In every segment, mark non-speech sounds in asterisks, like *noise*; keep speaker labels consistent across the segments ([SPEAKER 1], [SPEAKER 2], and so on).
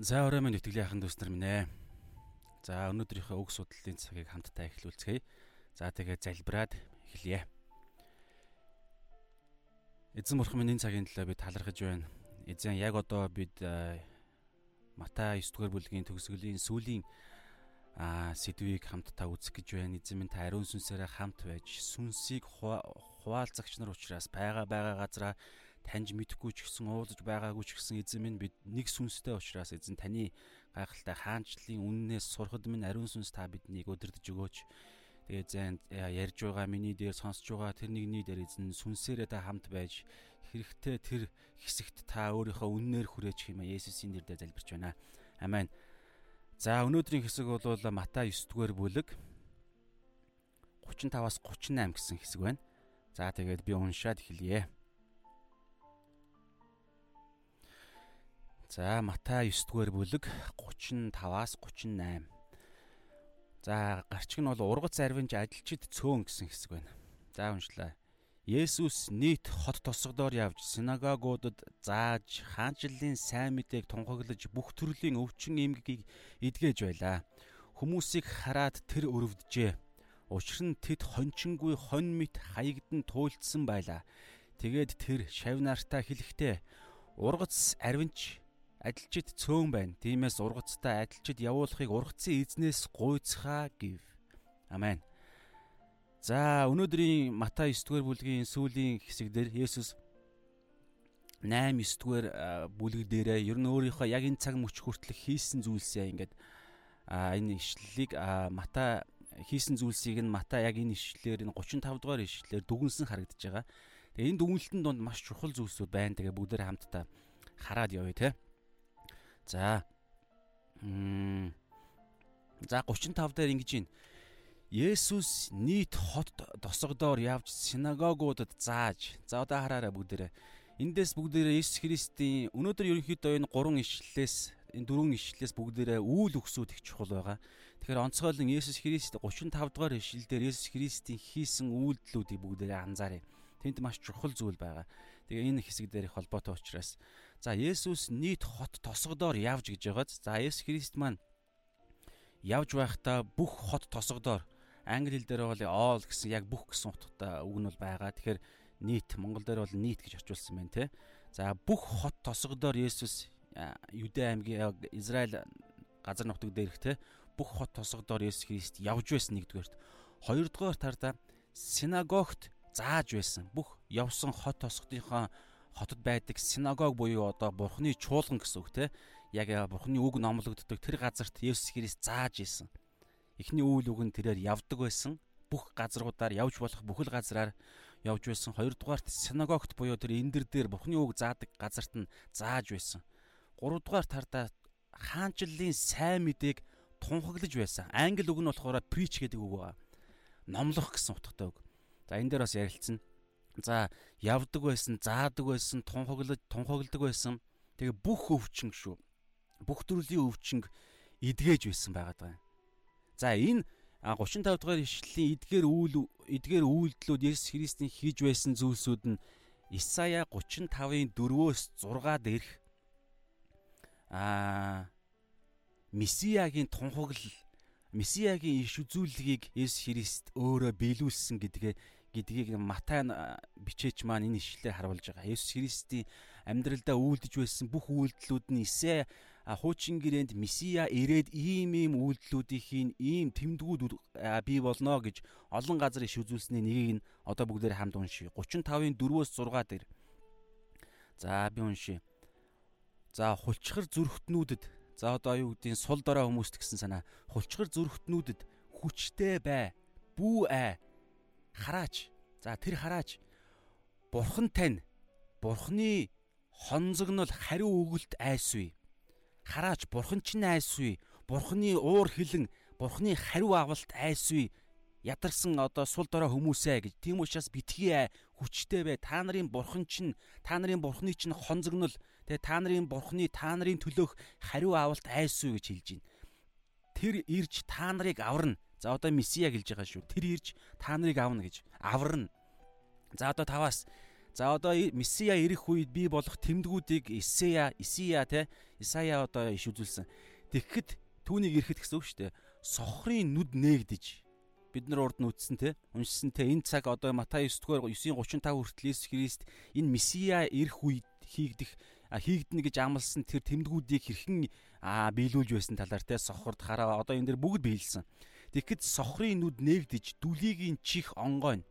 [SPEAKER 1] За орой минь итгэлийн ахын дүүс нар минь ээ. За өнөөдрийнхөө үг судлалын цагийг хамтдаа эхлүүлцгээе. За тэгээ залбираад эхлэе. Эзэн бурхан минь энэ цагийн төлөө би талархаж байна. Эзэн яг одоо бид Матай 9 дугаар бүлгийн төгсгөлийн сүүлийн сэдвийг хамтдаа үзэх гэж байна. Эзэн минь та ариун сүнсээрээ хамт байж сүнсийг хуваалцагч нар учраас байгаа байгаа газараа таньж мэдэхгүй ч гэсэн уулзаж байгаагүй ч гэсэн эзэн минь бид нэг сүнстэй учраас эзэн таны гайхалтай хаанчлалын үннээс сурахад минь ариун сүнс та биднийг өдөрдөж өгөөч. Тэгээ зэн ярьж байгаа миний дээр сонсож байгаа тэр нэгний дээр эзэн сүнсээрээ та хамт байж хэрэгтэй тэр хэсэгт та өөрийнхөө үннээр хүрээч хэмээн Есүсийн нэрээр залбирч байна. Амен. За өнөөдрийн хэсэг бол Матай 9 дугаар бүлэг 35-аас 38 гэсэн хэсэг байна. За тэгээд би уншаад эхлэе. За Матай 9 дугаар бүлэг 35-аас 38. За гарчиг нь бол ургац арвинж ажилчид цөөн гэсэн хэсэг байна. За уншлаа. Есүс нийт хот тосгодоор явж синагогуудад зааж хаанчлалын сайн мэдээг тунхаглаж бүх төрлийн өвчин эмгэгийг эдгэж байлаа. Хүмүүсийг хараад тэр өрөвдөжээ. Учир нь тэд хончингүй хон мэт хаягдан туйлдсан байлаа. Тэгээд тэр шавнартаа хэлэхдээ ургац арвинч Адилчид цөөн байна. Тиймээс ургацтай адилчид явуулахыг ургацын эзнээс гуйцхаа гэв. Амен. За өнөөдрийн Матай 9 дугаар бүлгийн сүүлийн хэсэгдэр Есүс 8 9 дугаар бүлэг дээрээ ер нь өөрийнхөө яг энэ цаг мөч хүртэл хийсэн зүйлсээ ингээд энэ ишлэлийг Матай хийсэн зүйлсийг нь Матай яг энэ ишлэлээр энэ 35 дугаар ишлэлээр дүгнсэн харагдаж байгаа. Тэгээ энэ дүгнэлтэн донд маш чухал зүйлсүүд байна. Тэгээ бүгдээр хамтдаа хараад явъя те. За. За 35 дээр ингэж байна. Есүс нийт хот тосгодоор явж синагогуудад зааж. За одоо хараарай бүгдээрээ. Эндээс бүгдээрээ Есүс Христийн өнөөдөр ерөнхийдөө энэ гурван ишлэлээс энэ дөрвөн ишлэлээс бүгдээрээ үйл өгсүүд их чухал байгаа. Тэгэхээр онцгойлон Есүс Христ 35 дугаар ишлэлдэр Есүс Христийн хийсэн үйлдэлүүдийг бүгдээрээ анзаарай. Тэнд маш чухал зүйл байгаа. Тэгээ энэ хэсэг дээр их холбоотой учраас За Есүс нийт хот тосгодоор явж гэж байгааз. За Есүс Христ маань явж байхдаа бүх хот тосгодоор англи хэл дээр бол all гэсэн яг бүх гэсэн утгатай үг нь бол байгаа. Тэгэхээр нийт монгол дээр бол нийт гэж орчуулсан байна те. За бүх хот тосгодоор Есүс Юдэ аймгийн Израиль газар нутаг дээрх те бүх хот тосгодоор Есүс Христ явж байсан нэгдүгээрт. Хоёрдугаар тарда синагогт зааж байсан. Бүх явсан хот тосгодынхоо хотод байдаг синагог буюу одоо бурхны чуулган гэсэн үг те яг бурхны үг номлогддог тэр газарт Есүс Христ зааж исэн. Эхний үйл үг нь тэрээр явдаг байсан. Бүх газруудаар явж болох бүхэл газраар явж байсан. Хоёрдугаарт синагогт буюу тэр эндэр дээр бурхны үг заадаг газарт нь зааж байсан. Гуравдугаар тардаа хаанчлалын сайн мэдээг тунхаглаж байсан. Англи үг нь болохоор preach гэдэг үг байгаа. Номлох гэсэн утгатай үг. За энэ дээр бас ярилцсан. За явдаг байсан, заадаг байсан, тунхаглаж тунхагладаг байсан. Тэгээ бүх өвчин шүү. Бүх төрлийн өвчнг эдгэж байсан байгаад байгаа. За энэ 35 дугаар ишлэлийн эдгээр үйл эдгээр үйлдэлүүд Есүс Христийн хийж байсан зүйлсүүд нь Исая 35-ын 4-өөс 6 дээрх аа Месиягийн тунхаглал Месиягийн иш үзүүлгийг Есүс Христ өөрөө биелүүлсэн гэдгээ гэдгийг Матай бичээч маань энэ ишлэлээр харуулж байгаа. Есүс Христийн амьдралдаа үйлдэж байсан бүх үйлдэлүүд нь Исэ хуучин гэрээнд Месиа ирээд ийм ийм үйлдэлүүдийн ийм тэмдгүүд бий болно гэж олон газар иш үзүүлсний нэгийг нь одоо бүгдээр хамт уншия. 35-ын 4-өөс 6 дээр. За би уншия. За хулчхар зүрхтнүүдэд за одоо юу гэдгийг сул дорой хүмүүст гэсэн санаа. Хулчхар зүрхтнүүдэд хүчтэй бай. Бүү ай хараач. За тэр хараач. Бурхан тань. Бурханы хонзогнол хариу өгөлт айсвэ. Хараач бурхан ч айсвэ. Бурханы уур хилэн бурханы хариу авалт айсвэ. Ядарсан одоо сул дорой хүмүүсээ гэж. Тийм учраас битгий хүчтэй бай. Та нарын бурхан чинь та нарын бурханы чинь хонзогнол тэгээ та нарын бурханы та нарын төлөөх хариу авалт айсвэ гэж хэлж байна. Тэр ирж та нарыг аварна За одоо месиа гэлж байгаа шүү. Тэр ирж та нарыг авна гэж аварна. За одоо таваас За одоо Месиа ирэх үед би болох тэмдгүүдийг Исея, Исия те Исая одоо иш үзүүлсэн. Тэгэхэд түүнийг ирэхэд гэсэн үг шүү дээ. Сохрын нүд нээгдэж бид нар урд нь үтсэн те уншсан те энэ цаг одоо Матай 9-р 9:35 хүртэл Иесус Христ энэ Месиа ирэх үед хийгдэх хийгдэнэ гэж амласан тэр тэмдгүүдийг хэрхэн биелүүлж байсан талаар те сохорд хараа одоо энэ дэр бүгд биелсэн. Тэгэхэд сохрын нүд нээгдэж дүлигийн чих онгойн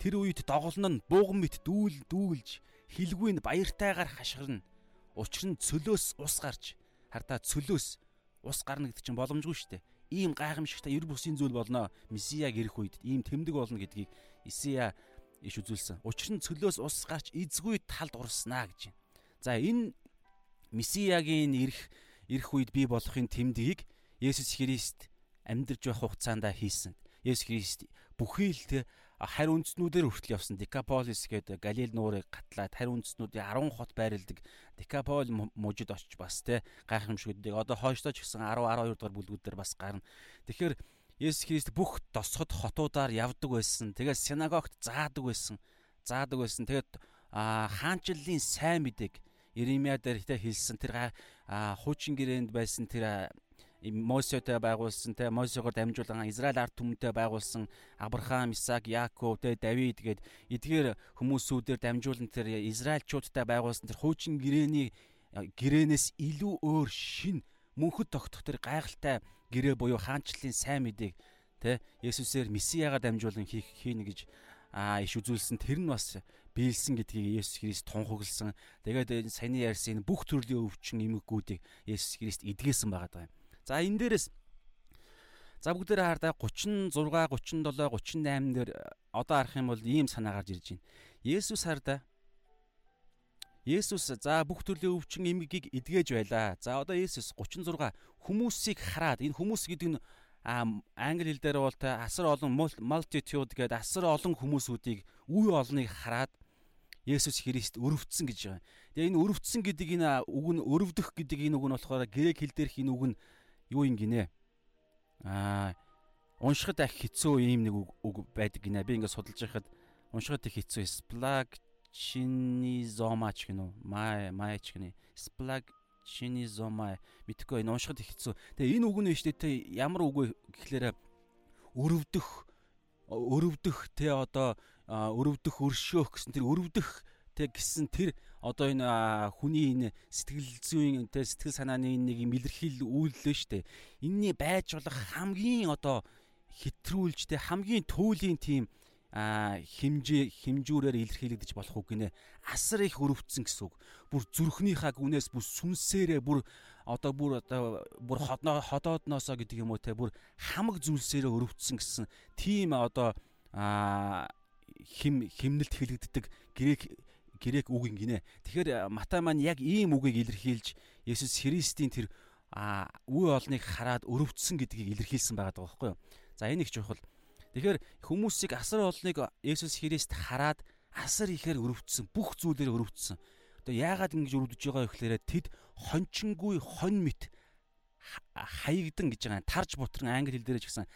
[SPEAKER 1] Тэр үед доголно нь бууган мэт дүүл дүүлж хилгүй нь баяртайгаар хашгирна. Учир нь цөлөөс ус гарч хардаа цөлөөс ус гарна гэдэг чинь боломжгүй шүү дээ. Ийм гайхамшигтай ер бусын зүйл болно. Месияг ирэх үед ийм тэмдэг болно гэдгийг Исия иш үзүүлсэн. Учир нь цөлөөс ус гарч эзгүй талд урснаа гэж. За энэ Месиягийн ирэх ирэх үед бий болохын тэмдгийг Есүс Христ амьдарч байх хугацаанд хийсэн. Есүс Христ бүхий л харь үндэстнүүдээр хүртэл явсан Декаполис гэдэг Галил нуурыг гатлаад харь үндэстнүүдийн 10 хот байрладаг Декапол мужид очиж бас те гайхамшигддаг. Одоо хойшлоо ч гэсэн 10 12 дугаар бүлгүүдээр бас гарна. Тэгэхээр Есүс Христ бүх тосгод хотуудаар явдаг байсан. Тэгээд синагогт заадаг байсан. Заадаг байсан. Тэгээд хаанчлалын сайн мэдээг Иремья дээр хэлсэн тэр хуучин гэрээнд байсан тэр Мосетэй байгуулсан те Мосегоор дамжуулан Израиль ард түмэнтэй байгуулсан Авраам, Исаак, Яаков те Давид гээд эдгээр хүмүүсүүдээр дамжуулан тэр Израильчуудтай байгуулсан тэр хуучин гэрээний гэрээнээс илүү өөр шин мөнхөд тогтох тэр гайхалтай гэрээ буюу хаанчлалын сайн мэдээг те Есүсээр Месиягаар дамжуулан хийх хийнэ гэж а иш үзүүлсэн тэр нь бас биелсэн гэдгийг Есүс Христ тунхагласан. Тэгээд саяны ярьсан бүх төрлийн өвчин эмгэгүүдийг Есүс Христ эдгээсэн байгаа юм. За энэ дээрээс за бүгдээрээ хардаа 36, 37, 38 дээр одоо харах юм бол ийм санаа гарч ирж байна. Есүс хардаа Есүс за бүх төрлийн өвчин эмгэгийг эдгэж байлаа. За одоо Есүс 36 хүмүүсийг хараад энэ хүмүүс гэдэг нь англи хэл дээр бол та асар олон multitude гэдэг асар олон хүмүүсүүдийг үе олныг хараад Есүс Христ өрөвдсөн гэж байгаа. Тэгээ энэ өрөвдсөн гэдэг энэ үг нь өрөвдөх гэдэг энэ үг нь болохоор грек хэл дээрх энэ үг нь юу юм гинэ. Аа уншихад ах хэцүү ийм нэг үг байдаг гинэ. Би ингээд судалж байхад уншихад их хэцүү. Splagchinizoma ч гинэ үү? Май май ч гинэ. Splagchinizoma мэдхгүй энэ уншихад их хэцүү. Тэгээ энэ үг нь шүү дээ. Ямар үг вэ гэхлээрэ өрөвдөх өрөвдөх те одоо өрөвдөх өршөөх гэсэн тэр өрөвдөх тэг гисэн тэр одоо энэ хүний энэ сэтгэл зүйн тэ сэтгэл санааны нэг юм илэрхийл үйлдэл штэ энэний байж болох хамгийн одоо хэтрүүлж тэ хамгийн туулийн тийм а химжээ химжүүрээр илэрхийлэгдэж болох үг гинэ. Асар их өрөвдсөн гэсэн үг. Бүр зүрхнийхаа гүнээс бүр сүнсээрээ бүр одоо бүр одоо бүр ходноо ходоодноосоо гэдэг юм уу те бүр хамаг зүйлсээрээ өрөвдсөн гэсэн тийм одоо хим химнэлт хэлэгддэг грек грек үг гинэ. Тэгэхээр Матай маань яг ийм үгийг илэрхийлж Есүс Христийн тэр үе олныг хараад өрөвдсөн гэдгийг илэрхийлсэн байгаа байхгүй юу. За энэ их чухал. Тэгэхээр хүмүүсийг асар олныг Есүс Христ хараад асар ихээр өрөвдсөн, бүх зүйлээр өрөвдсөн. Одоо яагаад ингэж өрөвдөж байгаа вэ гэхээр тэд хончингүй хон мэт хаягдан гэж байгаа. Тарж бутран англи хэл дээр ч гэсэн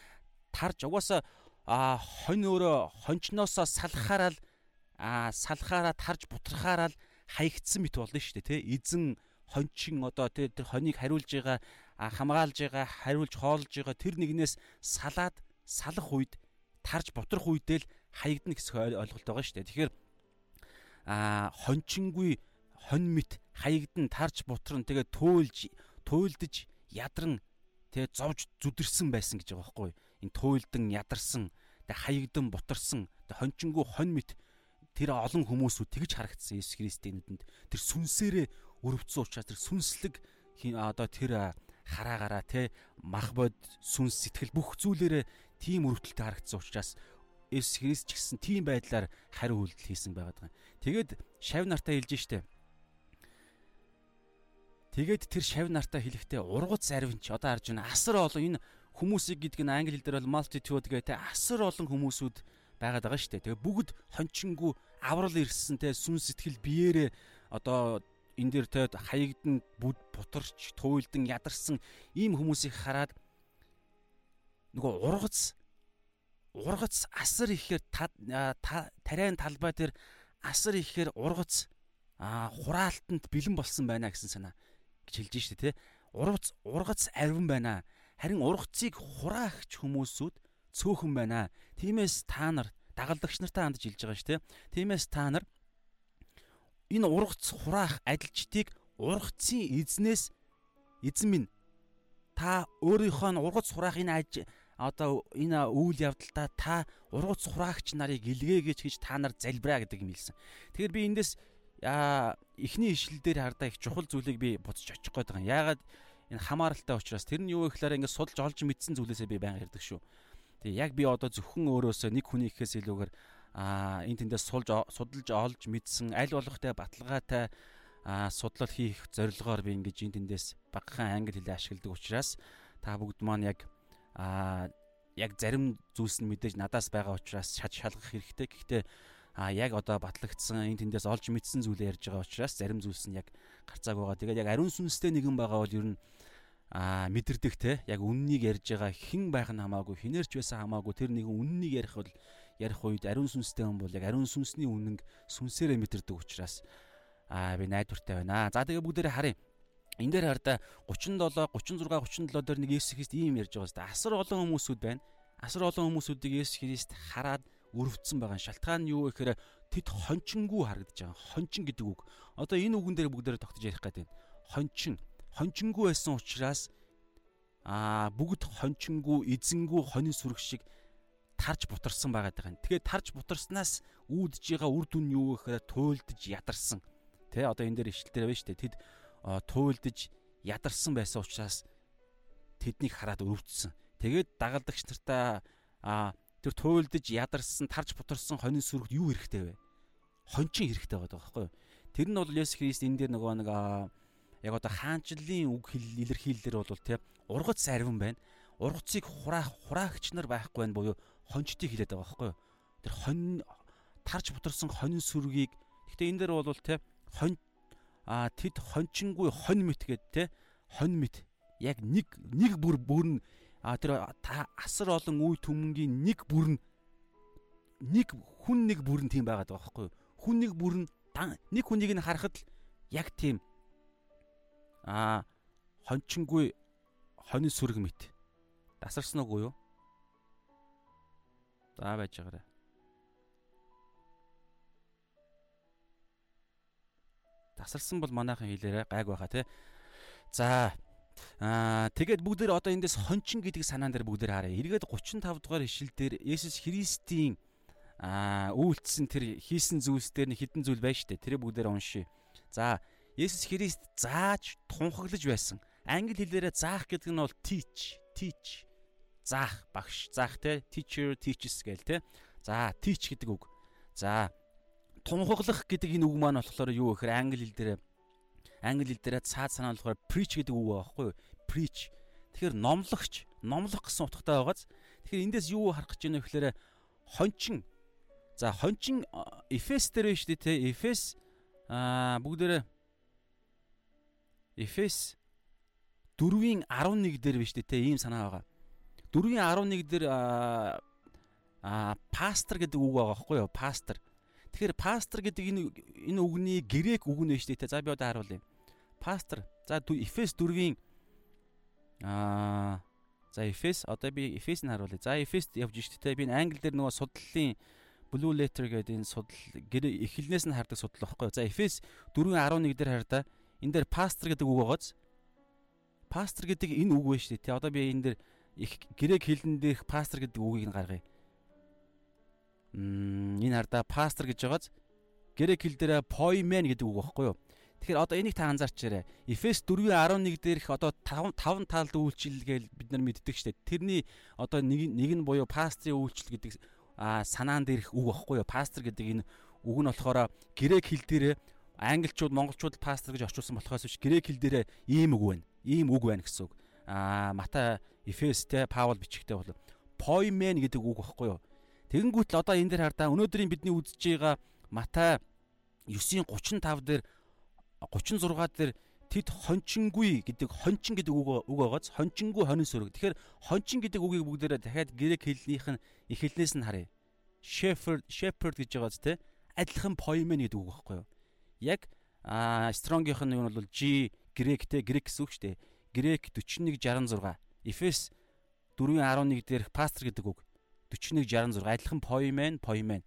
[SPEAKER 1] тарж угаасаа а хонь өөрөө хончноосоо салхаараа а салхаараа тарж бутрахаараа л хаягдсан мэт болно шүү дээ тий эзэн хончин одоо тэр хоныг хариулж байгаа хамгаалж байгаа хариулж хоолж байгаа тэр нэгнээс салаад салах үед тарж бутрах үедээ л хаягдна гэсэн ойлголт байгаа шүү дээ. Тэгэхээр а хончингүй хонь мэт хаягдан тарж бутран тэгээ туйлж туйлдж ядран тэгээ зовж зүдэрсэн байсан гэж байгаа байхгүй энэ туйлдан ядарсан тэгээ хаягдан бутарсан тэгээ хончингүү хонь мэт тэр олон хүмүүсүүд тэгж харагдсан Иесус Христийн нүдэнд тэр сүнсээрээ өрөвдсөн учраас тэр сүнслэг одоо тэр хараагаараа те мах бод сүнс сэтгэл бүх зүйлээрээ тийм өрөвдөлтөй харагдсан учраас Иесус Христ ч гэсэн тийм байдлаар хариу үйлдэл хийсэн байгаад байгаа. Тэгээд шав нартаа хэлж штэ. Тэгээд тэр шав нартаа хэлэхдээ ургац зарвинч одоо харж байна асар олон энэ хүмүүсийг гэдэг нь англи хэл дээр бол multitude гэдэг асар олон хүмүүсүүд байгаад байгаа шүү дээ. Тэгээ бүгд хончингүү аврал ирсэн те сүн сэтгэл биеэрээ одоо энэ дэр те хаягдан бүд бутарч туйлдан ядарсан ийм хүмүүсийг хараад нөгөө ургац ургац асар ихээр тариан талбай дээр асар ихээр ургац хураалтанд бэлэн болсон байна гэсэн санаа гэж хэлж штэ тий. Ургац ургац арвин байна. Харин ургацыг хураагч хүмүүсүүд цөөхөн байна. Тиймээс та нар дагалдагч нартай хандж хэлж байгаа ш тий. Тиймээс та нар энэ ургац хураах адилчдыг ургацын эзнээс эзэн минь та өөрийнхөө нь ургац хураах энэ аж одоо энэ үйл явдалтаа та ургац хураагч нарыг илгээгэж гэж та нар залбираа гэдэг юм хэлсэн. Тэгэхээр би эндээс эхний ишлэл дээр хардаа их чухал зүйлийг би буцаж очих гээд байгаа юм. Яагаад энэ хамааралтай учраас тэр нь юу гэхээр ингээд судалж олж мэдсэн зүйлээсээ би байнга ярьдаг шүү. Тэгээ яг би одоо зөвхөн өөрөөсөө нэг хүний ихээс илүүгээр а энэ тэндээс сулж судалж олж мэдсэн аль болохтэй баталгаатай а судлал хийх зорилгоор би ингэж энэ тэндээс багахан англи хэлээ ашигладаг учраас та бүгд маань яг а яг зарим зүйлс нь мэдээж надаас байгаа учраас шат шалгах хэрэгтэй. Гэхдээ а яг одоо батлагдсан энэ тэндээс олж мэдсэн зүйлээ ярьж байгаа учраас зарим зүйлс нь яг гарцааг байгаа. Тэгээд яг ариун сүнстэй нэгэн байгаа бол ер нь а мэдэрдэг те яг үннийг ярьж байгаа хэн байх нь хамаагүй хинээрч байсан хамаагүй тэр нэгэн үннийг ярих бол ярих үед ариун сүнстэй хүн бол яг ариун сүнсний үнэнг сүнсээрээ мэдэрдэг учраас Аа би найдвартай байна. За тэгээ бүгдээрээ харъя. Энд дээр хардаа 37, 36, 37 дээр нэг Есүс Христ ийм ярьж байгаа хэвээр асар олон хүмүүсүүд байна. Асар олон хүмүүсүүдийг Есүс Христ хараад өрөвдсөн байгаа. Шалтгаан нь юу гэхээр тэд хончингүү харагдаж байгаа. Хончин гэдэг үг. Одоо энэ үгэн дээр бүгдээрээ тогтож ярих гэдэг. Хончин. Хончингүү байсан учраас аа бүгд хончингүү, эзэнгүү, хонин сүрэг шиг тарж бутарсан байгаа даа. Тэгээд тарж бутарснаас үүдж байгаа үр дүн юу гэхээр туйлдж ядарсан. Тэ одоо энэ дээр ишлэлээр байна шүү дээ. Тэд туйлдж ядарсан байсан учраас тэднийг хараад өвдсөн. Тэгээд дагалдагч нартаа а тэр туйлдж ядарсан, тарж бутарсан хонин сүрэгт юу хэрэгтэй вэ? Хончин хэрэгтэй байгаа байхгүй юу? Тэр нь бол Есүс Христ энэ дээр нөгөө нэг яг одоо хаанчлалын үг илэрхийлэлэр бол тий ургац арвин байна. Ургацыг хураах хураагч нар байхгүй байна буюу хончтыг хэлээд байгаа байхгүй юу? Тэр хонь тарж бутарсан хонин сүргийг гэхдээ энэ дээр бол тий хонь а тэд хончингүй хонь мэт гэд те хонь мэт яг нэг нэг бүр бүрн а тэр асар олон үе түмэнгийн нэг бүрн нэг хүн нэг бүрн тийм байгаад байгаа байхгүй хүн нэг бүрн нэг хүнийг нь харахад л яг тийм а хончингүй хонь сүрэг мэт тасарсан уу юу за байж байгаарай тасарсан бол манайхан хэлээрэ гайг байхаа тий. За Аа тэгээд бүгдээр одоо эндээс хончин гэдэг санаан дээр бүгдээр харъя. Эргээд 35 дугаар ишлэл дээр Есүс Христийн аа үйлчлсэн тэр хийсэн зүйлс дээр нэг хідэн зүйл байна штэ. Тэрийг бүгдээр уншия. За Есүс Христ зааж тунхаглаж байсан. Англи хэлээрээ заах гэдэг нь бол teach, teach. Заах, багш, заах те teacher, teaches гээл те. За teach гэдэг үг. За тунхаглах гэдэг энэ үг маань болохоор юу гэхээр англи хэл дээр англи хэл дээр цаад санаа болохоор preach гэдэг үг байхгүй юу? Preach. Тэгэхээр номлогч, номлох гэсэн утгатай байгааз. Тэгэхээр эндээс юу харах гэж байна вэ гэхээр хончин. За хончин Эфес дээр байна шүү дээ те. Эфес аа бүгдээрээ Эфес 4-ийн 11 дээр шүү дээ те. Ийм санаа байгаа. 4-ийн 11 дээр аа пастор гэдэг үг байгаа байхгүй юу? Пастор. Тэгэхээр пастор гэдэг энэ энэ үгний грек үг нэ шүү дээ. За би одоо харуулъя. Пастор. За Эфес 4-ийн аа за Эфес одоо би Эфесийг харуулъя. За Эфест явж шүү дээ. Би англи дээр нөгөө судлалын Blue Letter гэдэг энэ судал эхлэнээс нь хардаг судал багхгүй. За Эфес 4:11 дээр хараа да. Энэ дээр пастор гэдэг үг байгааз пастор гэдэг энэ үг байна шүү дээ. Одоо би энэ дээр их грек хэлэн дээрх пастор гэдэг үгийг нь гаргая энэ хардаа пастор гэж байгааз грек хэл дээр poimen гэдэг үг багхгүй юу. Тэгэхээр одоо энийг та анзаарчаарай. Эфес 4:11 дээрх одоо 5 5 талд үйлчлэл гээл бид нар мэддэг штеп. Тэрний одоо нэг нэг нь буюу пастрын үйлчлэл гэдэг санаан дээрх үг багхгүй юу. Пастор гэдэг энэ үг нь болохоор грек хэл дээр англичууд монголчууд пастор гэж орчуулсан болохоос биш грек хэл дээр ийм үг байна. Ийм үг байна гэсэн үг. А Матай Эфес те Паул бичгтээ бол poimen гэдэг үг багхгүй юу. Тэгэнгүүт л одоо энэ дээр хардаа өнөөдрийн бидний үзэж байгаа Матай 9:35 дээр 36 дээр тэд хончингүй гэдэг хончин гэдэг үг үг байгааз хончингүй хонин сүрэг. Тэгэхээр хончин гэдэг үгийг бүгдээрээ дахиад грек хэлнийх нь эхлэлнээс нь харъя. Shepherd shepherd гэж байгааз те адилхан поимен гэдэг үг байхгүй юу? Яг Стронгийнх нь юу бол G грек те грек гэсэн үг шүү дээ. Грек 4166. Эфес 4:11 дээрх пастор гэдэг үг 4166 адилхан поимен поимен.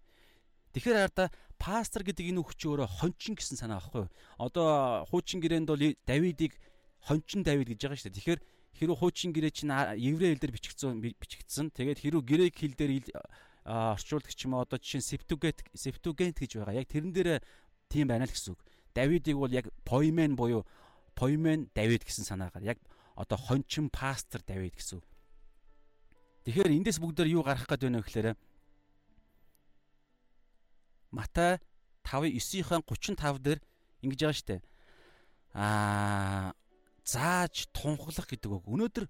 [SPEAKER 1] Тэгэхээр хараа пастор гэдэг энэ үг чи өөрөө хончин гэсэн санаа байхгүй юу? Одоо хуучин гэрээнд бол Давидыг хончин Давид гэж байгаа шүү дээ. Тэгэхээр хэрүү хуучин гэрээ чинь еврей хэл дээр бичигдсэн бичигдсэн. Тэгээд хэрүү грек хэл дээр орчуулдаг ч юм одоо жишээ нь Septuagint Septuagint гэж байгаа. Яг тэрэн дээр тийм байна л гэсэн үг. Давидыг бол яг Poimen буюу Poimen Давид гэсэн санаагаар яг одоо хончин пастор Давид гэсэн. Тэгэхээр эндээс бүгдээр юу гарах гээд байна вэ гэхээр Матай 5:9-ийн 35 дээр ингэж байгаа штэ. Аа зааж тунхаглах гэдэг үг. Өнөөдөр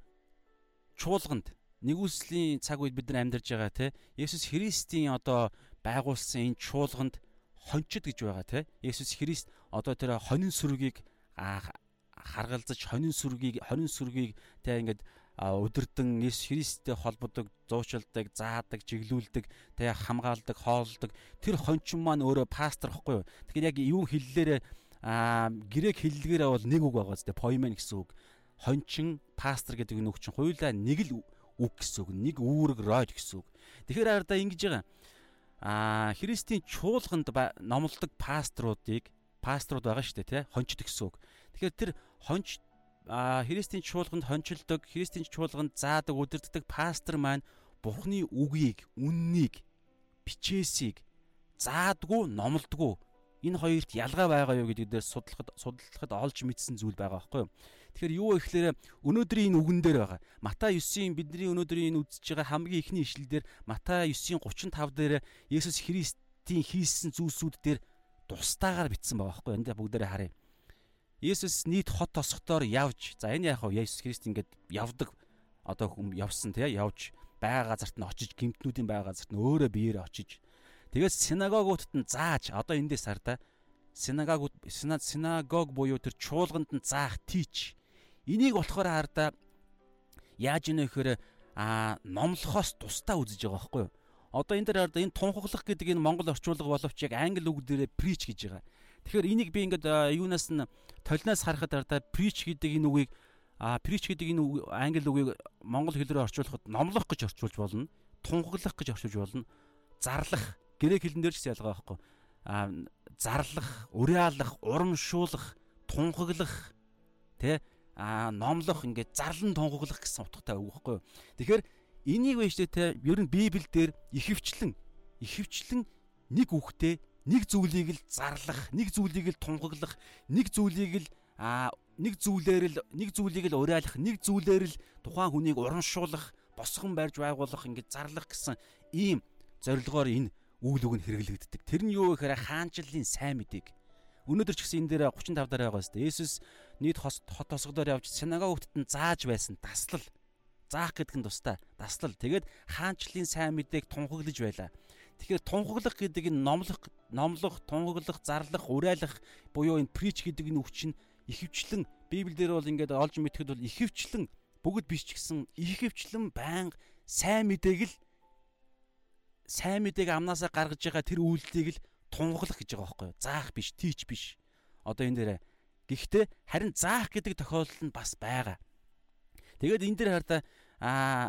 [SPEAKER 1] чуулганд нэгүслийн цаг үед бид нар амьдарч байгаа те. Есүс Христийн одоо байгуулсан энэ чуулганд хончид гэж байгаа те. Есүс Христ одоо тэр хонин сүргийг харгалзаж хонин сүргийг хонин сүргийг те ингээд өдөрдөн Есүс Христтэй холбодог, зуучилдаг, заадаг, чиглүүлдэг, те хамгаалдаг, хоолдог. Тэр хончин маань өөрөө пастор гэхгүй юу? Тэгэхээр яг юу хэллээрээ грек хэллэгээрээ бол нэг үг байгаа зү поимен гэсэн үг. Хончин пастор гэдэг чинь хоёулаа нэг л үг гэсэн үг. Нэг үүрэг ройд гэсэн үг. Тэгэхээр хараа ингэж байгаа а Христийн чуулганд номлодог пасторуудыг пасторууд байгаа шүү дээ тий хончд гэсэн үг. Тэгэхээр тэр хонч Христийн чуулганд хончилдог, Христийн чуулганд заадаг, удирддаг пастор маань Бурхны үгийг, үннийг, бичээсийг заадгүй, номлодгүй энэ хоёрт ялгаа байгаа юу гэдэг дээр судлахад судлахад олж мэдсэн зүйл байгаа байхгүй юу. Тэгэхээр юу вэ гэхээр өнөөдрийн энэ үгэн дээр байгаа. Матай 9-ийн бидний өнөөдрийн энэ үзэж байгаа хамгийн ихний ишлэл дээр Матай 9-ийн 35 дээр Есүс Христийн хийсэн зүйлсүүд дээр тусдаагаар бичсэн байгаа байхгүй. Энд бүгдээрээ харъя. Есүс нийт хот тосготоор явж за энэ яг Есүс Христ ингээд явдаг одоо хүм явсан тий явж байга газарт нь очиж гимтнүүдийн байга газарт нь өөрөө биеэр очиж Тэгээс синагогуудад нь зааж одоо эндээс хар да синагогууд синагог буюу тэр чуулганд нь заах тийч энийг болохоор хар да яаж ийнэ гэхээр а номлохоос тусдаа үзэж байгаа байхгүй юу? Одоо энэ дээр энэ тунхаглах гэдэг энэ монгол орчуулга боловч яг англи үг дээрээ preach гэж байгаа. Тэгэхээр энийг би ингээд юунаас нь толноос харахад ардаа preach гэдэг энэ үгийг а preach гэдэг энэ англи үгийг монгол хэл рүү орчуулахад номлох гэж орчуулж болно. Тунхаглах гэж орчуулж болно. Зарлах грек хэлэн дээр ч гэсэн ялгаа байхгүй. А зарлах, уриалах, урамшуулах, тунхаглах тэ а номлох ингээд зарлан тунхаглах гэсэн утгатай үг байхгүй юу. Тэгэхээр энийг вэжтэй те ер нь Библиэлд ихэвчлэн ихэвчлэн нэг үгтэй нэг зүйлийг л зарлах, нэг зүйлийг л тунхаглах, нэг зүйлийг л а нэг зүйлээр л нэг зүйлийг л уриалах, нэг зүйлээр л тухайн хүнийг урамшуулах, босгон барьж байгуулах, ингээд зарлах гэсэн ийм зорилгоор энэ үйл үг нь хэрэглэгддэг. Тэр нь юу гэхээр хаанчлалын сайн мэдээг. Өнөөдөр ч гэсэн энэ дээр 35 дараа байгаа шүү дээ. Есүс нийт хот тосгодоор явж синагогт нь зааж байсан таслал. Заах гэдэг нь тустай. Таслал. Тэгээд хаанчлалын сайн мэдээг тунхаглаж байлаа. Тэгэхээр тунхаглах гэдэг энэ номлох, номлох, тунхаглах, зарлах, уриалах буюу энэ preach гэдэг энэ үг чинь ихэвчлэн Библиэлд бол ингээд олж мэтгэхэд бол ихэвчлэн бүгд биш ч гэсэн ихэвчлэн байнга сайн мэдээг л сайн мэдээг амнаасаа гаргаж байгаа тэр үйлдэлийг л тунхаглах гэж байгаа байхгүй юу? Заах биш, тийч биш. Одоо энэ дээр гэхдээ харин заах гэдэг тохиолдол нь бас байгаа. Тэгээд энэ дээр хараа аа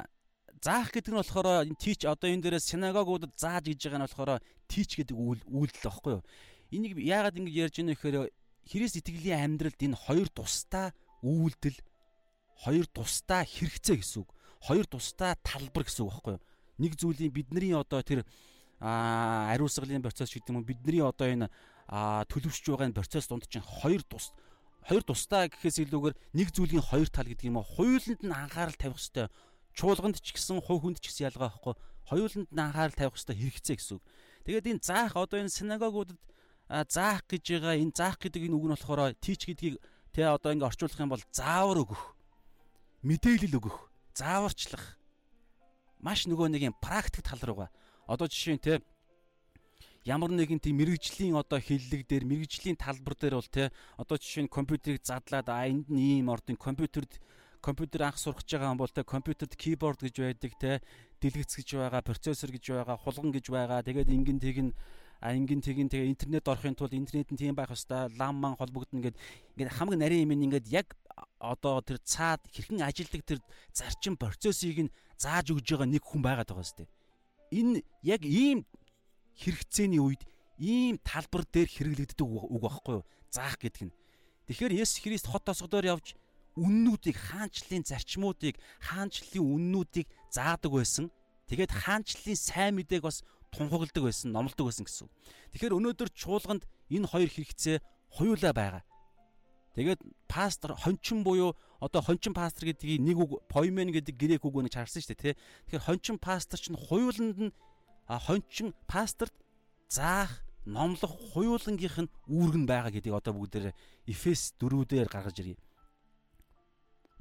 [SPEAKER 1] заах гэдэг нь болохоор тийч одоо энэ дээрээ синагогуудад зааж гэж байгаа нь болохоор тийч гэдэг үйл үйлдэл байхгүй юу? Энийг яагаад ингэж ярьж байна вэ гэхээр Христ итгэлийн амьдралд энэ хоёр тусдаа үйлдэл хоёр тусдаа хэрэгцээ гэсэн үг. Хоёр тусдаа талбар гэсэн үг байхгүй юу? нэг зүйлийн бидний одоо тэр ариусгалын процесс гэдэг юм бидний одоо энэ төлөвшж байгаа энэ процесс дунд чинь хоёр тус хоёр тусдаа гэхээс илүүгээр нэг зүйлийн хоёр тал гэдэг юм уу? Хоёуланд нь анхаарал тавих хэрэгтэй чуулганд ч гэсэн хувь хүнд ч гэсэн ялгаа байхгүй хоёуланд нь анхаарал тавих хэрэгтэй хэрэгцээ гэсэн үг. Тэгээд энэ заах одоо энэ синагогуудад заах гэж байгаа энэ заах гэдэг энэ үг нь болохоор тийч гэдгийг тэ одоо ингэ орчуулах юм бол заавар өгөх мэдээлэл өгөх зааварчлах маш нөгөө нэг юм практик тал руугаа. Одоо жишээ нь те ямар нэгэн тийм мэрэгжлийн одоо хиллэг дээр мэрэгжлийн талбар дээр бол те одоо жишээ нь компьютерийг задлаад а энд нь ийм ордын компьютерд компьютер анх гэж байгаа юм бол те компьютерд keyboard гэж байдаг те дэлгэц гэж байгаа процессор гэж байгаа хулган гэж байгаа тэгээд ингэн тэг нь а ингэн тэгин тэгээ интернет орохын тулд интернет нь тийм байх хэвээр лам ман холбогдно гэд ингээд хамаг нарийн юм ингээд яг одоо тэр цаад хэрхэн ажилдаг тэр зарчим процессыг нь зааж өгж байгаа нэг хүн байгаад байгаа сте. Энэ яг ийм хэрэгцээний үед ийм талбар дээр хэрэглэгддэг үг байхгүй юу? Заах гэдэг нь. Тэгэхээр Есүс Христ хот тосгодоор явж үннүүдийг хаанчлалын зарчмуудыг хаанчлалын үннүүдийг заадаг байсан. Тэгээд хаанчлалын сайн мэдээг бас тунхагладаг байсан, номлодог байсан гэсэн. Тэгэхээр өнөөдөр чуулганд энэ хоёр хэрэгцээ хоёулаа байгаа. Тэгээд пастор хончин буюу одоо хончин пастор гэдгийг нэг үг поимен гэдэг грек үг нэг харсан шүү дээ тий. Тэгэхээр хончин пастор чинь хоёуланд нь хончин пасторт заах номлох хоёулангийнх нь үүрэг нь байгаа гэдгийг одоо бүгдээр Эфес 4-дээр гаргаж ирье.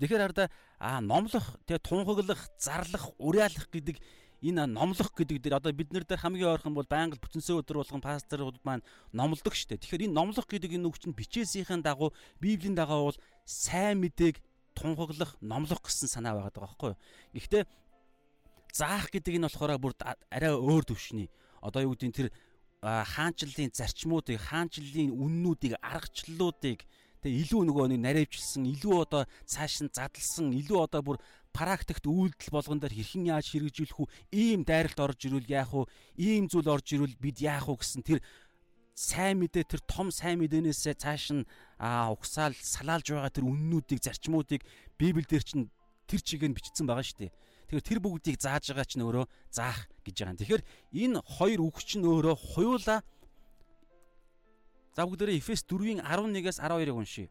[SPEAKER 1] Тэгэхээр хараа а номлох тэгээ тунхаглах, зарлах, уриалах гэдэг энэ номлох гэдэг дээр одоо бид нар дээр хамгийн ойрхон бол байнга бүтэнсээ өдөр болгон пасторууд маань номлодог дээ. Тэгэхээр энэ номлох гэдэг энэ үг чинь бичээсийн дагуу Библийн дагуу бол сайн мэдээг тунхаглах, номлох гэсэн санаа байгаа байхгүй юу. Гэхдээ заах гэдэг нь болохоор бүр арай өөр төвшний. Одоо юу нь тэр хаанчлалын зарчмуудыг, хаанчлалын үннүүдийг, аргачлалуудыг тэгээ илүү нөгөө нэг наривчилсан, илүү одоо цааш нь задлсан, илүү одоо бүр практикт үйлдэл болгон дээр хэрхэн яаж хэрэгжүүлэх үү ийм дайралт орж ирвэл яах вэ ийм зүйл орж ирвэл бид яах вэ гэсэн тэр сайн мэдээ тэр том сайн мэдээнээсээ цааш нь угсаал салаалж байгаа тэр үннүүдийг зарчмуудыг библиэлд чинь тэр чигээр бичсэн байгаа шүү дээ. Тэгэхээр тэр бүгдийг зааж байгаа чинь өөрөө заах гэж байгаа. Тэгэхээр энэ хоёр үг чинь өөрөө хуйлаа За бүгдээрээ Эфес 4-ийн 11-ээс 12-ыг уншийе.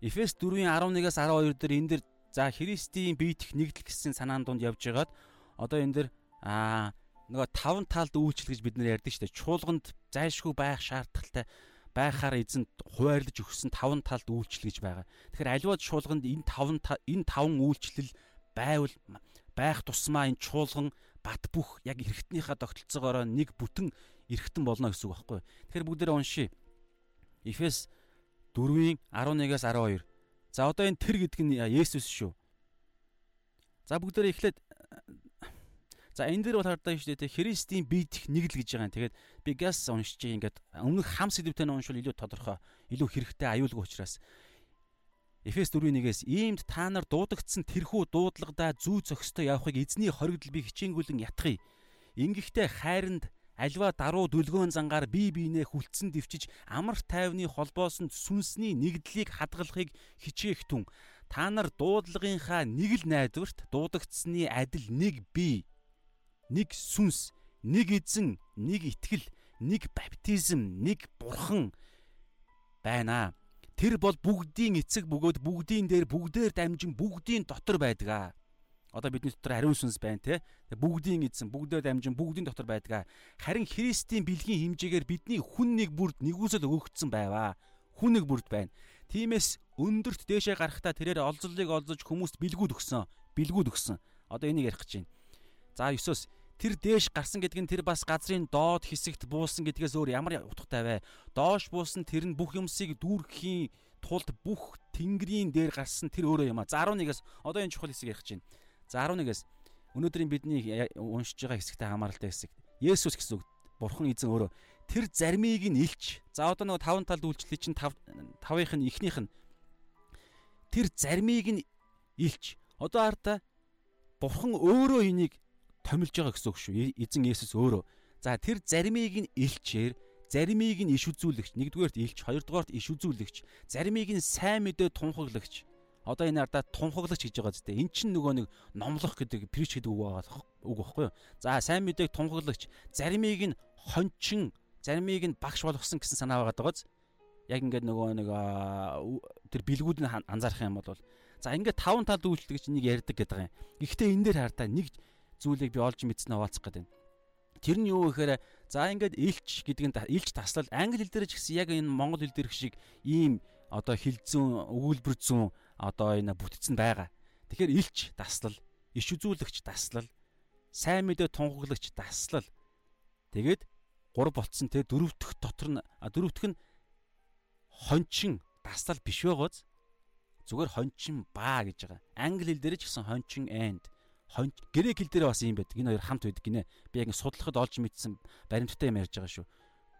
[SPEAKER 1] Эфес 4-ийн 11-ээс 12 дээр энэ дэр За Христийн биетх нэгдэл гэсэн санаан донд явж байгаад одоо энэ дэр аа нөгөө таван талд үйлчлэл гэж бид нэр ярьдаг шүү дээ. Чуулганд зайлшгүй байх шаардлагатай байхаар эзэн хуваарлаж өгсөн таван талд үйлчлэл гэж байгаа. Тэгэхээр аливаа чуулганд энэ таван энэ таван үйлчлэл байвал байх тусмаа энэ чуулган бат бөх яг эргэтнийхээ тогтолцоогоор нэг бүтэн эргэтэн болно гэсэн үг байхгүй. Тэгэхээр бүгдээрээ уншия. Эфес 4-ийн 11-аас 12 За одоо энэ тэр гэдэг нь Есүс шүү. За бүгдээрээ эхлээд За энэ дээр бол хардаа шүү дээ Христийн биедх нэг л гэж байгаа юм. Тэгээд би газ уншиж ингээд өмнөх хам сэдвтэй уншвал илүү тодорхой, илүү хэрэгтэй аюулгүй учраас Эфес 4:1-ээс иймд та нар дуудагдсан тэрхүү дуудлагада зүү зөкстэй явахыг эзний хоригдл би хичээнгүлэн ятгая. Ингэхдээ хайранд альва даруу дүлгөөн зангаар бие биенээ хүлцэн дэвчиж амар тайвны холбоосон сүнсний нэгдлийг хадгалахыг хичээх түн та нар дуудлагынхаа нэг л найдварт дуудагдсны адил нэг бие нэг сүнс нэг эзэн нэг итгэл нэг баптизм нэг бурхан байна. Тэр бол бүгдийн эцэг бөгөөд бүгдийн дээр бүгдээр дамжин бүгдийн дотор байдаг одоо бидний дотор ариун сүнс байна те. Бүгдийн эзэн бүгдөө дамжин бүгдийн дотор байдаг харин Христийн бэлгийн хэмжээгээр бидний хүн нэг бүрд нэгүсэл өгөгдсөн байваа. Хүн нэг бүрд байна. Тиймээс өндөрт дээшээ гарахтаа тэрээр олзлыг олзож хүмүүст бэлгүүд өгсөн бэлгүүд өгсөн. Одоо энийг ярих гэж байна. За 9-оос тэр дээш гарсан гэдэг нь тэр бас газрын доод хэсэгт буусан гэдгээс өөр ямар утгатай вэ доош буусан тэр нь бүх юмсыг дүүргэхийн тулд бүх тэнгэрийн дээр гарсан тэр өөрөө юм а за 11-аас одоо энэ чухал хэсэг ярих байна За 11-ээс өнөөдрийн бидний уншиж байгаа хэсэгтэй хамааралтай хэсэг. Есүс гэсэн үг. Бурхан эзэн өөрөө тэр зармийг нь илч. За одоо нөгөө таван талд үйлчлэлийг чинь тав тавынх нь эхнийх нь тэр зармийг нь илч. Одоо хараа Бурхан өөрөө энийг томилж байгаа гэсэн үг шүү. Эзэн Есүс өөрөө. За тэр зармийг нь илчээр заримыг нь иш үзүүлэгч, нэгдүгээрт илч, хоёрдугаарт иш үзүүлэгч, заримыг нь сайн мэдээ тунхаглагч, одоо энэ ардаа тунхаглагч гэж байгаа зү. Эн чинь нөгөө нэг номлох гэдэг прич гэдэг үг байгаа үг багхгүй юу. За сайн мэдээг тунхаглагч заримыг нь хончин заримыг нь багш болгосон гэсэн санаа байгаа даа. Яг ингээд нөгөө нэг тэр бэлгүүд нь анзаарах юм бол за ингээд таван талд үйлчлэгч нэг ярьдаг гэдэг юм. Гэхдээ энэ дээр хардаа нэг зүйлийг би олж мэдснэ хаваалцах гэдэг юм. Тэр нь юу гэхээр за ингээд илч гэдэг нь илч таслал англи хэл дээр ч гэсэн яг энэ монгол хэл дээр шиг ийм одоо хэл зүүн өгүүлбэр зүүн одоо энэ бүтцэн байгаа. Тэгэхээр илч таслал, иш үзүүлэгч таслал, сайн мэдээ тунхаглагч таслал. Тэгээд гур болцсон те дөрөвдөх дотор нь дөрөвдөх нь хончин таслал биш байгааз зүгээр хончин баа гэж байгаа. Англи хэл дээр ч гэсэн хончин and грек хэл дээр бас юм байдаг. Энэ хоёр хамт байдаг гинэ. Би яг судлахад олж мэдсэн баримттай юм ярьж байгаа шүү.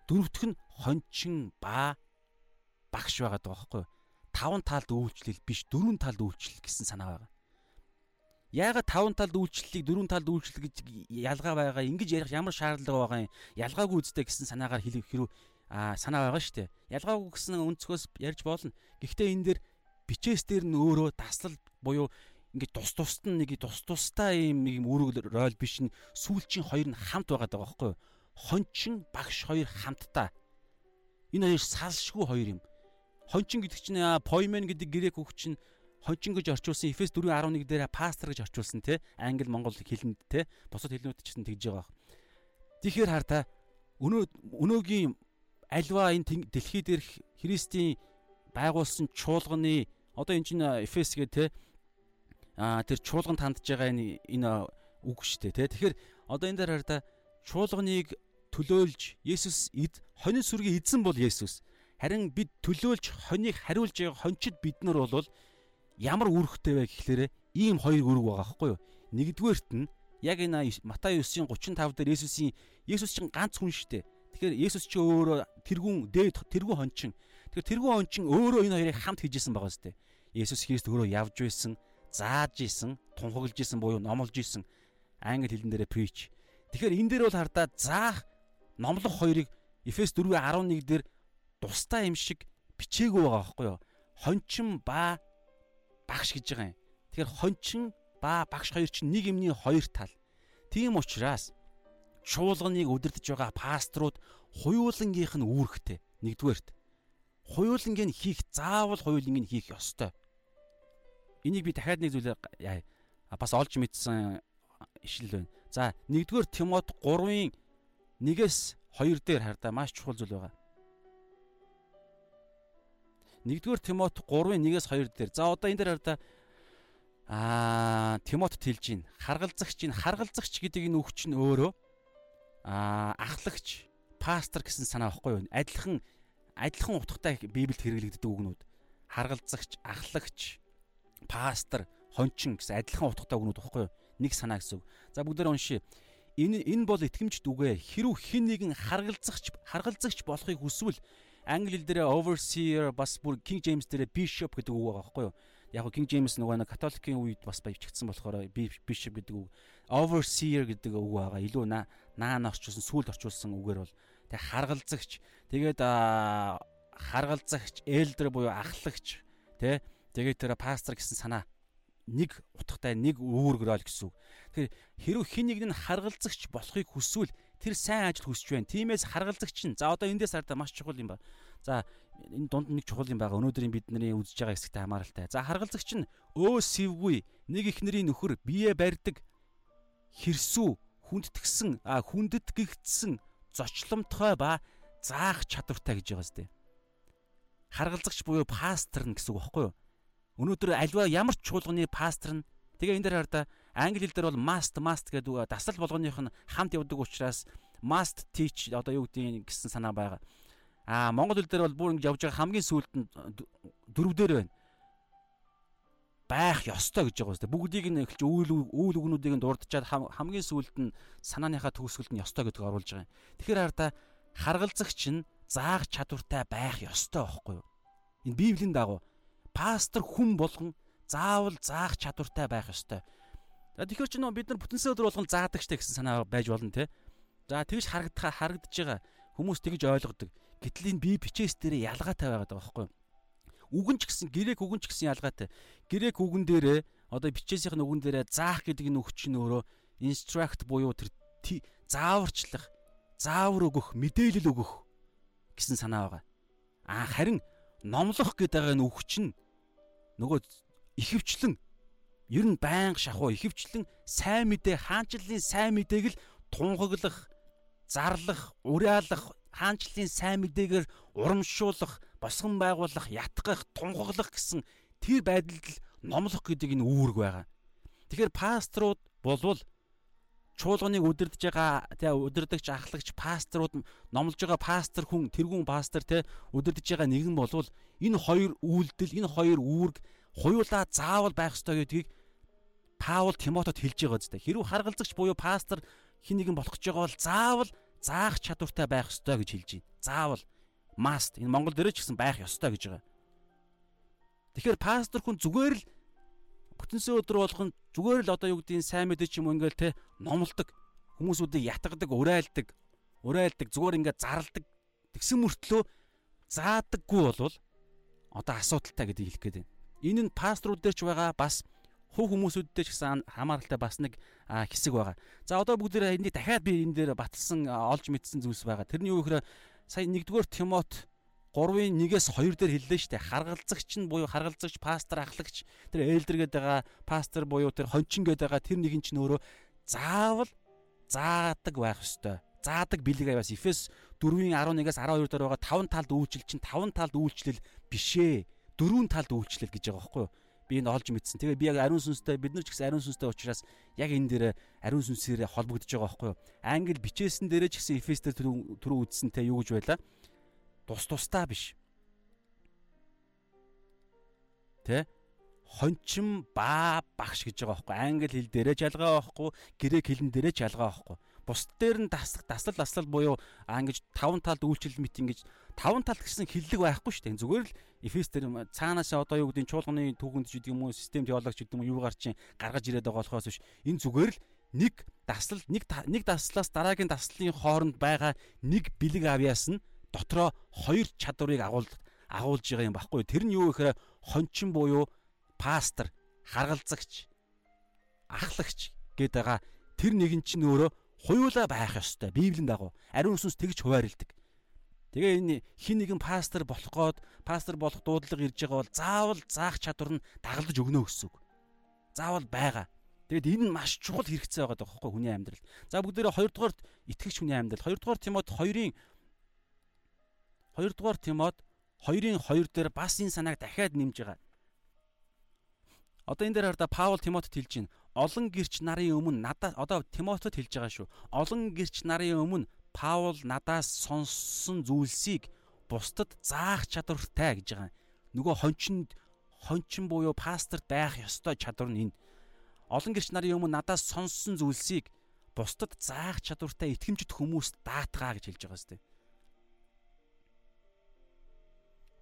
[SPEAKER 1] Дөрөвдөх нь хончин ба багш байгаад байгаа байхгүй юу? Таван талд үйлчлэл биш дөрвөн талд үйлчлэл гэсэн санаа байгаа. Яагаад таван талд үйлчлэлийг дөрвөн талд үйлчлэл гэж ялгаа байгаа ингэж ярих ямар шаардлага байгаа юм? Ялгаагүй үстэй гэсэн санаагаар хэлэх хэрэг аа санаа байгаа шүү дээ. Ялгаагүй гэсэн өнцгөөс ярьж болно. Гэхдээ энэ дээр бичээс дээр нь өөрөө таслал буюу ингээд тус тусад нь нэг тус тустай юм юм үүрэг рол биш нь сүүлчийн хоёр нь хамт байгаа даа байхгүй юу? Хончин багш хоёр хамтдаа. Энэ хоёр салшгүй хоёр юм. Хончин гэдэг чинь поимен гэдэг грек үг чинь хончин гэж орчуулсан Эфес 4:11 дээр пастор гэж орчуулсан те англи монгол хэлэнд те бусад хэлнүүд ч гэсэн тэгж байгаа. Тэгэхээр хар та өнөө өнөөгийн альва энэ дэлхий дээр Христийн байгуулсан чуулганы одоо энэ чинь Эфес гэх те а тэр чуулганд хандж байгаа энэ энэ үг шүү дээ те. Тэгэхээр одоо энэ дээр хараа чуулганыг төлөөлж Есүс эд хонин сүргийг эзэн бол Есүс. Харин бид төлөөлж хоныг хариулж байгаа хончид бид нар бол ямар үүрэгтэй вэ гэхлээрэ ийм хоёр үүрэг байгаа байхгүй юу? Нэгдүгээрт нь яг энэ Матай 9-ийн 35 дээр Есүсийн Есүс чинь ганц хүн шүү дээ. Тэгэхээр Есүс чи өөрөө тэрүүн дээд тэрүүн хончин. Тэгэхээр тэрүүн хончин өөрөө энэ хоёрыг хамт хийжсэн байгаа зү. Есүс Христ өөрөө явж байсан зааж исэн, тунхаглаж исэн буюу номлож исэн англи хэлэн дээрээ preach. Тэгэхээр энэ дээр бол хардаа заах номлох хоёрыг Эфес 4:11 дээр тустай юм шиг бичээгүй байгаа байхгүй юу? Хончин ба багш гэж байгаа юм. Тэгэхээр хончин ба багш хоёр чинь нэг юмний хоёр тал. Тийм учраас чуулганыг удирдах байгаа пасторууд хуйлангийнх нь үүрэгтэй. Нэгдүгээрт. Хуйлангийн хийх заавал хуйлангийн хийх ёстой. Энийг би дахиад нэг зүйлээр бас олж мэдсэн ишил байна. За, нэгдүгээр Тимот 3-ын 1-ээс 2 дээр хардаа маш чухал зүйл байгаа. Нэгдүгээр Тимот 3-ын 1-ээс 2 дээр. За, одоо энэ дээр хардаа аа Тимот хэлж гин. Харгалзагч ин харгалзагч гэдэг энэ үг чинь өөрөө аа ахлагч, пастор гэсэн санаа байхгүй юу? Адилхан адилхан утгатай Библиэд хэрэглэгддэг үгнүүд. Харгалзагч, ахлагч, пастор, хончин гэсэн адилхан утгатай үгнүүд багхгүй юу? Нэг санаа гэсэн үг. За бүгдээр уншия. Энэ энэ бол итгэмжт үгэ. Хэрв хэн нэгэн харгалзагч харгалзагч болохыг хүсвэл англи хэл дээр overseer бас бүр King James дээр bishop гэдэг үг байгаа байхгүй юу? Яг нь King James нөгөө нэг католикийн үед бас баявчигдсан болохоор bishop гэдэг үг overseer гэдэг үг байгаа. Илүү наан орчуулсан, сүүлд орчуулсан үгээр бол тэг харгалзагч. Тэгээд харгалзагч, elder буюу ахлагч, тэ Тэгээд тэр пастор гэсэн санаа нэг утгатай нэг үүргэрэл гэсэн үг. Тэгэхээр хэрв хин нэг нь харгалзагч болохыг хүсвэл тэр сайн ажил хүсэж байна. Тимээс харгалзагч нь. За одоо эндээс хардаа маш чухал юм ба. За энэ дунд нэг чухал юм байгаа. Өнөөдрийн бидний үзэж байгаа хэсэгтэй хамааралтай. За харгалзагч нь өө сэвгүй нэг их нэрийн нөхөр бие барьдаг хэрсүү хүндтгсэн а хүндэт гихтсэн зочломтгой ба заах чадвартай гэж байгаа зү. Харгалзагч буюу пастор нь гэсэн үг багхгүй юу? Өнөөдөр альва ямар ч чуулганы пастор нь тэгээ энэ дээр хараа англи хэл дээр бол must must гэдэг дасал болгоных нь хамт явдаг учраас must teach одоо юу гэдгийг гэсэн санаа байгаа. Аа монгол хэл дээр бол бүр ингэ явж байгаа хамгийн сүүлд нь дөрөв дээр байна. байх ёстой гэж байгаа үстэй. Бүгдийг нь эхэлж үйл үйл үгнүүдийг нь дурдчаад хамгийн сүүлд нь санааныхаа төгсгөлд нь ёстой гэдгийг оруулж байгаа юм. Тэгэхээр хараа харгалзагч нь заах чадвартай байх ёстой байхгүй юу? Энэ Библийн дагуу пастор хүн болгон заавал заах чадвартай байх ёстой. За тэгэхээр ч нөө бид нар бүтэнсээ өдөр болгон заадаг штэ гэсэн санаа байж болно те. За тэгж харагдах харагдаж байгаа хүмүүс тэгж ойлгодог. Гэтэл энэ бие бичээс дээр ялгаатай байгаад байгаа байхгүй юу? Үгэн ч гэсэн грек үгэн ч гэсэн ялгаатай. Грек үгэн дээрээ одоо бичээсийн үгэн дээрээ заах гэдэг энэ үг чинь өөрөө instruct буюу тэр зааварчлах, заавар өгөх, мэдээлэл өгөх гэсэн санаа байгаа. А харин номлох гэдэг энэ үг чинь нөгөө ихэвчлэн ер нь байнга шахуу ихэвчлэн сайн мэдээ хаанчлалын сайн мэдээг л тунхаглах, зарлах, уриалах, хаанчлалын сайн мэдээгээр урамшуулах, босгон байгуулах, ятгах, тунхаглах гэсэн тэр байдалд л номлох гэдэг энэ үүрэг байгаа. Тэгэхээр пасторууд болвол чуулганыг удирдах байгаа тий удирдахч ахлагч пасторууд номлож байгаа пастор хүн тэрүүн пастор тий удирдах байгаа нэгэн болвол энэ хоёр үйлдэл энэ хоёр үүрэг хуйлаа заавал байх ёстой гэдгийг Паул Тимотод хэлж байгаа зү. Хэрвээ харгалзагч буюу пастор хин нэгэн болох гэж байгаа бол заавал заах чадвартай байх ёстой гэж хэлж байна. Заавал must энэ Монгол дээрээ ч гэсэн байх ёстой гэж байгаа. Тэгэхээр пастор хүн зүгээр л бүтэнсээ өдөр болгон зүгээр л одоо юу гэдгийг сайн мэдээ ч юм ингээл те номлодог хүмүүсүүдийг ятгадаг, урайлдаг, урайлдаг, зүгээр ингээд зарладаг тэгсэн мөртлөө заадаггүй болвол одоо асуудалтай гэдгийг хэлэх гээд байна. Энэ нь пасторууд дээр ч байгаа бас хувь хүмүүсүүд дээр ч гэсэн хамааралтай бас нэг хэсэг байгаа. За одоо бүгд энийг дахиад би энэ дээр баталсан олж мэдсэн зүйлс байгаа. Тэрний юу гэхээр сая 1-р Тимот 3-ын 1-ээс 2 дээр хэллээ шүү дээ. Харгалзагч нь буюу харгалзагч, пастор, ахлагч, тэр ээлдэр гэдэг байгаа пастор буюу тэр хончин гэдэг байгаа тэр нэгэн чинь өөрөө заавал заадаг байх ёстой. Заадаг бэлэг аваас Эфес 4-ийн 11-аас 12 дээр байгаа 5 талд үйлчлэл чинь 5 талд үйлчлэл бишээ. Дөрвөн талд үйлчлэл гэж байгаа байхгүй юу? Би энэ олж мэдсэн. Тэгээ би яг ариун сүнстэй бид нар ч гэсэн ариун сүнстэй учраас яг энэ дээр ариун сүнсээр холбогдож байгаа байхгүй юу? Англи бичээсэн дээрээ ч гэсэн Эфес дээр түрүү үзсэнтэй юу гэж байлаа? Тус тусдаа биш. Тэ? Хончин баа багш гэж байгаа байхгүй. Англи хэл дээрээ жалгаа байхгүй, грек хэлэн дээрээ жалгаа байхгүй. Бус дээр нь дасах даслал даслал буюу ангиж таван талд үйлчлэл мэт ингэж таван талд гэсэн хиллэг байхгүй шүү дээ. Зүгээр л Эфес дээр цаанаас одоо юу гэдэг нь чуулганы түүхэнд ч гэдэг юм уу, систем теологч гэдэг юм уу юугаар чинь гаргаж ирээд байгаа болохоос биш. Энэ зүгээр л нэг даслал нэг нэг даслалаас дараагийн даслалын хооронд байгаа нэг бэлэг авьяас нь дотроо хоёр чадварыг агуулж агуулж байгаа юм баггүй. Тэр нь юу гэхээр хончин буюу пастор, харгалзагч, ахлагч гэдэг байгаа. Тэр нэгэн чинь өөрөө хуйлаа байх ёстой. Библийн дагуу ариун сүнс тэгж хуваарлдаг. Тэгээ энэ хин нэгэн пастор болох гээд пастор болох дуудлага ирж байгаа бол заавал заах чадвар нь дагалдаж өгнө гэсэн үг. Заавал байгаа. Тэгэд энэ нь маш чухал хэрэгцээ байгаа байхгүй хүний амьдрал. За бүгдээрээ хоёрдугаар итгэгч хүний амьдрал. Хоёрдугаар Тимот 2-ын 2 дугаар Тимод 2-ын 2 дээр бас энэ санааг дахиад нэмж байгаа. Одоо энэ дээр хараа Паул Тимотед хэлж байна. Олон гэрч нарын өмнө надад одоо Тимотед хэлж байгаа шүү. Олон гэрч нарын өмнө Паул надаас сонссон зүйлсийг бусдад заах чадвартай гэж байгаа. Нөгөө хончинд хончин буюу пасторт байх ёстой чадвар нь энэ. Олон гэрч нарын өмнө надаас сонссон зүйлсийг бусдад заах чадвартай итгэмжит хүмүүст даатгаа гэж хэлж байгаа сте.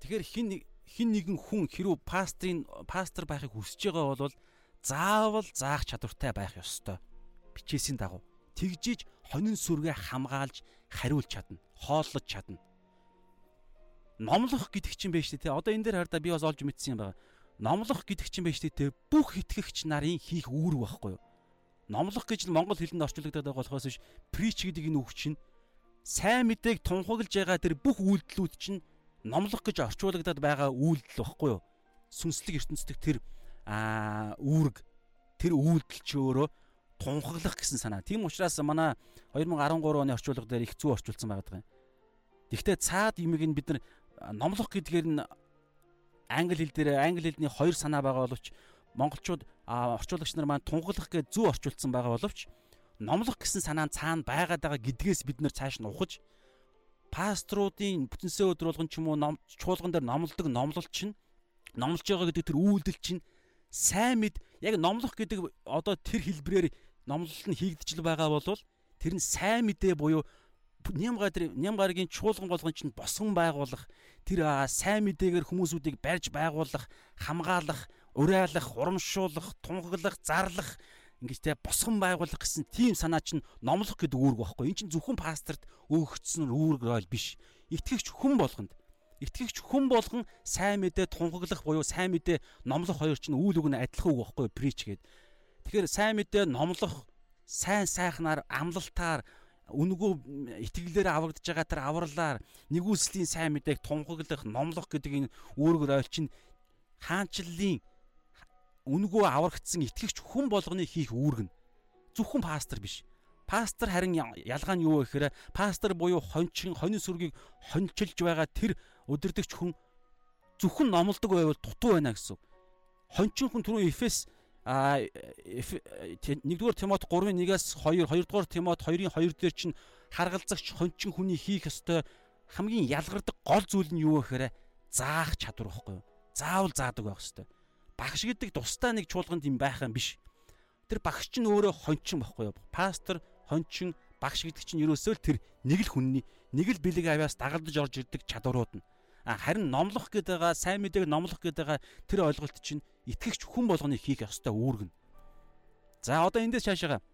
[SPEAKER 1] Тэгэхээр хин хин нэгэн хүн хэрв пастрын пастор байхыг хүсэж байгаа бол заавал заах чадвартай байх ёстой. Бичээсийн дагуу тэгжиж хонин сүргээ хамгаалж хариулж чадна, хооллож чадна. Номлох гэдэг чинь байж тээ. Одоо энэ дээр хараа би бас олж мэдсэн юм байна. Номлох гэдэг чинь байж тээ. Бүх итгэгч нарын хийх үүрэг байхгүй юу? Номлох гэж нь монгол хэлэнд орчуулагдаад байгаа болохоос биш preach гэдэг энэ үг чинь сайн мэдээг тунхаглаж байгаа тэр бүх үйлдэлүүд чинь номлох гэж орчуулагдаад байгаа үйлдэл багхгүй юу? Сүнслэг ертөнцийн тэр аа үүрэг тэр үйлдэл чи өөрөө тунхаглах гэсэн санаа. Тийм учраас манай 2013 оны орчуулга дээр их зүү орчуулсан байгаа юм. Гэхдээ цаад юмыг нь бид нар номлох гэдгээр нь англи хэл дээр англи хэлний хоёр санаа байгаа боловч монголчууд орчуулагч нар маань тунхаглах гэж зүү орчуулсан байгаа боловч номлох гэсэн санаа цаана байгаад байгаа гэдгээс бид нар цааш нь ухаж пасторуудын бүтэнсээ өдөр болгон ч юм уу чуулган дээр номлодог номлол чинь номлож байгаа гэдэг тэр үйлдэл чинь сайн мэд яг номлох гэдэг одоо тэр хэлбрээр номлол нь хийгдэж байгаа бол тэр нь сайн мэдээ буюу Нямгаар Нямгаргийн чуулган болгон чинь босгон байгуулах тэр сайн мэдээгээр хүмүүсүүдийг барьж байгуулах, хамгаалах, урайлах, урамшуулах, тунхаглах, зарлах ингэж те босгон байгуулах гэсэн тийм санаа чинь номлох гэдэг үүрэг байхгүй. Энд чинь зөвхөн пасторт өөгцсөн үүрэг ойл биш. Итгэгч хүн болгонд итгэгч хүн болгон сайн мэдээ тунхаглах буюу сайн мэдээ номлох хоёр чинь үйл үг нь адилхан үг байхгүй preach гээд. Тэгэхээр сайн мэдээ номлох сайн сайхнаар амлалтаар үнгөө итгэлээр аврагдж байгаа тэр авралаар нэгүслийн сайн мэдээг тунхаглах номлох гэдэг энэ үүрэг ойл чинь хаанчлалын үнгөө аврагдсан итгэгч хүн болгоны хийх үүрэг нь зөвхөн пастор биш. Пастор харин ялгаа нь юу вэ гэхээр пастор буюу хончин хонин сүргийг хончилж байгаа тэр өдөрдөгч хүн зөвхөн номлодог байвал дутуу байна гэсэн. Хончин хүн түрүү Эфес а 1-р Тимот 3-1-аас 2 2-р Тимот 2-ын 2 дээр чинь харгалзагч хончин хүний хийх ёстой хамгийн ялгардаг гол зүйл нь юу вэ гэхээр заах чадвар байхгүй юу? Заавал заадаг байх ёстой багш гэдэг тусдаа нэг чуулганд юм байх юм биш. тэр багш чинь өөрөө хончин байхгүй юу? Пастор, хончин, багш гэдэг чинь ерөөсөө л тэр нэг л хүнний нэг л бэлэг авяас дагалдаж орж ирдэг чадварууд нь. А харин номлох гэдэг байгаа, сайн мэдээг номлох гэдэг байгаа тэр ойлголт чинь итгэгч хүн болгоны хийх ёстой үүрэг нь. За одоо эндээс цаашаа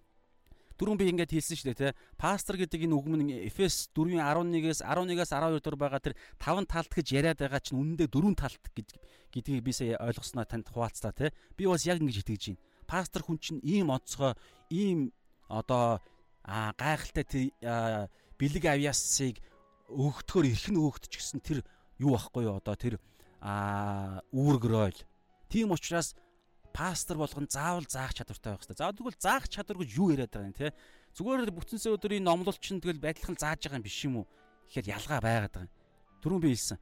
[SPEAKER 1] Дөрөв би ингээд хэлсэн шүү дээ те. Пастор гэдэг энэ үг мөн Эфес 4:11-ээс 11-аас 12 дугаар байгаа тэр таван талт гэж яриад байгаа чинь үнэндээ дөрвөн талт гэдгийг би сая ойлгосноо танд хуваалцлаа те. Би бас яг ингэж итгэж байна. Пастор хүн чинь ийм онцгой, ийм одоо гайхалтай бэлэг авьяасыг өгөхтөөр эрхэн өөхт ч гэсэн тэр юу ахгүй юу одоо тэр үүргөрөөл. Тийм учраас пастор болгон заавал заах чадвартай байх хэрэгтэй. Заавал тэгвэл заах чадвар гэж юу яриад байгаа юм те? Зүгээр л бүтэнсээ өдрийн номлолч нь тэгэл байдлахын зааж байгаа юм биш юм уу? Гэхээр ялгаа байгаад байгаа юм. Түрүүн би хэлсэн.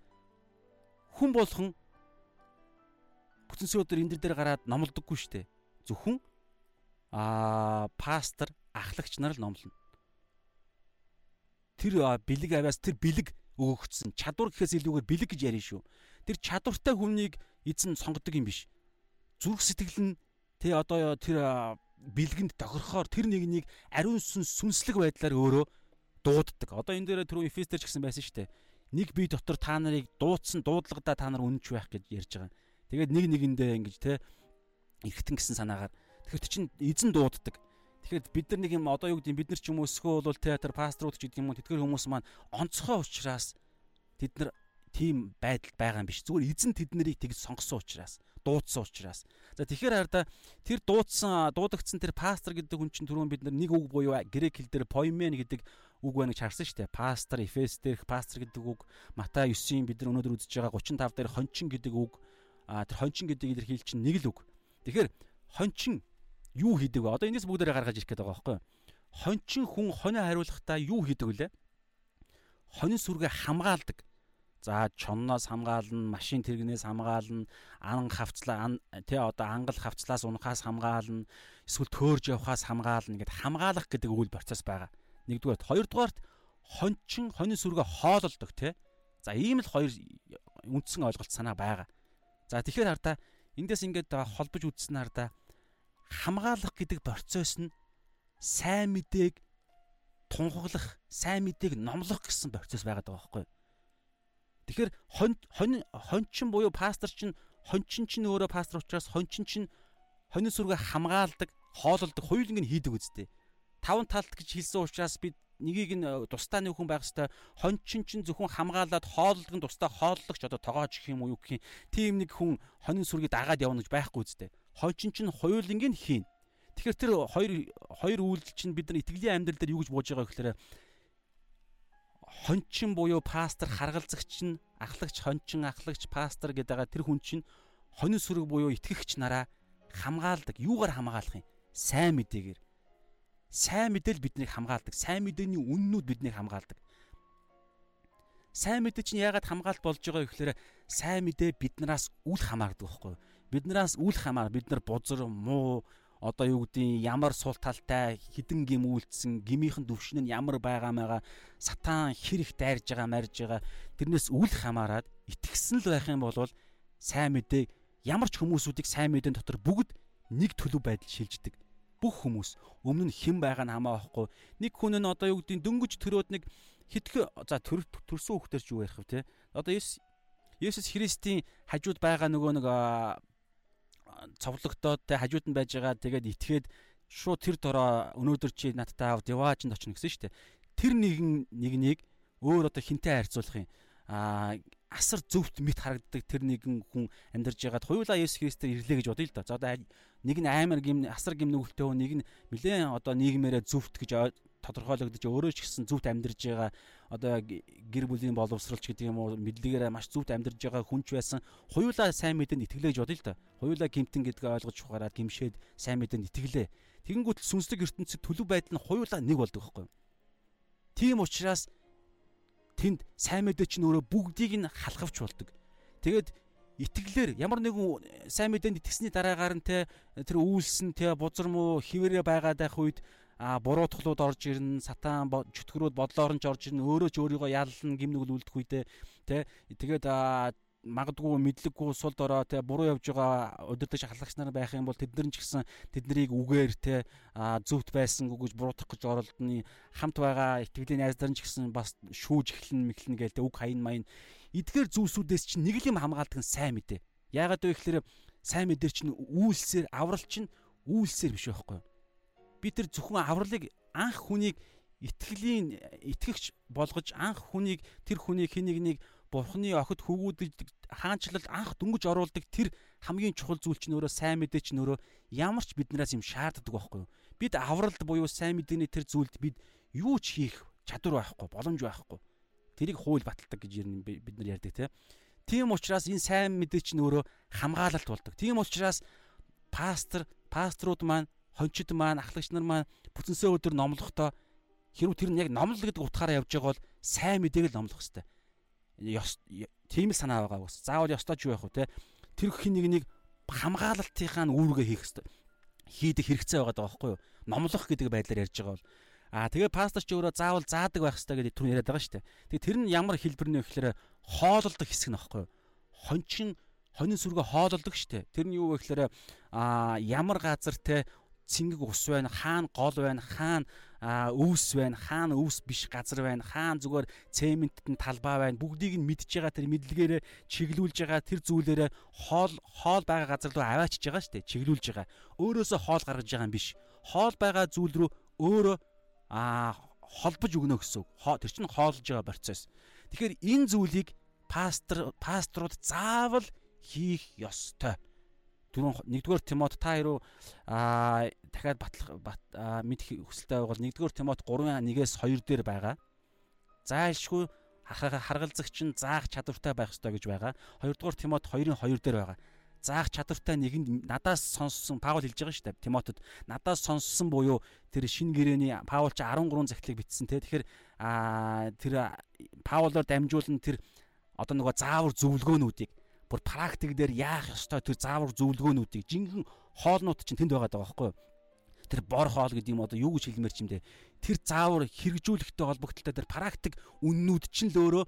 [SPEAKER 1] Хүн болгон бүтэнсээ өдөр энэ дээр гараад номлодоггүй шүү дээ. Зөвхөн аа пастор, ахлагч нар л номлоно. Тэр бэлэг авяас тэр бэлэг өгөгдсөн чадвар гэхээс илүүгээр бэлэг гэж ярина шүү. Тэр чадвартай хүнийг эзэн сонгодог юм биш зүрх сэтгэл нь тэ одоо тэр бэлгэнд тохирохоор тэр нэгнийг ариун сүнс сүнслэг байдлаар өөрөө дууддаг. Одоо энэ дээр түрүү Эфестер ч гэсэн байсан шүү дээ. Нэг бие дотор та нарыг дуудсан дуудлагадаа та нар үнэнч байх гэж ярьж байгаа. Тэгээд нэг нэгэндээ ингэж те эргэтэн гэсэн санаагаар тэгэхээр чинь эзэн дууддаг. Тэгэхээр бид нар нэг юм одоо юу гэдэг бид нар ч юм уу өсгөө бол театр пасторууд ч гэдэг юм уу тэтгэр хүмүүс маань онцгой учраас тэд нар тийм байдал байгаа юм биш. Зүгээр эзэн тэд нарыг тэгж сонгосон учраас дуудсан учраас. За тэгэхээр хараа тэр дуудсан дуудагдсан тэр пастор гэдэг хүн чинь түрүүн бид нэг үг буюу грек хэл дээр поимен гэдэг үг байна гэж харсан шүү дээ. Пастор, Эфес дээрх пастор гэдэг үг, Матай 9-ийн бид нар өнөөдөр үзэж байгаа 35 дээр хончин гэдэг үг, а тэр хончин гэдэг илэрхийлэл чинь нэг л үг. Тэгэхээр хончин юу хийдэг вэ? Одоо энэс бүгдээрээ гаргаж ирэх гээд байгаа байхгүй юу? Хончин хүн хонио хариулахдаа юу хийдэг вүлээ? Хонин сүргээ хамгаалдаг За чонноос хамгаална, машин тэрэгнээс хамгаална, ан хавцлаа тий одоо ангал хавцлаас унахаас хамгаална, эсвэл төөрж явахаас хамгаална гэд хамгаалах гэдэг үйл процесс байгаа. Нэгдүгээрт, хоёрдугаарт хончин хонин сүргээ хоололдог тий. За ийм л хоёр үндсэн ойлголт санаа байгаа. За тэгэхээр хардаа эндээс ингээд холбож үзсэн хардаа хамгаалах гэдэг процесс нь сайн мэдээг тунхаглах, сайн мэдээг номлох гэсэн процесс байгаад байгаа байхгүй юу? Тэгэхээр хонь хонь хончин буюу пастор чинь хончин чинь өөрөө пастор учраас хончин чинь хонин сүргээ хамгаалдаг, хоололдог, хоёуланг нь хийдэг үстэй. Таван талт гэж хэлсэн учраас бид нэгийг нь э, тусдаа нэг хүн байх хэвээр хончин чинь зөвхөн хамгаалаад хооллог нь тусдаа хооллогч одоо тоогооч гэх юм уу юу гэх юм. Тийм нэг хүн хонин сүргийг дагаад явна гэж байхгүй үстэй. Хончин чинь хоёуланг нь хийн. Тэгэхээр тэр хоёр хоёр үйлдэл чинь бид нар итгэлийн амьдрал дээр юу гэж бууж байгаа гэхээр хончин буюу пастор харгалзагч нь ахлагч хончин ахлагч пастор гэдэг байгаа тэр хүн чинь хонин сүрэг буюу итгэгч нараа хамгаалдаг. Юугаар хамгаалах юм? Сайн мэдээгээр. Сайн мэдэл биднийг хамгаалдаг. Сайн мэдээний үннүүд биднийг хамгаалдаг. Сайн мэдээ чинь яагаад хамгаалт болж байгаа гэхээр сайн мэдээ биднээс үл хамаардаг байхгүй юу? Биднээс үл хамаар бид нар бузар, муу, одоо юу гэдгийг ямар сул талтай хідэн гим үйлдсэн гмийнхэн төвшин нь ямар байгаа маяга сатан хэр их дайрж байгаа марж байгаа тэрнээс үл хамааран итгэсэн л байх юм бол сайн мэдээ ямар ч хүмүүсүүдийг сайн мэдэн дотор бүгд нэг төлөв байдал шилждэг. Бүх хүмүүс өмнө нь хэн байгаа нь хамаа байхгүй нэг хүн нь одоо юу гэдгийг дөнгөж төрөөд нэг хитгэн за төр төрсөн хүүхдэр ч юу ярих вэ те? Одоо Есүс Христийн хажууд байгаа нөгөө нэг цовлогдоод те хажууд нь байж байгаа тэгээд итгээд шууд тэр дороо өнөөдөр чи надтай аав диваажинд очно гэсэн шүү дээ. Тэр нэгэн нэгнийг өөр одоо хинтээ харьцуулах юм. Аа асар зөвхт мэд харагддаг тэр нэгэн хүн амьдарж байгаад хоёулаа Есүс Христээр ирлээ гэж бодъё л доо. За одоо нэг нь аймар гим асар гим нүгэлтэй хүн нэг нь нэлээд одоо нийгмээрээ зөвхт гэж тодорхойлогдож өөрөө ч гэсэн зүвт амьдарж байгаа одоо гэр бүлийн боловсролч гэдэг юм уу мэдлэгээр маш зүвт амьдарж байгаа хүнч байсан хоёулаа сайн мэдэн итгэлээж бодъё л да. Хоёулаа гимтэн гэдгээ ойлгож ухаараад гимшээд сайн мэдэн итгэлээ. Тэгэнгүүт сүнслэг ертөнцид төлөв байдал нь хоёулаа нэг болдог байхгүй юу? Тийм учраас тэнд сайн мэдээ чинь өөрөө бүгдийг нь халахвч болдог. Тэгээд итгэлээр ямар нэгэн сайн мэдээнд итгэсний дараагаар нь те тэр үйлсэн те бузар муу хിവэрэ байгаад байх үед а буруутгалууд орж ирнэ сатан чөтгөрүүд бодлоор нь орж ирнэ өөрөө ч өөрийгөө яллна гим нүгэл үлдэх үедээ тэ тэгээд магадгүй мэдлэггүй сул дорой те буруу явж байгаа удирдах халагч нар байх юм бол тэд нар ч гэсэн тэднийг үгээр те зөвхт байсан гэж буруутгах гэж оролдоны хамт байгаа итгэлийн найз нар ч гэсэн бас шүүж эхлэн мэхлэн гээл те үг хайн маян эдгээр зүйлсүүдээс чинь нэг л юм хамгаалдаг нь сайн мэдээ. Яагаад вэ гэхээр сайн мэдэр чинь үйлсээр аврал чинь үйлсээр биш байхгүй юу? Би тэр зөвхөн авралыг анх хүнийг итгэлийн итгэгч болгож анх хүнийг тэр хүнийг хин нэгнийг бурхны охид хөвгүүдэж хаанчлал анх дөнгөж оруулдаг тэр хамгийн чухал зүйл чинь өөрөө сайн мэдээ чинь өөрөө ямар ч биднээс юм шаарддаг байхгүй юу? Бид авралд буюу сайн мэдээний тэр зүйлд бид юу ч хийх чадвар байхгүй, боломж байхгүй. Тэрийг хууль баталдаг гэж бид нар ярьдаг тийм. Тийм учраас энэ сайн мэдээ чинь өөрөө хамгаалалт болдог. Тийм учраас пастор, пасторууд маань, хончид маань, ахлагч нар маань бүтэнсээ өдөр номлохдоо хэрвээ тэр нь яг номлол гэдэг утгаараа явж байгаа бол сайн мэдээг л номлох хэрэгтэй тийм л санаа байгаа бас. Заавал ёстой ч юу байх вэ те. Тэр хин нэг нэг хамгаалалтынхаа үүргээ хийх хэрэгтэй. Хийдэг хэрэгцээ байгаа даа байхгүй юу? Номлох гэдэг байдлаар ярьж байгаа бол Аа тэгээ пастор ч өөрөө заавал заадаг байх хэрэгтэй гэдэг түр яриад байгаа шүү дээ. Тэгээ тэр нь ямар хэлбэрнэ гэхээр хоололдог хэсэг нь байхгүй юу? Хончин хонин сүргээ хоололдог шүү дээ. Тэр нь юу вэ гэхээр аа ямар газар те цэнгэг ус байна, хаана гол байна, хаана өвс байна, хаана өвс биш газар байна, хаана зүгээр цементт нь талбай байна. Бүгдийг нь мэдж байгаа тэр мэдлэгээрээ чиглүүлж байгаа тэр зүйлээрээ хоол хоол байгаа газар руу аваачж байгаа шүү дээ. Чиглүүлж байгаа. Өөрөөсөө хоол гаргаж байгаа юм биш. Хоол байгаа зүйл рүү өөрөө аа холбож өгнө гэсэн. Тэр чинь хоолж байгаа процесс. Тэгэхээр энэ зүйлийг пастор пасторууд заавал хийх ёстой дөрөв нэгдүгээр Тимот та хэрүү аа дахиад батлах мэдэх хүсэлтэй байвал нэгдүгээр Тимот 3:1-ээс 2 дээр байгаа. Заашгүй харгалзагч нь заах чадвартай байх ёстой гэж байгаа. Хоёрдугаар Тимот 2:2 дээр байгаа. Заах чадвартай нэгэнд надаас сонссон Паул хэлж байгаа шүү дээ. Тимотод надаас сонссон буюу тэр шин гэрэний Паул ч 13 захидлыг бичсэн те. Тэгэхээр аа тэр Паулоор дамжуулан тэр одоо нөгөө заавар зөвлөгөөнүүдийг бүр практик дээр яах ёстой тэр заавар зөвлөгөөнүүдийг жинхэнэ хоолнууд чинь тэнд байгаа даа байхгүй? Тэр бор хоол гэдэг юм одоо юу гэж хэлмээр чимдээ тэр заавар хэрэгжүүлэхтэй холбогдлолтой тэр практик үннүүд чинь л өөрөө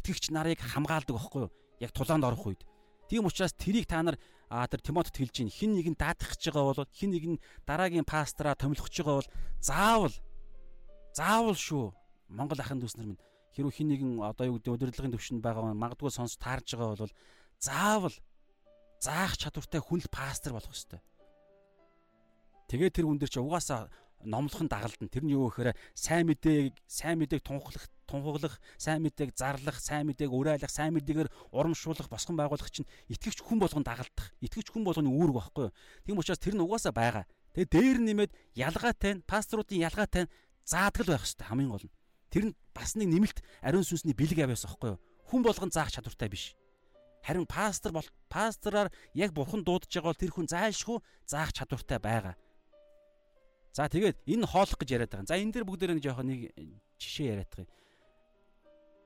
[SPEAKER 1] итгэгч нарыг хамгаалдаг байхгүй? Яг тулаанд орох үед. Тийм учраас тэрийг та нар тэр Тимотед хэлж чинь хин нэг нь даатгах гэж байгаа бол хин нэг нь дараагийн пастраа томилох гэж байгаа бол заавал заавал шүү Монгол ахын дүүс нар минь хэрвээ хин нэгэн одоо юу гэдэг удирдлагын төвшөнд байгаа магадгүй сонс таарж байгаа бол заавал заах чадвартай хүн л пастор болох ёстой. Тэгээ тэр хүн дээр чи угаасаа номлохын дагалдан тэр нь юу гэхээр сайн мэдээг сайн мэдээг тунхаглах тунхаглах сайн мэдээг зарлах сайн мэдээг уриалах сайн мэдээгээр урамшуулах босгон байгуулах чинь итгэвч хүн болгон дагалдах. Итгэвч хүн болгоны үүрэг байхгүй юу? Тийм учраас тэр нь угаасаа байгаа. Тэгээ дээр нэмээд ялгаатай нь пасторуудын ялгаатай нь заадгал байх хэрэгтэй хамгийн гол нь. Тэр нь бас нэг нэмэлт ариун сүнсний бэлэг авьяас байхгүй юу? Хүн болгон заах чадвартай биш Харин пастор бол пастораар яг бурхан дуудаж байгаа бол тэр хүн зайлшгүй заах чадвартай байгаа. За тэгээд энэ хоолох гэж яриад байгаа. За энэ дээр бүгдээр нэг жоохон нэг жишээ яриад байгаа.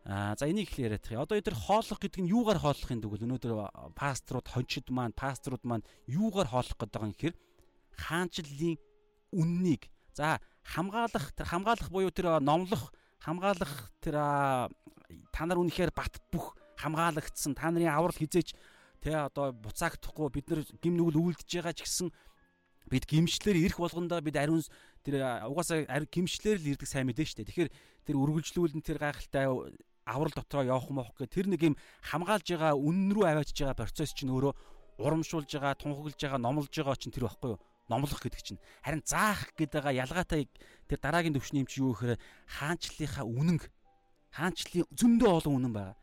[SPEAKER 1] Аа за энийг их яриад байгаа. Одоо энэ хоолох гэдэг нь юугаар хоолох юм дэгвэл өнөөдөр пасторууд, хончид маань, пасторууд маань юугаар хоолох гэдэг юм хэр хаанчлалын үннийг за хамгаалах тэр хамгаалах буюу тэр номлох хамгаалах тэр та нар үнэхээр бат бөх хамгаалагдсан. Та нарын аврал хизээч тэ одоо буцаагдахгүй бид нар гим нүгэл үлдэж байгаа ч гэсэн бид гимшлэр ирэх болгондоо бид ариун тэр угаасаа гимшлэр л ирдэг сайн мэдэн штэ. Тэгэхээр тэр үргэлжлүүлэн тэр гайхалтай аврал дотроо явах мох гэх тэр нэг юм хамгаалж байгаа үнэн рүү аваачж байгаа процесс чинь өөрөө урамшуулж байгаа тунхаглаж байгаа номлож байгаа чинь тэр байхгүй юу? Номлох гэдэг чинь. Харин заах гэдэг байгаа ялгаатай тэр дараагийн төвшний юм чи юу гэхээр хаанчлалынхаа үнэн хаанчлалын зөндөө олон үнэн байгаа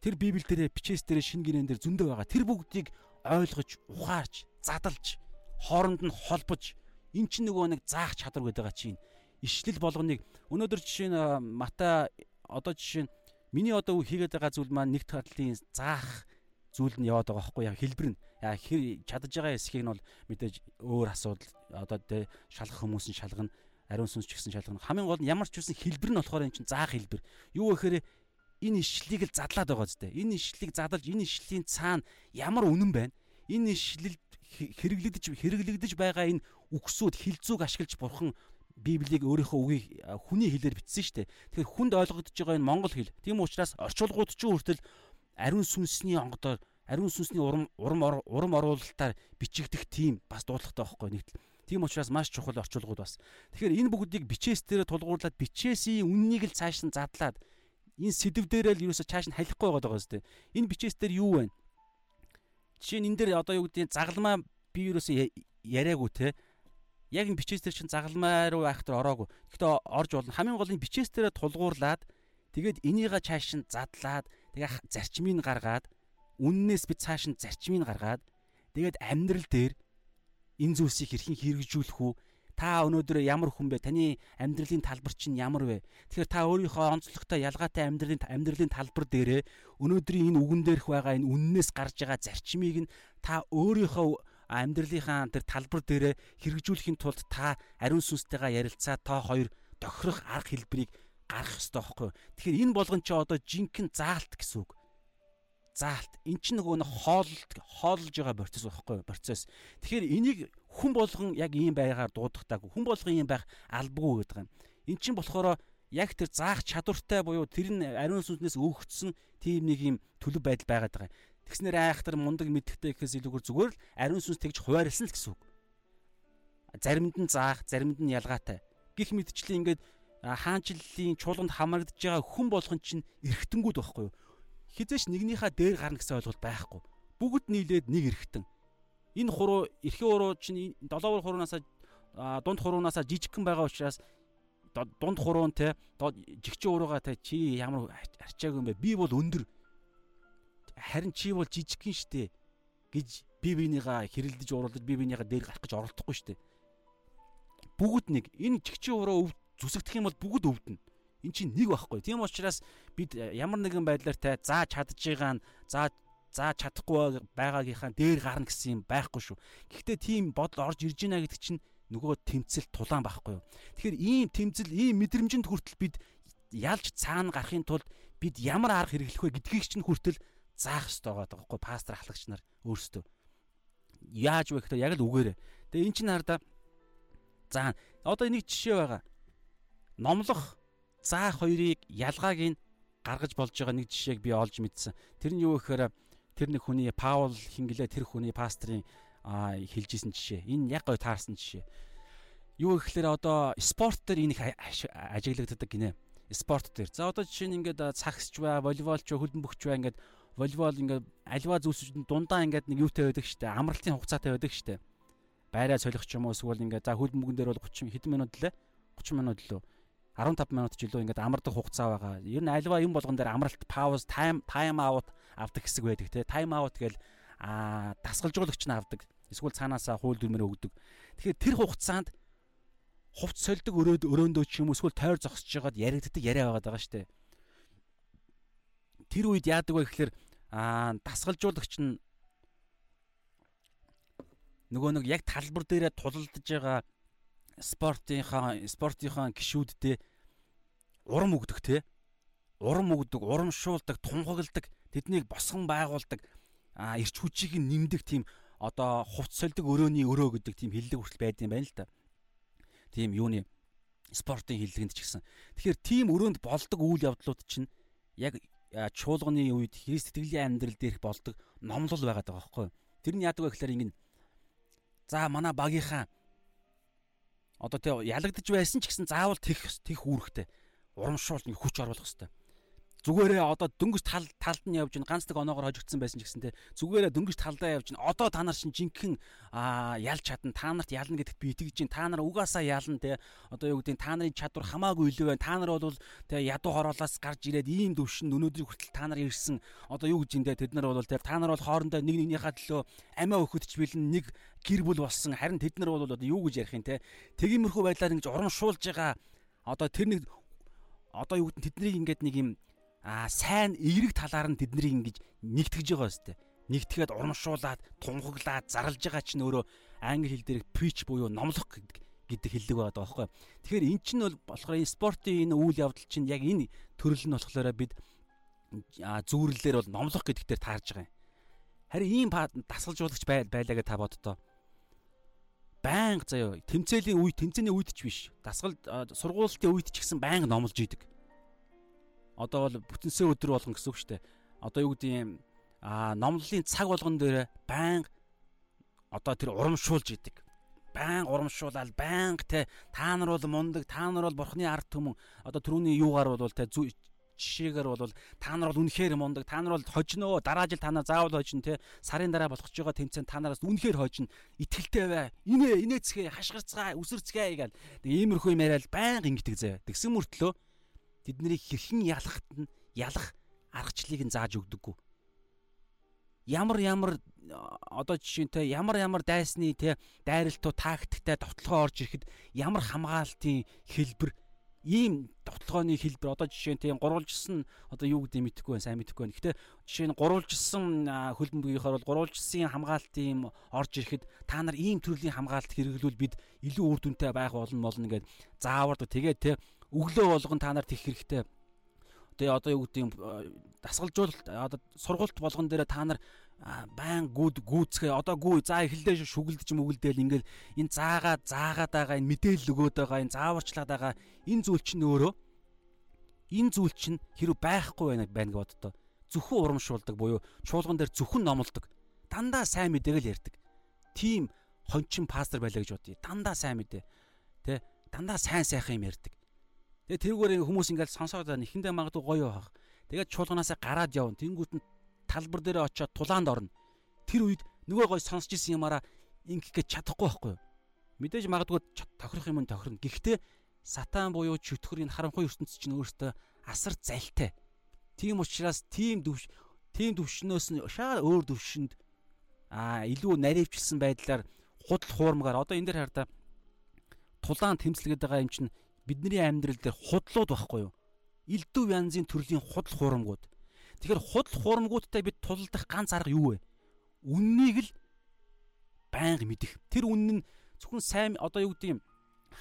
[SPEAKER 1] тэр Библи дээр бичээс дээр шин гинэн дээр зөндөө байгаа. Тэр бүгдийг ойлгож, ухаарч, задалж, хооронд нь холбож эн чинь нөгөө нэг заах чадвар гэдэг байгаа чинь. Ишлэл болгоныг өнөөдөр жишээ нь Мата одоо жишээ нь миний одоо хийгээд байгаа зүйл маань нэг талын заах зүйл нь яваад байгаа байхгүй яа хэлбэр нь. Яа хэр чадаж байгаа хэсгийг нь бол мэдээж өөр асуудал одоо тэ шалгах хүмүүс нь шалгана ариун сүнс ч гэсэн шалгана. Хамгийн гол нь ямар ч үсэн хэлбэр нь болохоор эн чинь заах хэлбэр. Юу гэхээр энэ ишлэлийг л задлаад байгаа зү. Энэ ишлэлийг задлж энэ ишлийн цаана ямар үнэн байна? Энэ ишлэл хэрэглэгдэж хэрэглэгдэж байгаа энэ үгсүүд хилцүүг ашиглаж бурхан Библийг өөрийнхөө үгийг хүний хэлээр бичсэн шүү дээ. Тэгэхээр хүнд ойлгогдож байгаа энэ монгол хэл. Тийм учраас орчуулгууд ч хүртэл ариун сүнсний онгодоор ариун сүнсний урам урам урам оруулалтаар бичигдэх тийм бас дуудлагатай байхгүй нэг тийм учраас маш чухал орчуулгууд бас тэгэхээр энэ бүгдийг бичээс дээр тулгуурлаад бичээсийн үннийг л цааш нь задлаад энэ сэдв дээрээ л юусаа чааш нь халихгүй байгаа даа зү энэ бичээс дээр юу вэ жишээ нь энэ дээр одоо юу гэдэг загалмаа би юусаа яриаггүй те яг энэ бичээс дээр чинь загалмай руу айхтар ороогүй. Гэхдээ орж болно. Хамгийн гол нь бичээс дээрээ тулгуурлаад тэгээд энийгээ цааш нь задлаад тэгээ зарчмыг гаргаад үннээс би цааш нь зарчмыг гаргаад тэгээд амьдрал дээр энэ зүйлсийг хэрхэн хэрэгжүүлэх үү? Та өнөөдөр ямар хүн бэ? Таны амьдралын талбар чинь ямар вэ? Тэгэхээр та өөрийнхөө онцлогтой ялгаатай амьдралын амьдралын талбар дээрээ өнөөдрийн энэ үгэн дээрх байгаа энэ үннээс гарч байгаа зарчмыг нь та өөрийнхөө амьдралынхаа тэр талбар дээрээ хэрэгжүүлэхийн тулд та ариун сүнстэйгээ ярилцаа та хоёр тохирох арга хэлбэрийг гаргах хэрэгтэй байхгүй? Тэгэхээр энэ болгон чи одоо жинхэнэ заалт гэсэн үг. Заалт. Эн чинь нөгөө нэг хооллолт хооллож байгаа процесс байхгүй юу? Процесс. Тэгэхээр энийг хүн болгон яг ийм байгаар дуудахтаагүй. Хүн болгон ийм байх албагүй гэдэг юм. Эн чинь болохоор яг тэр заах чадвартай буюу тэр нь ариун сүнснээс өөгдсөн тийм нэг юм төлөв байдал байгаад байгаа. Тэгснээр айхтар мундаг мэдхтэй гэхээс илүүгээр зүгээр л ариун сүнс тэгж хуваарлсан л гэсэн үг. Заримд нь заах, заримд нь ялгаатай. Гэх мэтчлэн ингээд хаанчлалын чуулганд хамрагдж байгаа хүн болгон чинь эргэтэнгүүд байхгүй юу? Хизээш нэгнийхээ дээр гарна гэсэн ойлголт байхгүй. Бүгд нийлээд нэг эргэтэн. Энэ хуруу эрхийн хуруу чинь долоовор хуруунасаа дунд хуруунасаа жижигхэн байгаа учраас дунд хуруун те жигчэн уруугаа те чи ямар арчаагүй юм бэ? Би бол өндөр харин чи бол жижигхэн штэ гэж би бинийгаа хэрэлдэж уруулж би бинийгаа дээр гарах гэж оролдохгүй штэ. Бүгд нэг энэ чигчийн ураа зүсэгдэх юм бол бүгд өвдөн. Эн чинь нэг байхгүй. Тийм учраас бид ямар нэгэн байдлаар та заа чадж байгаа нь заа заа чадахгүй байгаагийнхаа дээр гарна гэсэн юм байхгүй шүү. Гэхдээ тийм бодол орж ирж байна гэдэг чинь нөгөө тэмцэл тулаан байхгүй юу. Тэгэхээр ийм тэмцэл, ийм мэдрэмжинд хүртэл бид ялж цаана гарахын тулд бид ямар арга хэрэглэх вэ гэдгийг чинь хүртэл заах хэрэгтэй байгаа байхгүй пастор ахлагч нар өөрсдөө яаж вэ гэхээр яг л үгээрээ. Тэгээ эн чинь хардаа за одоо нэг жишээ байгаа. Номлох заах хоёрыг ялгааг нь гаргаж болж байгаа нэг жишээг би олж мэдсэн. Тэр нь юу гэхээр тэр нэг хүний Паул хинглээ тэр хүний пастрын хэлжсэн жишээ. Энэ яг гой таарсан жишээ. Юу гэхээр одоо спорт дээр энийг ажиглагддаг гинэ. Спорт дээр. За одоо жишээ нь ингээд цагсч бай, волейболч, хөлбөмбөгч бай ингээд волейбол ингээд альва зүйлс дундаа ингээд нэг юутай байдаг штэ амралтын хугацаатай байдаг штэ байраа солих ч юм уу эсвэл ингээд за хөл мөнгөн дээр бол 30 хэдэн минут лээ 30 минут лөө 15 минут ч илүү ингээд амардаг хугацаа байгаа. Ер нь альва юм болгон дээр амралт пауз тайм тайм аут авдаг хэсэг байдаг те. Тайм аут гээл а дасгалжуулагч нь авдаг. Эсвэл цаанаасаа хууль дүрмээр өгдөг. Тэгэхээр тэр хугацаанд хувц сольдог өрөөд өрөөндөө ч юм эсвэл тойр зогсож байгаад яригддаг яриа байгаа даа штэ тэр үед яадаг вэ гэхээр аа дасгалжуулагч нь нөгөө нэг яг талбар дээрээ тулалдж байгаа спортынхаа спортынхаа гişүүдтэй урам өгдөг те урам өгдөг урамшуулдаг тунхагладаг тэднийг босгон байгуулдаг а эрч хүчийг нэмдэг тийм одоо хувц сольдог өрөөний өрөө гэдэг тийм хиллэг хүртэл байд юм байна л да. Тийм юуны спортын хиллэгэнд ч гэсэн. Тэгэхээр тийм өрөөнд болдог үйл явдлууд чинь яг чуулганы үед Христ итгэлийн амьдрал дээрх болдог номлол байгаад байгаа байхгүй юу. Тэр нь яадаг вэ гэхээр ингэ за манай багийнхаа одоо тэг ялагдж байсан ч гэсэн заавал тех тех үүрэгтэй урамшуул нэг хүч оруулах хэрэгтэй зүгээрээ одоо дөнгөж тал талд нь явж гин ганц нэг оноогоор хожигдсан байсан ч гэсэн те. Зүгээрээ дөнгөж талдаа явж гин одоо та нар шин жинхэнэ ялж чадна. Та нарт ялна гэдэгт би итгэж гин та нар угаасаа ялна те. Одоо юу гэдэг та нарын чадвар хамаагүй илүү байна. Та нар бол те ядуу хороолоос гарч ирээд ийм төвшин өнөөдрийг хүртэл та нар ирсэн. Одоо юу гэж энэ тэд нар бол те та нар бол хоорондоо нэг нэгнийхээ төлөө амиа өгөхөдч билэн нэг гэр бүл болсон. Харин тэд нар бол одоо юу гэж ярих юм те? Тэгимэрхүү байдлаар ингэж урамшуулж байгаа. Одоо тэр нэг одоо юу гэдэг тэднийг ингээд нэг юм аа сайн эерэг талаар нь тэднийг ингэж нэгтгэж байгаа өстэй. Нэгтгэхэд урамшуулад, тунхаглаад, зарлж байгаа чинь өөрөө англи хэл дээр preach буюу номлох гэдэг гэдэг хэллэг байгаа байхгүй. Тэгэхээр эн чинь бол болохоор энэ спортын энэ үйл явдал чинь яг энэ төрөл нь болохоор бид зүүрлэлээр бол номлох гэдэгтэр таарж байгаа юм. Харин ийм дасгалжуулагч байлаа гэж та боддоо. Баян заяа тэмцээлийн үе тэмцээний үед ч биш. Дасгал сургуулийн үед ч гэсэн баян номлож идэг одоо бол бүтэнсээ өдөр болгон гэсэн үг шүү дээ. одоо юу гэдэг юм а номлолын цаг болгон дээр байнга одоо тэр урамшуулж идэг. Баян урамшуулаад баян те та нар бол мундаг, та нар бол бурхны ард түмэн. Одоо түрүүний юугаар бол те жишээгээр бол та нар бол үнэхээр мундаг, та нар бол хожиноо, дараа жил та нар заавал хожин те сарын дараа болох ч байгаа тэмцээн та нараас үнэхээр хожин. Итгэлтэй бай. Инээ, инээцгээ, хашгирцгаа, үсэрцгээ. Тэг иймэрхүү юм яриад баян ингэдэг зэ. Тэгсэн мөртлөө тэднийг хэрхэн ялахт нь ялах аргачлалыг нь зааж өгдөггүй ямар ямар одоо жишээнтэй ямар ямар дайсны те дайралтуу тактиктай довтлогоо орж ирэхэд ямар хамгаалтын хэлбэр ийм довтлогооны хэлбэр одоо жишээ нь тийм гурвалжсан одоо юу гэдэг мэдэхгүй байна сайн мэдэхгүй байна. Гэхдээ жишээ нь гурвалжсан хөлбөмбөгийнхоор бол гурвалжсан хамгаалтын орж ирэхэд та нар ийм төрлийн хамгаалт хэрэглүүл бид илүү үр дүнтэй байх болно молно гэд заавардаг. Тэгээд те өглөө болгон та нар тех хэрэгтэй Тэгээ одоо юу гэдэг дасгалжуулалт одоо сургуульт болгон дээр та нар байн гүд гүцгээ одоо гүү за эхлэлдээ шүгэлдэж мүгэлдээл ингээл энэ заагаа заагаад байгаа энэ мэдээлэл өгөөд байгаа энэ зааварчлаад байгаа энэ зүйл чинь өөрөө энэ зүйл чинь хэрэг байхгүй байна байна гэж боддоо зөвхөн урамшуулдаг буюу чуулган дээр зөвхөн номлодог дандаа сайн мэдээг л ярьдаг. Тийм хончин пастор байлаа гэж бодъё. Дандаа сайн мэдээ. Тэ дандаа сайн сайхан юм ярьдаг. Тэгээ тэрүүгээр хүмүүс ингээл сонсоод байна. Эхэндээ магадгүй гоё байх. Тэгээд чуулганаасаа гараад явна. Тэнгүүт нь талбар дээр очиод тулаанд орно. Тэр үед нөгөө гоё сонсч исэн юмараа ингэх гэж чадахгүй байхгүй юу? Мэдээж магадгүй тохирох юм нь тохирно. Гэхдээ сатан буюу чөтгөрийн харанхуй ертөнцийн чинь өөртөө асар залтай. Тийм учраас тийм дүвш тийм төвшнөөс нь шаа өөр төвшөнд аа илүү наривчлсан байдлаар худал хуурмгаар одоо энэ дэр хардаа тулаан тэмцэлгээд байгаа юм чинь бидний амьдрал дээр худлууд байхгүй юу? Илдүү янзын төрлийн худал хуурмгууд. Тэгэхээр худал хуурмгуудтай бид тулдах ганц арга юу вэ? Үннийг л байнга мэдэх. Тэр үнэн нь зөвхөн сайн одоо юу гэдэг юм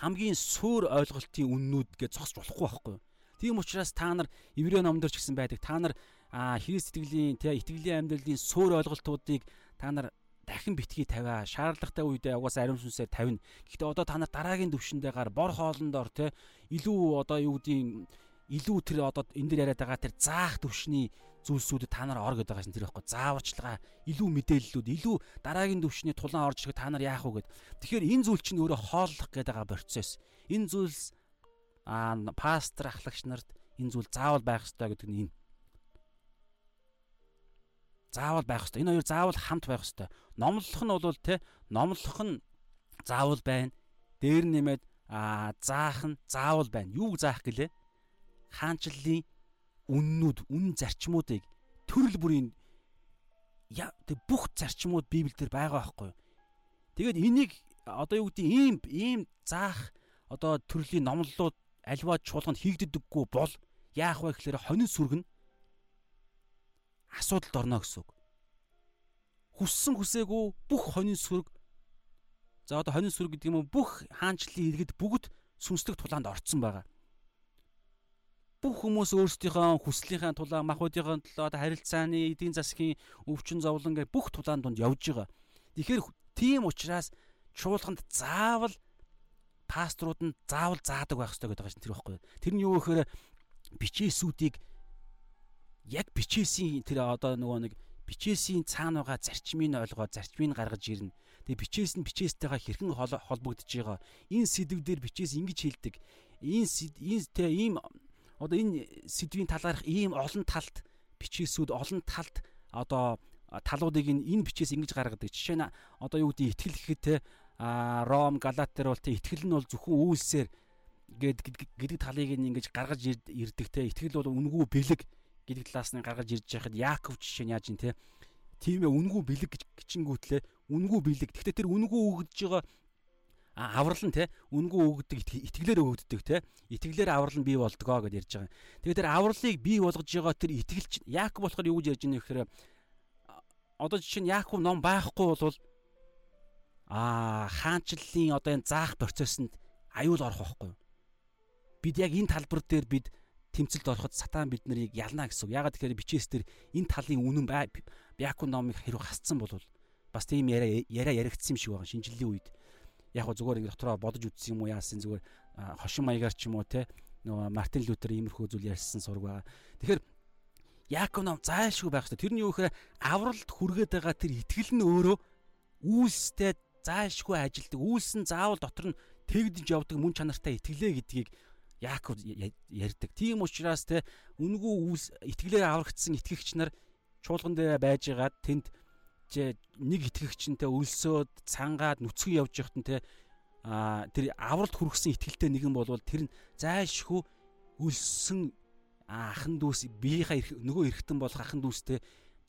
[SPEAKER 1] хамгийн суур ойлголтын үннүүд гэж зогсож болохгүй байхгүй юу? Тийм учраас та нар Еврей номдор ч гэсэн байдаг. Та нар Христ итгэлийн тэ итгэлийн амьдралын суур ойлголтуудыг та нар дахин битгий тавиа шаардлагатай үедээ угаасаа ариун сүнсээр тавина. Гэхдээ одоо та нар дараагийн төвшөндөө гар бор хоолндор те илүү одоо юу гэдгийг илүү тэр одоо энэ дэр яриад байгаа тэр заах төвшний зүйлсүүдэд та нар ор гэдэг байгаа шин тэр байхгүй зааварчлага илүү мэдээллүүд илүү дараагийн төвшний тулаан орж ирэх та нар яах вэ гэд. Тэгэхээр энэ зүйл чинь өөрөө хооллох гэдэг байгаа процесс. Энэ зүйлс аа пастор ахлагч нарт энэ зүйл заавал байх ёстой гэдэг нь энэ. Заавал байх ёстой. Энэ хоёр заавал хамт байх ёстой. Номлох нь бол те номлох нь заавал байна. Дээр нэмээд а заах нь заавал байна. Юу заах гэлээ? Хаанчлалын үннүүд, үнэн зарчмуудыг төрөл бүрийн тэг бүх зарчмууд Библиэлд байгаа байхгүй юу? Тэгээд энийг одоо юу гэдэг ийм ийм заах одоо төрлийн номлолууд альва чуулганд хийгддэггүй бол яах вэ гэхээр хонин сүргэн асуудалд орно гэсэн үг. Хүссэн хүсээгүй бүх хонин сүрэг за одоо хонин сүрэг гэдэг юм уу бүх хаанчлалын иргэд бүгд сүнслэг тулаанд орцсон байгаа. Бүх хүмүүс өөрсдийнхөө хүслийнхээ тулаан, махбодынхаа төлөө харилцааны эдийн засгийн өвчин зовлон гэх бүх тулаан донд явж байгаа. Тэгэхээр тийм учраас чуулганд заавал пасторууд нь заавал заадаг байх хэрэгтэй гэдэг чинь тэр байхгүй. Тэр нь юу гэхээр бичээсүүдийг яг бичээсийн тэр одоо нөгөө нэг бичээсийн цаана байгаа зарчмыг ойлгоод зарчмыг гаргаж ирнэ. Тэгээ бичээс нь бичээстэйгээ хэрхэн холбогдож байгаа. Энэ сэдв дээр бичээс ингэж хэлдэг. Энэ энэ тэ ийм одоо энэ сэдвийн талаарх ийм олон талт бичээсүүд олон талт одоо талуудыг энэ бичээс ингэж гаргадаг. Жишээ нь одоо юу гэдэг итгэл гэхэд те Ром, Галат дээр бол те итгэл нь бол зөвхөн үйлсээр гээд гэдэг талыг ингэж гаргаж ирдэг те. Итгэл бол үнгүй бэлэг гэдэг талаас нь гаргаж ирж байхад Яаков жишээ нь яаж юм те. Тийм ээ үнгүй бэлэг гэж гिचингүүтлээ үнгүй бэлэг. Гэхдээ тэр үнгүй өгдөж байгаа аврал нь те үнгүй өгдөг итгэлээр өгдөг те итгэлээр аврал нь бий болдгоо гэж ярьж байгаа. Тэгээ тэр авралыг бий болгож байгаа тэр итгэлч Яаков болохоор юу гэж ярьж байгаа нөхөр одоо жишээ нь Яаков ном байхгүй бол аа хаанчлалын одоо энэ заах процессыг аюул орох байхгүй. Бид яг энэ талбар дээр бид тэмцэлд ороход сатан бид нарыг ялна гэсэн. Ягаад тэгэхээр бичээс дээр энэ талын үнэн Бякун номыг хэрэг хасцсан бол бас тийм яриа яриа яригдсан юм шиг байгаа шинжиллийн үед. Яг го зүгээр ингэ дотроо бодож үзсэн юм уу яасан зүгээр хошин маягаар ч юм уу те нөгөө Мартин Лютер иймэрхүү зүйл ярьсан сураг байгаа. Тэгэхээр Яаков ном зайлшгүй байх хэрэгтэй. Тэрний юу гэхээр авралт хүргээд байгаа тэр итгэл нь өөрөө үйлстэй зайлшгүй ажилдаг. Үйлс нь заавал дотор нь тэгдэж явдаг мөн чанартай итгэлээ гэдгийг Яаков ярьдаг. Тийм учраас те үнгүү үйлс итгэлээр аврагдсан итгэгч нар чуулган дээр байжгаад тэнд нэг итгэгчнтэй өлсөөд цангаад нүцгэн явж явахтан те а тэр авралт хүргэсэн итгэлтэй нэгэн болвол тэр нь зайлшгүй өлсөн ахан дүүс биеийнхаа нөгөө эргэтэн болох ахан дүүстэй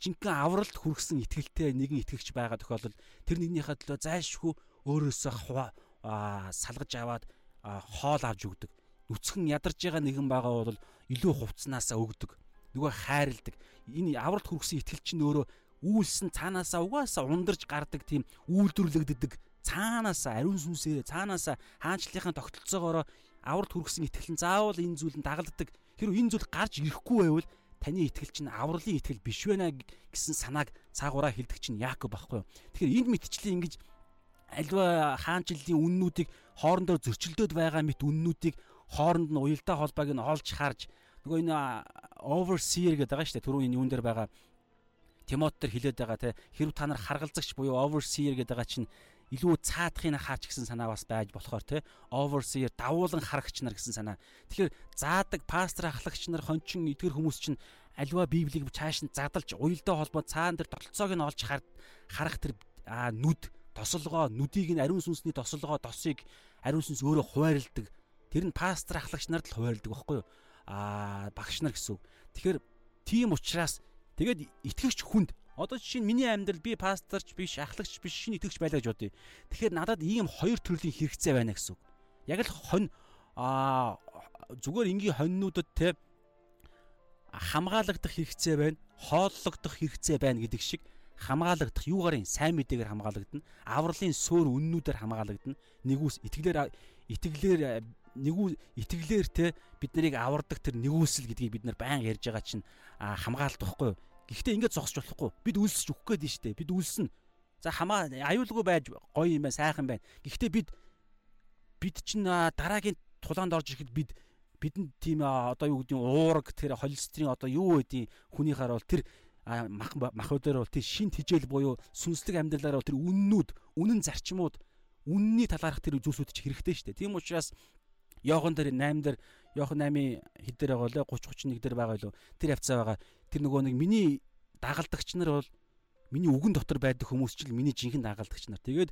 [SPEAKER 1] жинхэнэ авралт хүргэсэн итгэлтэй нэгэн итгэгч байгаа тохиолдолд тэр нэгнийхээ төлөө зайлшгүй өөрөөсөө салгаж аваад хоол авч өгдөг. Нүцгэн ядарж байгаа нэгэн байгаа бол илүү хувцснаасаа өгдөг. Нөгөө хайрладаг. Энэ авралт хүргэсэн итгэл чинь өөрөө үйлсэн цаанаасаа угаасаа ундарч гардаг тийм үйлдвэрлэгддэг цаанаасаа ариун сүнсээр цаанаасаа хаанчлалынхаа тогтолцоогоор авралт хүргэсэн итгэл нь заавал энэ зүйл нь дагалддаг Тэр энэ зүйл гарч ирэхгүй байвал таны итгэл чинь авралын итгэл биш вэ гэсэн санааг цаагаараа хилдэг чинь Яаков байхгүй юу. Тэгэхээр энэ мэтчлэн ингэж альва хаанчлалын үннүүдийг хоорондоо зөрчилдөд байгаа мэт үннүүдийг хооронд нь уялдаа холбоог нь олж харж нөгөө энэ overseer гэдэг байгаа шүү дээ. Түрүүний юун дээр байгаа Тимот төр хилээд байгаа те хэрв та нар харгалзагч буюу overseer гэдэг байгаа чинь илүү цаадахын хаач гэсэн санаа бас байж болохоор те overseer давуулан харагч нар гэсэн санаа. Тэгэхээр заадаг пастор ахлагч нар хончин эдгэр хүмүүс чинь альва библийг цааш нь задалж уялдаа холбоо цаан дээр тогтолцоог нь олж харах тэр нүд тосолгоо нүдийг нь ариун сүнсний тосолгоо досыг ариун сүнс өөрөө хуваарилдаг. Тэр нь пастор ахлагч нарт л хуваарилдаг байхгүй юу? Аа багш нар гэсэн үг. Тэгэхээр тийм учраас Тэгээд итгэгч хүнд одоо чинь миний амьдрал би пасторч биш, ахлагч биш, шинэ итгэгч байлаа гэж бодъё. Тэгэхээр надад ийм хоёр төрлийн хэрэгцээ байна гэсэн үг. Яг л хонь аа зүгээр энгийн хоньнуудад те хамгаалагдах хэрэгцээ байна, хооллогдох хэрэгцээ байна гэдэг шиг хамгаалагдах юугаар нь сайн мэдээгээр хамгаалагдана, авралын сөөр үннүүдээр хамгаалагдана. Нэгүс итгэлээр итгэлээр нэгүү итгэлээр те бид нарыг авардаг тэр нэгүсэл гэдгийг бид нар байн ярьж байгаа чинь хамгаалт واخгүй Гэхдээ ингэж зогсож болохгүй. Бид үлсэж өгөх гээд нь штэ. Бид үлснэ. За хамаа аюулгүй байж гоё юм байна, сайхан байна. Гэхдээ бид бид чинь дараагийн тулаанд орж ирэхэд бид бидэнд тийм одоо юу гэдэг нь уураг тэр холестерин одоо юу гэдэг хүнийхээр бол тэр мах махуудаар бол тэр шин тижэл буюу сүнслэг амьдралаар бол тэр үннүүд үнэн зарчмууд үнний талаарх тэр зүйлсүүд ч хэрэгтэй шүү дээ. Тийм учраас Йохан дээр 8 дээр Йохан 8-ийн хэд дээр байгаа лээ 30 31 дээр байгаа лөө тэр хавцаа байгаа тэр нөгөө нэг миний дагалдагч нар бол миний үгэн дотор байдаг хүмүүс ч л миний жинхэнэ дагалдагч нар. Тэгээд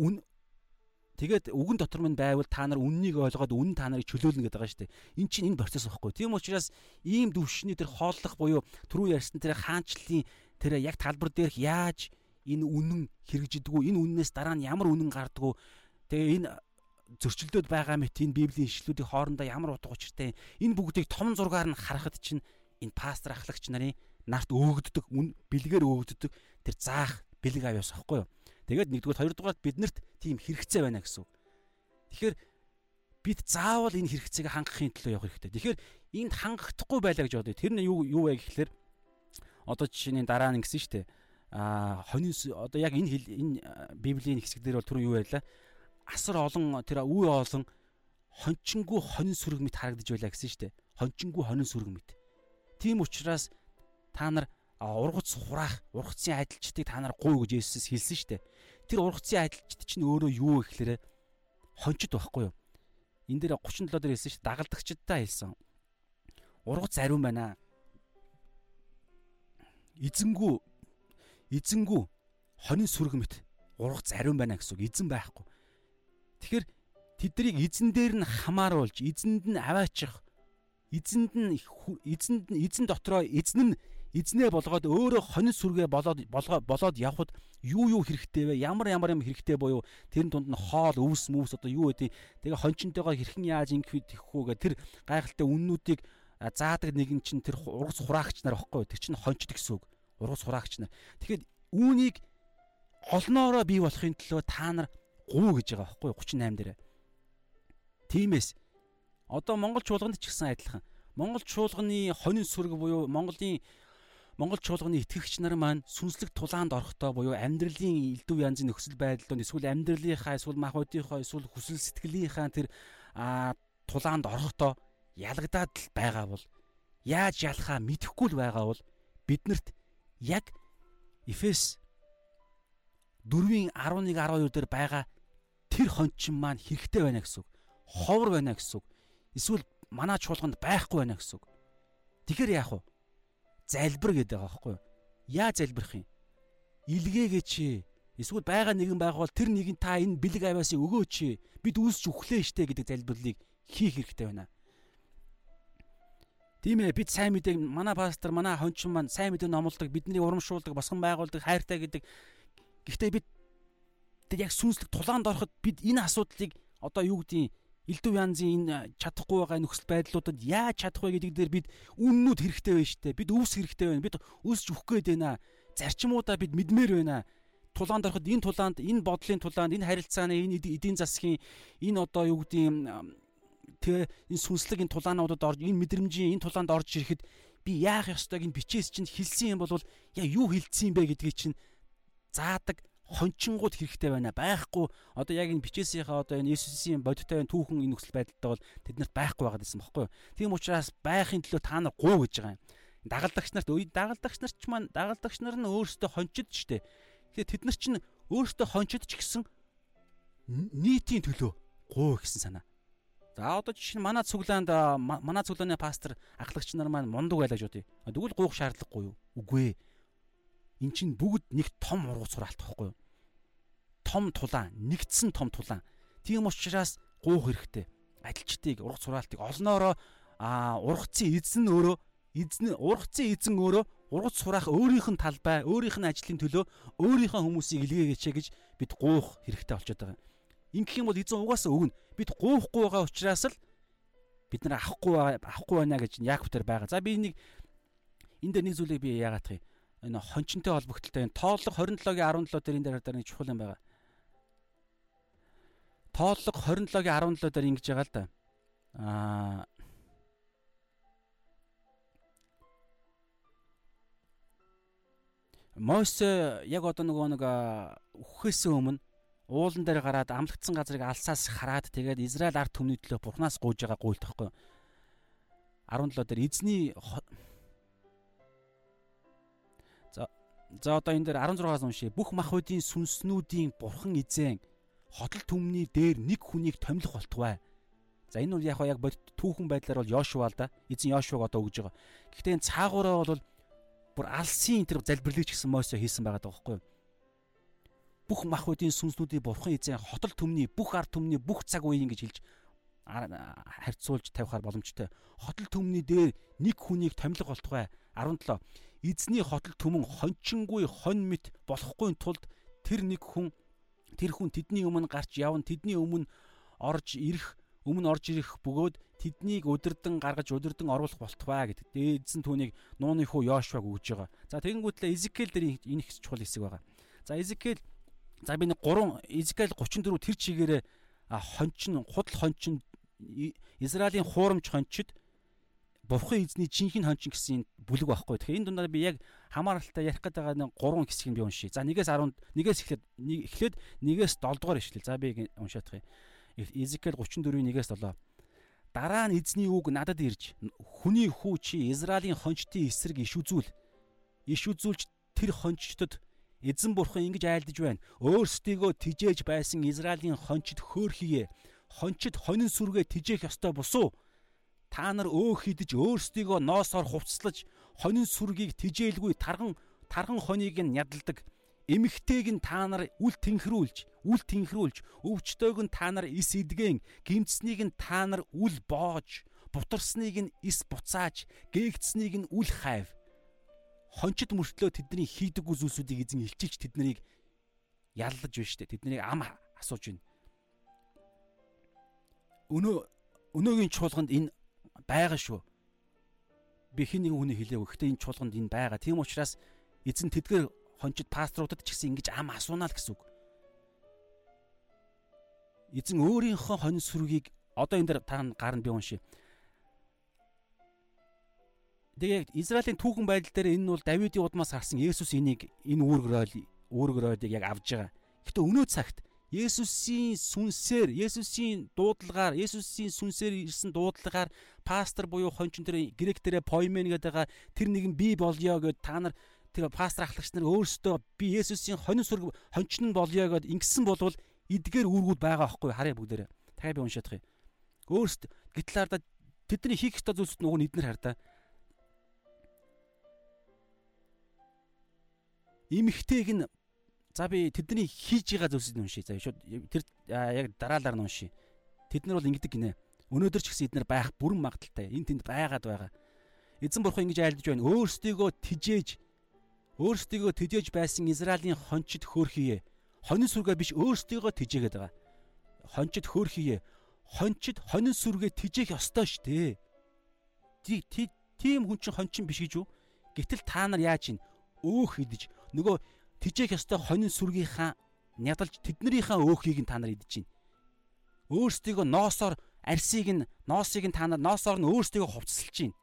[SPEAKER 1] үн тэгээд үгэн дотор минь байвал та нар үннийг ойлгоод үн та нарыг чөлөөлнө гэдэг байгаа шүү дээ. Эн чинь энэ процесс байхгүй. Тийм учраас ийм төвшний тэр хооллох буюу түрүү ярьсан тэр хаанчлалын тэр яг талбар дээрх яаж энэ үнэн хэрэгжидэггүй энэ үннээс дараа нь ямар үнэн гардггүй тэгээ энэ зөрчилдөд байгаа мэт энэ библийн ишлүүдийн хоорондоо ямар утга учиртай энэ бүгдийг том зургаар нь харахад чинь энэ пастор ахлагч нарын нарт өөгддөг бэлгээр өөгддөг тэр заах бэлэг авьяас аахгүй юу. Тэгээд нэгдүгээр хоёрдугаар биднэрт тийм хэрэгцээ байна гэсэн. Тэгэхээр бид заавал энэ хэрэгцээг хангахын төлөө явах хэрэгтэй. Тэгэхээр энд хангахдахгүй байлаа гэж бодъё. Тэр нь юу юу вэ гэхэлэр одоо жишээний дараа нь гэсэн шүү дээ. Аа хонин одоо яг энэ энэ библийн хэсэг дээр бол түрүү юу ярьлаа. Асар олон тэр үе олон хончингүү хонин сүрэг мэт харагдаж байлаа гэсэн шүү дээ. Хончингүү хонин сүрэг мэт. Тийм учраас та нар ургац хураах, ургацын адилчдыг та нар гуй гэж Есүс хэлсэн шүү дээ. Тэр ургацын адилчд чинь өөрөө юу гэхээр хончид байхгүй юу? Энд дээр 37 дээр хэлсэн шүү дагалдагчдаа хэлсэн. Ургац ариун байна. Эзэнгүү эзэнгүү хонин сүрэг мэт ургац ариун байна гэсэн үг. Эзэн байхгүй. Тэгэхээр тэднийг эзэн дээр нь хамааруулж, эзэнд нь аваачих эзэнд нь эзэнд нь эзэн дотроо эзэн нь эзнээ болгоод өөрөө хонин сүргээ болоод болоод явхад юу юу хэрэгтэй вэ? Ямар ямар юм хэрэгтэй буюу тэрэн дунд нь хоол, өвс, мөвс одоо юу гэдэг. Тэгээ хончинтойгоо хэрхэн яаж ингэх вэ тэр гайхалтай үннүүдийг заадаг нэгэн чинь тэр ургац хураагч нар баггүй. Тэр чинь хончд гэсэн үг. Ургац хураагч нар. Тэгэхээр үүнийг олноороо бий болохын төлөө та нар гуу гэж байгаа баггүй 38 дээр. Тимээс Одоо Монгол чуулганд ч гэсэн адилхан. Монгол чуулганы хонин сүрэг буюу Монголын Монгол чуулганы итгэгч нар маань сүнслэг тулаанд орохдоо буюу амьдралын элдв янзын нөхцөл байдлууд эсвэл амьдралынхаа эсвэл махбодынхоо эсвэл хүсэл сэтгэлийнхаа тэр тулаанд орохдоо ялгадаад л байгаа бол яаж ялахаа мэдэхгүй л байгаа бол биднэрт яг Эфес 4-ийн 11 12 дээр байгаа тэр хончин маань хэрэгтэй байна гэсэн үг. Ховор байна гэсэн үг. Эсвэл манай чуулганд байхгүй байна гэсэн үг. Тэгэхээр яах вэ? Залбир гэдэг байгаа байхгүй юу? Яа залбирх юм? Илгээгээч. Эсвэл байгаа нэгэн байгуул тэр нэгэн та энэ бэлэг авиасыг өгөөч. Бид үүсч өглөө штэ гэдэг залбирлыг хийх хэрэгтэй байна. Тийм ээ бид сайн мэдээг манай пастор манай хончин маань сайн мэдээ номлодог бидний урамшуулдаг босгон байгуулдаг хайртай гэдэг. Гэхдээ бид тэр яг сүнслэг тулаанд ороход бид энэ асуудлыг одоо юу гэдгийг элдв янзын энэ чадахгүй байгаа нөхцөл байдлуудад яаж чадах вэ гэдэг дээр бид үннүүд хэрэгтэй байна штэ. Бид өвс хэрэгтэй байна. Бид өсч өгөх гээд байна. Зарчмуудаа бид мэдмээр байна. Тулаанд ороход энэ тулаанд, энэ бодлын тулаанд, энэ харилцааны, энэ эдийн засгийн энэ одоо юу гэдгийг тэгээ энэ сүнслэг энэ тулаануудад орж энэ мэдрэмжийн энэ тулаанд орж ирэхэд би яах ёстойг энэ бичээс чинь хэлсэн юм бол яа юу хэлсэн юм бэ гэдгийг чинь заадаг хончингууд хэрэгтэй байна байхгүй одоо яг энэ бичээсийнхаа одоо энэ Иесусийн бодиттой түүхэн энэ нөхцөл байдалтай бол тэднэрт байхгүй байгаа гэсэн бохоггүй. Тийм учраас байхын төлөө та нар гуу гэж байгаа юм. Дагалдагч нарт дагалдагч нар ч маань дагалдагч нар нь өөрсдөө хончид штэ. Тэгэхээр тэд нар чинь өөрсдөө хончид ч гэсэн нийтийн төлөө гуу гэсэн санаа. За одоо жишээ нь манай цуглаанд манай цуглааны пастор ахлагч нар маань мундаг байлаа гэж бодъё. Тэгвэл гуух шаардлагагүй юу? Үгүй ээ. Эн чинь бүгд нэг том ургац сураалт байхгүй юу? Том тулаан, нэгдсэн том тулаан. Тийм учраас гуух хэрэгтэй. Адилчдыг ургац сураалтыг олноороо а ургацын эзэн өөрөө эзэн ургацын эзэн өөрөө ургац сураах өөрийнх нь талбай, өөрийнх нь ажлын төлөө өөрийнхөө хүмүүсийг илгээгээч гэж бид гуух хэрэгтэй болчиход байгаа. Ингэх юм бол эзэн угаасаа өгнө. Бид гуухгүй байгаа учраас л бид нар авахгүй авахгүй байна гэж Яаков төр байгаа. За би нэг энэ дээр нэг зүйлийг би яагаад тах юм. Энэ хончинтой холбогдлолтой энэ тооллого 27-гийн 17 дээр энэ дээр дараа нэг чухал юм байгаа. Тооллого 27-гийн 17 дээр ингэж байгаа л да. Аа Мойсе яг одоо нөгөө нэг үхэхээс өмнө уулан дээр гараад амлагдсан газрыг алсаас хараад тэгээд Израиль ард түмний төлөө Бурханаас гуйж байгаа гуйлт тахгүй. 17 дээр эзний За за одоо энэ дээр 16-аас уншия. Бүх махбодийн сүнснүүдийн Бурхан эзэн хотол түмний дээр нэг хүнийг томилох болтугай. За энэ бол яг яг түүхэн байдлаар бол Йошуа л да. Эзэн Йошуаг одоо өгж байгаа. Гэхдээ энэ цаагаараа бол бүр алсын энэ залбирлыг ч гэсэн Мосе хийсэн байгаа даа байхгүй юу? бүх махбодийн сүнснүүдийн бурхан эзэн хотол төмний бүх ард түмний бүх цаг үеийн гэж хэлж харьцуулж тавихаар боломжтой. Хотол төмний дээр нэг хүнийг томилго болтугай 17. Эзний хотол төмөн хончингүй хон мэт болохгүй тулд тэр нэг хүн тэр хүн тэдний өмнө гарч явна тэдний өмнө орж ирэх өмнө орж ирэх бөгөөд тэднийг өдөрдөн гаргаж өдөрдөн оруулах болтугай гэдэг. Дээдсэн түүнийг нууны хүү Йошуаг өгж байгаа. За тэгэнгүүтлээ Изекэл дээр энэ их чухал хэсэг байгаа. За Изекэл За би нэг 3 Израиль 34 тэр чигээрээ хончин худал хончин Израилийн хуурамч хончид Бурхан эзний жинхэнэ хончин гэсэн бүлэг байхгүй. Тэгэхээр энэ дундаа би яг хамааралтай ярих гэдэг нэг 3 хэсгийг би уншия. За 1-ээс 10 1-ээс эхлээд эхлээд 1-ээс 7 дугаар ишлэл. За би уншаадах юм. Изекэл 34-ийн 1-ээс 7. Дараа нь эзний үг надад ирж хүний хүү чи Израилийн хончтын эсрэг иш үзүүл. Иш үзүүлж тэр хончтод Эзэн бурхан ингэж айлдаж байна. Өөрсдийгөө тижээж байсан Израилийн хончид хөөхийе. Хончид хонин сүргээ тижээх ёстой бусуу. Та нар өөх хидэж өөрсдийгөө ноосоор хувцлаж хонин сүргийг тижээлгүй тарган тарган хоныг нь ядалдаг. Эмэгтэйг нь та нар үл тэнхрүүлж, үл тэнхрүүлж, өвчтөйг нь та нар ис идгэн, гимцснийг нь та нар үл боож, бутарсныг нь ис буцааж, гээгдснийг нь үл хайв хончид мөртлөө тэдний хийдэг зүйлсүүдийг эзэн илчилж тэднийг яллаж байна штэ. Тэднийг ам асууж байна. Өнөө өнөөгийн чуулганд энэ байгаа шүү. Би хин нэгэн хүний хэлэв. Гэхдээ энэ чуулганд энэ байгаа. Тийм учраас эзэн тэдгээр хончид пасторудад ч гэсэн ингэж ам асуунаа л гэсэн үг. Эзэн өөрийнхөө хонь сүргийг одоо энэ дээр та гарна би уншия. Тэгээ Израилийн түүхэн байдал дээр энэ бол Давидын удмаас харсан Есүс энийг энэ үүргөрөөл үүргөрөөдийг яг авж байгаа. Гэтэ өнөө цагт Есүсийн сүнсээр, Есүсийн дуудлагаар, Есүсийн сүнсээр ирсэн дуудлагаар пастор буюу хончин тэр грек дээрээ поимен гэдэг байгаа тэр нэгэн би болёо гэд та нар тэр пастор ахлагч нар өөрсдөө би Есүсийн хонин сүрг хончин нь болёо гэд ингэсэн болвол эдгээр үүргүүд байгаа байхгүй харъя бүгдээрээ. Дахиад би уншаадах юм. Өөрсд гэтэл хардаа тэдний хийх ёстой зүйлсд нөгөө нь эднэр хардаа эмхтэйг нь за би тэдний хийж байгаа зүйлсийг уншия. За шууд тэр яг дараалаар нь уншия. Тэд нар бол ингэдэг гинэ. Өнөөдөр ч гэсэн эднэр байх бүрэн магадaltaй. Энд тэнд байгаад байгаа. Эзэн бурхан ингэж айлдж байна. Өөрсдийгөө тижээж өөрсдийгөө тижээж байсан Израилийн хончид хөөрхийе. Хонин сүргээ биш өөрсдийгөө тижээгээд байгаа. Хончид хөөрхийе. Хончид хонин сүргээ тижээх ёстой шүү дээ. Тийм хүн чинь хончин биш гэж юу? Гэтэл та нар яаж ийн өөх идэж нөгөө тижээх ёстой хонин сүргийнхаа нядалж тэднэрийнхаа өөхийг нь та нар идэж байна. Өөрсдийгөө ноосоор арсыг нь ноосыг нь та нар ноосоор нь өөрсдийгөө хувцсалж байна.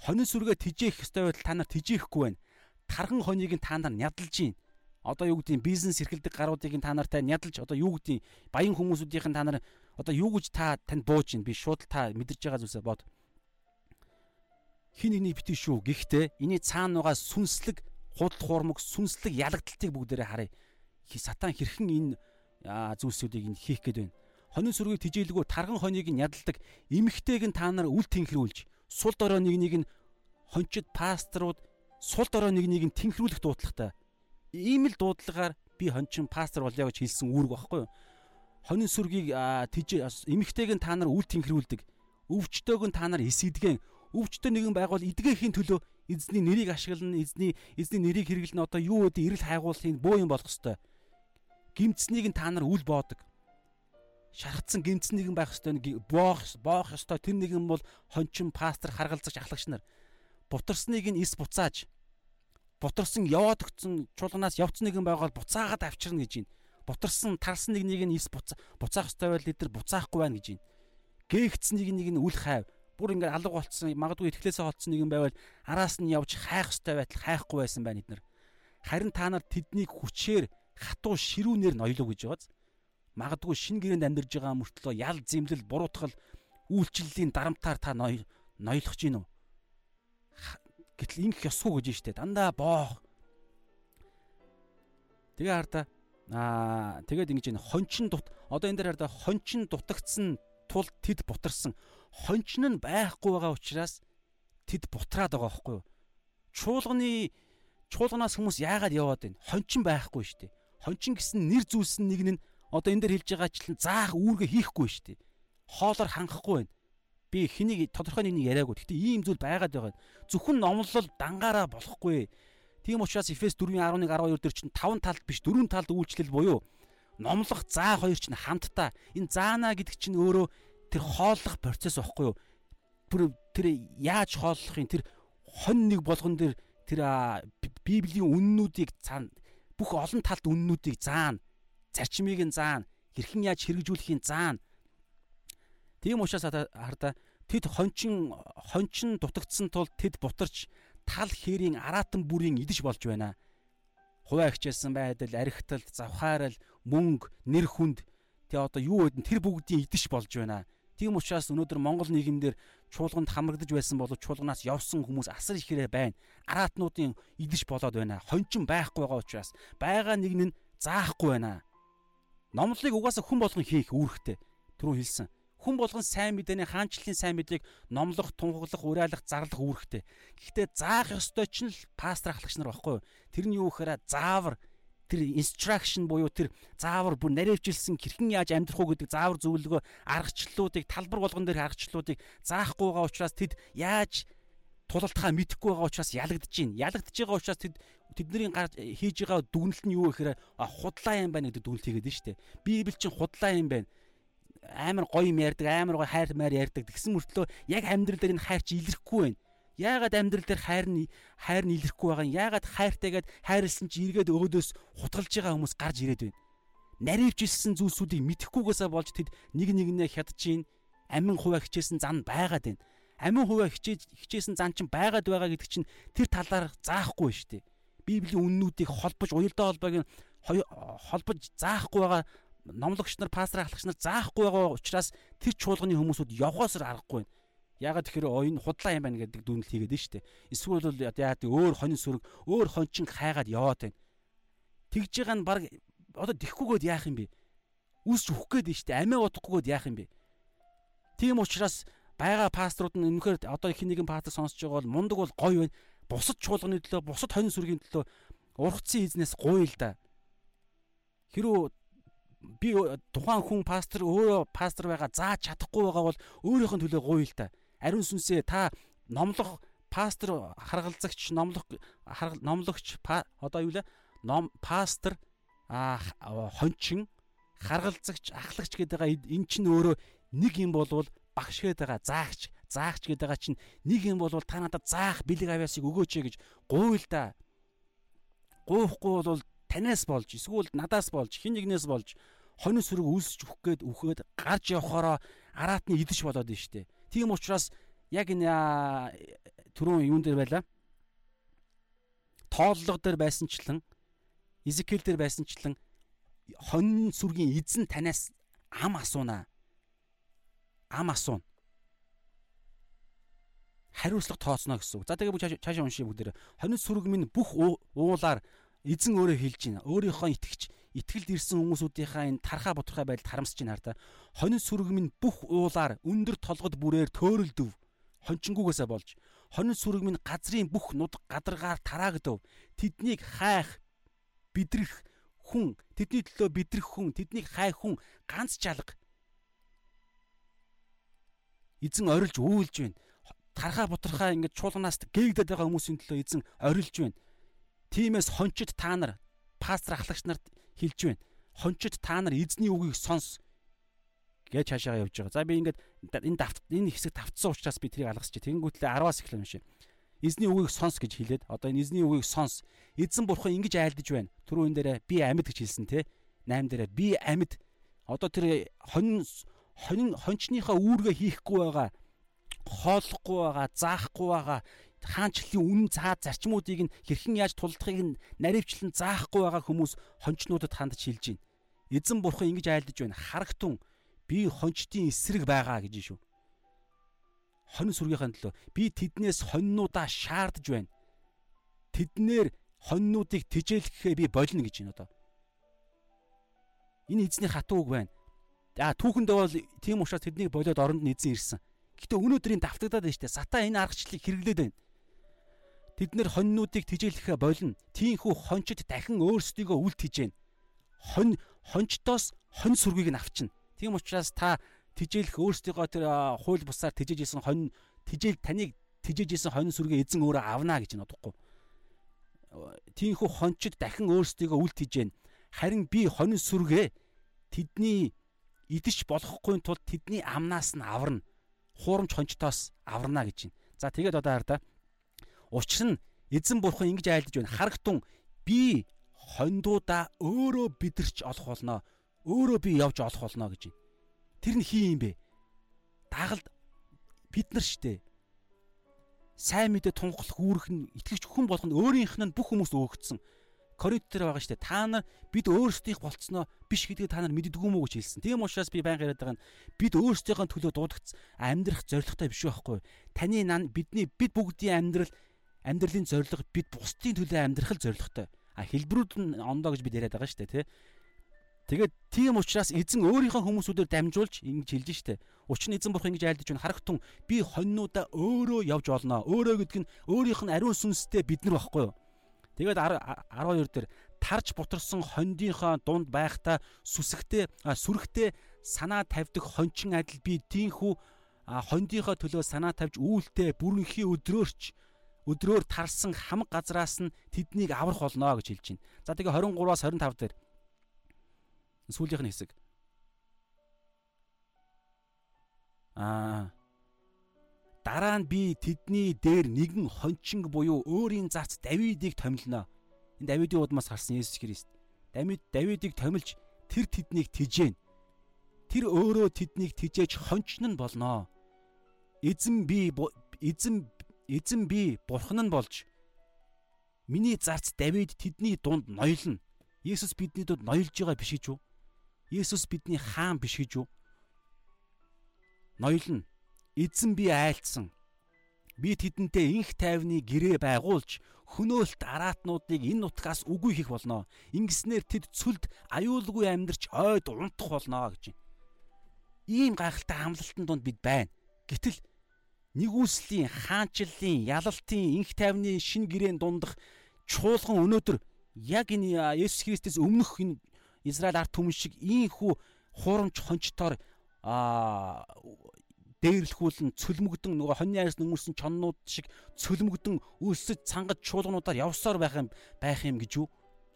[SPEAKER 1] Хонин сүргээ тижээх ёстой байтал та нар тижээхгүй байна. Тархан хонийг нь та нар нядалж байна. Одоо юу гэдгийг бизнес эрхэлдэг гаруудыг нь та нартай нядалж одоо юу гэдгийг баян хүмүүсүүдийнх нь та нар одоо юу гэж та танд бууж байна. Би шууд та мэдэрч байгаа зүйлсээ бод. Хин нэгний битэн шүү. Гэхдээ энэ цаана байгаа сүнслэг худал хуурмаг сүнслэг ялагдалтыг бүгдээрээ харъя. Сатан хэрхэн энэ зүйлсүүдийг ин хийх гээд байна. Хонин сүргийг тижээлгүү тарган хоныг нь ядалдаг эмхтэйг нь та нар үл тэнхрүүлж сул дорой нэг нэг нь хончид пасторууд сул дорой нэг нэг нь тэнхрүүлэх дуудлагатай. Ийм л дуудлагаар би хончин пастор болъё гэж хэлсэн үүрэг багхгүй юу? Хонин сүргийг тижээ эмхтэйг нь та нар үл тэнхрүүлдэг. Өвчтөөг нь та нар эсэдгэн өвчтөй нэгэн байгуул эдгээхийн төлөө эзний нэрийг ашиглана, эзний эзний нэрийг хэрэглэнэ одоо юу гэдэг эрэл хайгуулахын бөө юм болох хэвээр. Гимцнийг нь та нар үл боодог. Шархацсан гимцнийг нь байх хэвээр боох боох ёстой. Тэр нэгэн бол хончин пастор харгалзагч ахлагч нар. Бутарсныг нь эс буцааж бутарсан яваад өгсөн чуулганаас явцсан нэгэн байгаад буцаагаад авчирна гэж байна. Бутарсан тарсан нэг нэг нь эс буцаах ёстой байл эдэр буцаахгүй байна гэж байна. Гээгцсэн нэг нэг нь үл хайв бүр ингээд алга болцсон магадгүй итгэлээсээ холцсон нэгэн байвал араас нь явж хайх хөстэй байтал хайхгүй байсан байна эднэр. Харин та нар тэднийг хүчээр хатуу ширүүнээр ноёлоо гэж байгааз. Магадгүй шин гэрээнд амьдарж байгаа мөртлөө ял зэмлэл буруутгал үйлчлэлийн дарамтаар та ноёлох гэж гинөө. Гэтэл ингэх ёсгүй гэж штэ дандаа боох. Тэгээ хардаа аа тэгээд ингэж энэ хончин дут одоо энэ дээр хардаа хончин дутагдсан тул тэд бутарсан хончин нь байхгүй байгаа учраас тэд бутраад байгаа байхгүй юу? Чуулганы чуулганаас хүмүүс яагаад яваад байна? Хончин байхгүй шүү дээ. Хончин гэсэн нэр зүйлсэн нэг нь одоо энэ дээр хэлж байгаачлан заах үүргээ хийхгүй шүү дээ. Хоолоор хангахгүй байна. Би хэнийг тодорхой нэг яриаггүй. Гэхдээ ийм зүйл байгаад байгаа. Зөвхөн номлол дангаараа болохгүй. Тийм учраас Эфес 4:11 12 дээр чинь 5 талд биш 4 талд үйлчлэл буюу номлох заа хоёр чинь хамтдаа энэ заана гэдэг чинь өөрөө тэр хооллох процесс واخгүй юу? Бүр тэр яаж хооллохын тэр хон нэг болгон дээр тэр библийн үннүүдийг цаана бүх олон талд үннүүдийг заана. Зарчмыг нь заана. Хэрхэн яаж хэрэгжүүлэхийг заана. Тийм учраас хараа тэд хончин хончин дутагдсан тул тэд бутарч тал хээрийн аратан бүрийн идэж болж байна. Хуваа хичээсэн байдал, архитал, завхаарал, мөнгө, нэр хүнд тэгээ одоо юу вэ? Тэр бүгдийн идэж болж байна. Тийм учраас өнөөдөр Монгол нийгэмдэр чуулганд хамрагдаж байсан боловч чуулганаас явсан хүмүүс асар ихрээ байна. Араатнуудын идэж болоод байна. Хончин байхгүй байгаа учраас байгаа нэг нь заахгүй байна. Номлолыг угаасаа хүн болгон хийх үүрэгтэй. Түрүү хэлсэн. Хүн болгон сайн мэдээний хаанчлалын сайн мэдээг номлох, тунхаглах, уриалах, зарлах үүрэгтэй. Гэхдээ заах ёстой ч нь пастор ахлагч нар баггүй. Тэр нь юу гэхээр заавар тэр instruction буюу тэр заавар бүр наривчилсан хэрхэн яаж амьдрах уу гэдэг заавар зөвлөгөө аргачлалуудыг талбар болгон дээр аргачлалуудыг заахгүй байгаа учраас тэд яаж тулалтхаа мэдэхгүй байгаа учраас ялагдаж байна. Ялагдаж байгаа учраас тэд тэдний гар хийж байгаа дүгнэлт нь юу гэхээр худлаа юм байна гэдэг дүгнэлт хийгээд нь штэ. Библи чинь худлаа юм байна амар гоё юм ярьдаг, амар гоё хайр маяр ярьдаг. Тэгсэн мөртлөө яг амьдрал дээр энэ хайр чи илэрхгүй байна. Яагаад амьдрал дээр хайр нь хайр нь илэрхгүй байгаа юм? Яагаад хайртайгээд хайрлсан чи эргээд өөдөөс хутгалж байгаа хүмүүс гарч ирээд байна? Наривчилсан зүйлсүүдийг мэдэхгүйгээсээ болж тэд нэг нэгнээ хядж ийн амин хуваа хичээсэн зан байгаад байна. Амин хуваа хичээсэн зан чинь байгаад байгаа гэдэг чинь тэр талаар заахгүй шүү дээ. Библийн үннүүдийг холбож уялдаа холбоог нь холбож заахгүй байгаа номлогч нар, пастор ахлагч нар заахгүй байгаа учраас тэр чуулганы хүмүүсүүд явхоосор аргагүй байна. Ягаад тэгэхээр энэ худлаа юм байна гэдэг дүнэлт хийгээд нь штэ. Эсвэл бол яа тий өөр хонин сүрэг, өөр хончин хайгаад яваад байна. Тэгж байгаа нь баг одоо тэхгүйгээд яах юм бэ? Үсч үхэх гээд нь штэ. Амиа удахгүйгээд яах юм бэ? Тийм учраас байгаа пасторууд нь үнэхээр одоо их нэгэн пастор сонсож байгаа бол мундаг бол гоё байна. Бусад чуулганы төлөө, бусад хонин сүргийн төлөө ургацсан эзнээс гоё л да. Хэрвээ би тухайн хүн пастор өөрөө пастор байгаа зааж чадахгүй байгаа бол өөрийнх нь төлөө гоё л да. Ариун сүнсээ та номлох пастор харгалзагч номлох номлогч одоо юу лээ? Ном пастор хончин харгалзагч ахлагч гэдэг байгаа эн чинь өөрөө нэг юм болвол багш гэдэг байгаа заагч заагч гэдэг байгаа чинь нэг юм болвол та надад заах бэлэг авяасыг өгөөч гэж гуйл да гуйхгүй бол танаас болж эсвэл надаас болж хин нэгнээс болж хонин сүрэг үлсэж өгөх гээд үхээд гарч явхаараа араатны идэж болоод нь штэ Тийм учраас яг энэ түрүүн юун дээр байла? Тооллого дээр байсанчлан Изекэл дээр байсанчлан хонин сүргийн эзэн танаас ам асууна. Ам асууна. Хариуцлага тооцно гэсэн үг. За тэгээ бүгд цаашаа уншия бүгдээр. Хонин сүрэг минь бүх уулаар эзэн өөрөө хэлж байна. Өөрийнхөө итгэж итгэлд ирсэн хүмүүсүүдийнхаа энэ тархаа боторхой байдалд харамсаж байна хар та. Хонин сүрэг минь бүх уулаар өндөр толгод бүрээр төөрөлдөв. Хончингуугаасаа болж хонин сүрэг минь газрын бүх нуд гадаргаар тараагдав. Тэднийг хайх бидрэх хүн, тэдний төлөө бидрэх хүн, тэднийг хайх хүн ганц жалга. Эзэн орилж үйлж байна. Тархаа боторхой ингэж чуулганаас гээгдэд байгаа хүмүүсийн төлөө эзэн орилж байна. Тимээс хончид та нар пастор ахлагч нарт хэлж байна. Хончид та нар эзний үгийг сонс гэж цаашаа явж байгаа. За би ингээд энэ давт энэ хэсэг давтсан учраас би тэрийг алгасчих. Тэнгүүтлээ 10-аас эхлэн уншия. Эзний үгийг сонс гэж хэлээд одоо энэ эзний үгийг сонс. Эзэн бурхан ингэж айлдаж байна. Түрүүн дээрээ би амьд гэж хэлсэн те. 8 дээрээ би амьд. Одоо тэр хонин хонин хончныхаа үүргээ хийхгүй байгаа хооллохгүй байгаа, заахгүй байгаа, хаанчлалын үнэн цаад зарчмуудыг нь хэрхэн яаж тулдахыг нь наривчлан заахгүй байгаа хүмүүс хончнуудад хандж хэлж байна. Эзэн бурхан ингэж айлдаж байна. Харагтун би хончтын эсрэг байгаа гэж шүү. Хонь сүргийнхаа төлөө би тэднээс хоньнуудаа шаардж байна. Тэднэр хоньнуудыг тижээлхэхээ би болно гэж байна одоо. Энэ эзний хатуу үг байна. А түүхэндээ бол тийм учраас тэднийг болоод оронд нь эзэн ирсэн. Гэтэ өнөөдрийн давтагдаад байна шүү дээ. Сатан энэ аргачлалыг хэрэглээд байна. Тэд нэр хоньнуудыг тижээлэхэ болно. Тийхүү хончид дахин өөрсдийгөө үл тижээн. Хонь хончтоос хонь сүргийг нь авчна. Тийм учраас та тижээлэх өөрсдийгөө тэр хууль бусаар тижээж исэн хонь тижээл таныг тижээж исэн хонь сүргээ эзэн өөрөө авна гэж нодохгүй. Тийхүү хончид дахин өөрсдийгөө үл тижээн. Харин би хонь сүргээ тэдний идэж болохгүй тулд тэдний амнаас нь аварна. Хуурамч хончтоос аварна гэж байна. За тэгээд одоо хараа Учир нь эзэн бурхан ингэж айлдаж байна. Харагтун би хондуудаа өөрөө бидэрч олох болно. Өөрөө би явж олох болно гэж байна. Тэр нь хий юм бэ? Дагалд бид нар штэ. Сайн мэдээ тунхлах үүрэх нь итгэж хүн болох нь өөрийнх нь бүх хүмүүст өгөгдсөн. Коринт дээр байгаа штэ. Та нар бид өөрсдийнх болцсноо биш гэдгийг та нар мэддэггүй мүү гэж хэлсэн. Тийм учраас би байнга яриад байгаа нь бид өөрсдийнхөө төлөө дуудагц амьдрах зорилготой биш байхгүй. Таны бидний бид бүгдийн амьдрал амьдралын зорилго бид бусдын төлөө амьдрах зорилготой. А хэлбэрүүд нь ондоо гэж бид яриад байгаа шүү дээ, тий. Тэгээд тийм учраас эзэн өөрийнхөө хүмүүсүүдээр дамжуулж ингэж хэлж штэ. Учир нь эзэн бурхан ингэж айлдаж байна. Харагтун би хоньнуудаа өөрөө явж олноо. Өөрөө гэдэг нь өөрийнх нь ариун сүнстэй бид нар багхгүй юу? Тэгээд 12 дээр тарж бутарсан хондийнхоо дунд байхдаа сүсгтэй сүрхтэй санаа тавьдаг хончин адил би тийхүү хондийнхоо төлөө санаа тавьж үүлтэй бүрэнхий өдрөөрч өдрөөр тарсан хамаг газраас нь тэднийг аврах болно гэж хэлж байна. За тэгээ 23-аас 25 дээр сүүлийнх нь хэсэг. Аа дараа нь би тэдний дээр нэгэн хончинг буюу өөрийн зарц Давидыг томилно. Энэ Давидын удмаас гарсан Есүс Христ. Давид Давидыг томилж тэр тэднийг тижээн. Тэр өөрөө тэднийг тижээж хончин нь болно. Эзэн би эзэн эзэн би бурхан нь болж миний зарц Давид тэдний дунд ноёлно. Есүс бидний дунд ноёлж байгаа биш гэж юу? Есүс бидний хаан биш гэж юу? Ноёлно. Эзэн би айлцсан. Би тэдэнтэй инх тайвны гэрээ байгуулж хөнөөлт араатнуудыг энэ нутгаас үгүй хийх болно. Ингэснээр тэд цүлд аюулгүй амьдарч ойд унтах болно гэж. Ийм гайхалтай амлалтын донд бид байна. Гэтэл нэгүслийн, хаанчлалын, ялалтын, инх тайвны шин гэрээн дундах чуулган өнөөдөр яг энэ Есүс Христэс өмнөх энэ Израиль ард түмэн шиг ийхүү хуурамч хончтоор а дээрлэхүүлэн цөлмөгдөн нөгөө хоньны айс нөмөрсөн чоннууд шиг цөлмөгдөн өлсөж цангад чуулгануудаар явсаар байх юм байх юм гэж юу?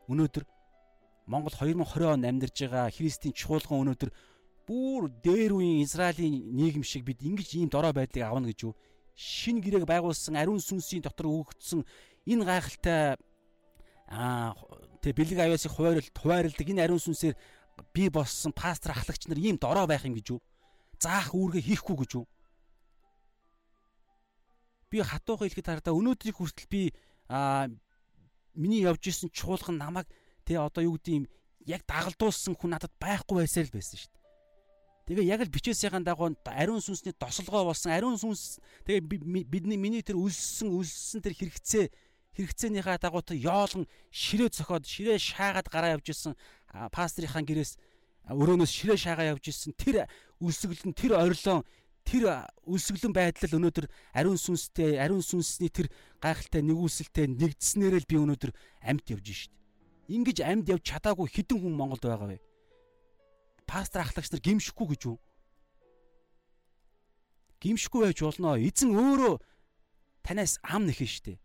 [SPEAKER 1] Өнөөдөр Монгол 2020 он амьдарж байгаа Христийн чуулган өнөөдөр бүр дээр үеийн Израилийн нийгэм шиг бид ингэж ийм дорой байдлыг авна гэж юу шин гэрээг байгуулсан ариун сүнсийн дотор өгөгдсөн энэ гайхалтай аа тэг бэлэг аяасыг хуваарлт хуваарилдаг энэ ариун сүнсээр би болсон пастор ахлагч нар ийм дорой байх юм гэж юу заах үүргээ хийхгүй гэж юу? Би хатуухан хэлэхэд харагдаа өнөөдрийг хүртэл би аа миний явж исэн чуулган намайг тэ одоо юу гэдэг юм яг дагалдуулсан хүн надад байхгүй байсаар л байсан шүү дээ. Тэгээ яг л бичээсийн дагуу ариун сүнсний дослогоо болсон ариун сүнс тэгээ бидний миний тэр үлссэн үлссэн тэр хэрэгцээ хэрэгцээнийхээ дагуу тэр яолон ширээ цохоод ширээ шаагаад гараа явж исэн пастрийнхаа гэрээс өрөөнөөс ширээ шаагаа явж исэн тэр үлсгэлэн тэр орилон тэр үлсгэлэн байдал өнөөдөр ариун сүнстэй ариун сүнсний тэр гайхалтай нэгүсэлтэй нэгдснээр л би өнөөдөр амьд явж шít. Ингиж амьд явж чадаагүй хідэн хүн Монголд байгаа вэ? Пастор ахлагч нар гимшихгүй гэж юу? Гимшихгүй байж болно. Эзэн өөрөө танаас ам нэхэн штэ.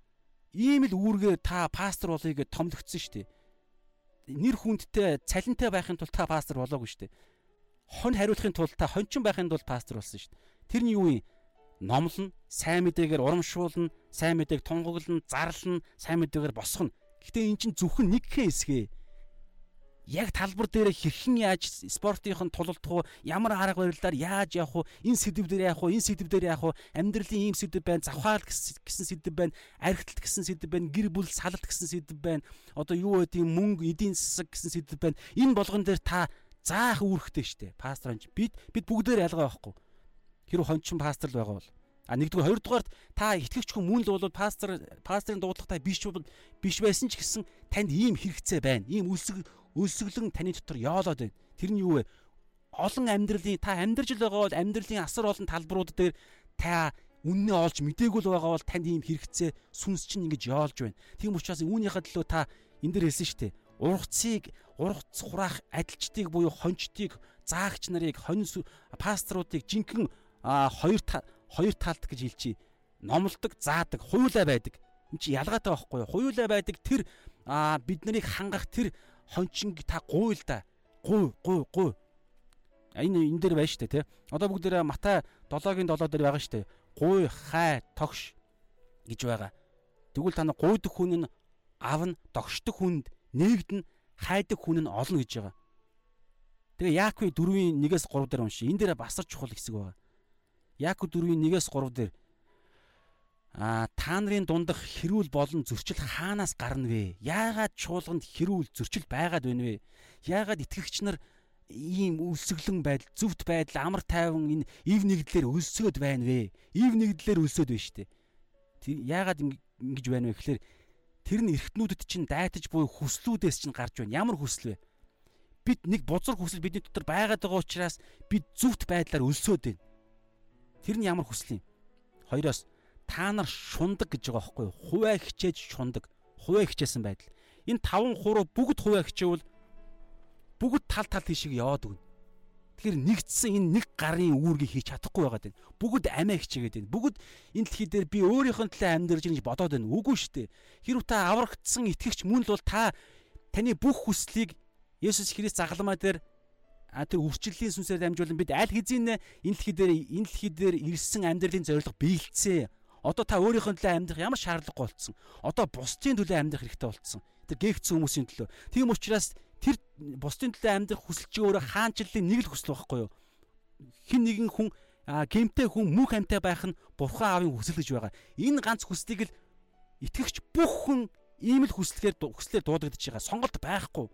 [SPEAKER 1] Ийм л үүргээ та пастор болъё гэж томлогдсон штэ нэр хүндтэй цалинтай байхын тулд та пастор болоогүй дээ. Хон хариулахын тулд та хончин байхын тулд пастор болсон дээ. Тэр нь юу юм? Номлон, сайн мэдээгээр урамшуулна, сайн мэдээг тунгаглана, зарлана, сайн мэдээгээр босгоно. Гэхдээ эн чинь зөвхөн нэг хэсгээ яг талбар дээр хэрхэн яаж спортынхон тулалдах уу ямар арга барилаар яаж явах уу энэ сэдв дээр явах уу энэ сэдв дээр явах уу амьдралын ийм сэдв байна завхаал гэсэн сэдв байна архиталт гэсэн сэдв байна гэр бүл салалт гэсэн сэдв байна. Одоо юу гэдэг мөнгө эдийн засаг гэсэн сэдв байна. Энэ болгон дээр та заах үүрэгтэй штэ пасторч бид бид бүгдээр ялгаа байхгүй. Хэрэг хончин пастор л байгаа бол. А нэгдүгээр хоёрдугаарт та итгэвч хүн мөн л бол пастор пасторын дуудлагатай биш биш байсан ч гэсэн танд ийм хэрэгцээ байна. Ийм үлсэг өлсгөлэн таны дотор яолоод байна. Тэр нь юу вэ? Олон амьдралын та амьдарч л байгаа бол амьдралын асар олон талбарууд дээр та үннээ олж мдээгүй л байгаа бол танд ийм хэрэгцээ сүнс чинь ингэж яолж байна. Тийм учраас үүнийхээ төлөө та энэ дэр хэлсэн шүү дээ. Ургацыг ургац хураах адилчдыг буюу хончдыг заагч нарыг хонь пасторуудыг жинхэнэ хоёр хоёр талт гэж хэлчихье. Номлодог, заадаг, хуйлаа байдаг. Энд чи ялгаатай байхгүй юу? Хуйлаа байдаг тэр бид нарыг хангах тэр хончинг та гуй л да. Гуй, гуй, гуй. Энэ энэ дээр байна шүү дээ, тий. Одоо бүгд Матай 7-гийн 7 дээр байгаа шүү дээ. Гуй, хай, тогш гэж байгаа. Тэгвэл та нар гуйдаг хүн нь авна, догшдог хүнд нэгдэн, хайдаг хүн нь олно гэж байгаа. Тэгээ Яаков 4-ийн 1-ээс 3 дээр унши. Энэ дээр басар чухал хэсэг байгаа. Яаков 4-ийн 1-ээс 3 дээр А та нарын дундах хэрүүл болон зөрчил хаанаас гарна вэ? Яагаад чуулганд хэрүүл зөрчил байгаад байна вэ? Яагаад итгэгч нар ийм өлсгөлэн байдал, зөвхт байдал, амар тайван энэ ив нэгдлэр өлсөөд байна вэ? Ив нэгдлэр өлсөөд байна штэ. Тэр яагаад ингэж байна вэ гэхээр тэр нь эргэтнүүдэд чинь дайтаж буй хүслүүдээс чинь гарч байна. Ямар хүсэл вэ? Бид нэг бузар хүсэл бидний дотор байгаад байгаа учраас бид зөвхт байдлаар өлсөөд байна. Тэр нь ямар хүсэл юм? Хоёроос та нар шундаг гэж байгаа байхгүй юу? Хуваа хичээж шундаг. Хуваа хичээсэн байдал. Энэ таван хуруу бүгд хуваа хичээвэл бүгд тал тал тийшээ яваад өгнө. Тэгэхээр нэгдсэн энэ нэг гарын үүргийг хийж чадахгүй байгаад байна. Бүгд амиа хичээгээд байна. Бүгд энэ дэлхий дээр би өөрийнхөө төлөө амьдарч гэж бодоод байна. Үгүй шүү дээ. Хэрвээ та аврагдсан итгэгч мөн л бол та таны бүх хүслийг Есүс Христ загалмаа дээр а тэр үрчлэлийн сүнсээр дамжуулан бид аль хэзээ энэ дэлхий дээр энэ дэлхий дээр ирсэн амьдралын зорилго биелцээ Одоо та өөрийнхөө төлөө амьдрах ямар шаардлагагүй болцсон. Одоо бусдын төлөө амьдрах хэрэгтэй болцсон. Тэр гээгцсэн хүмүүсийн төлөө. Тийм учраас тэр бусдын төлөө амьдрах хүсэл чи өөрөө хаанчлалын нэг л хүсэл байхгүй юу? Хин нэгэн хүн гэмтэй хүн мөнх амьтай байх нь бурхан аавын хүсэл гэж байгаа. Энэ ганц хүслийг л итгэгч бүх хүн ийм л хүслээр хүслээр дуудагдаж байгаа. Сонголт байхгүй.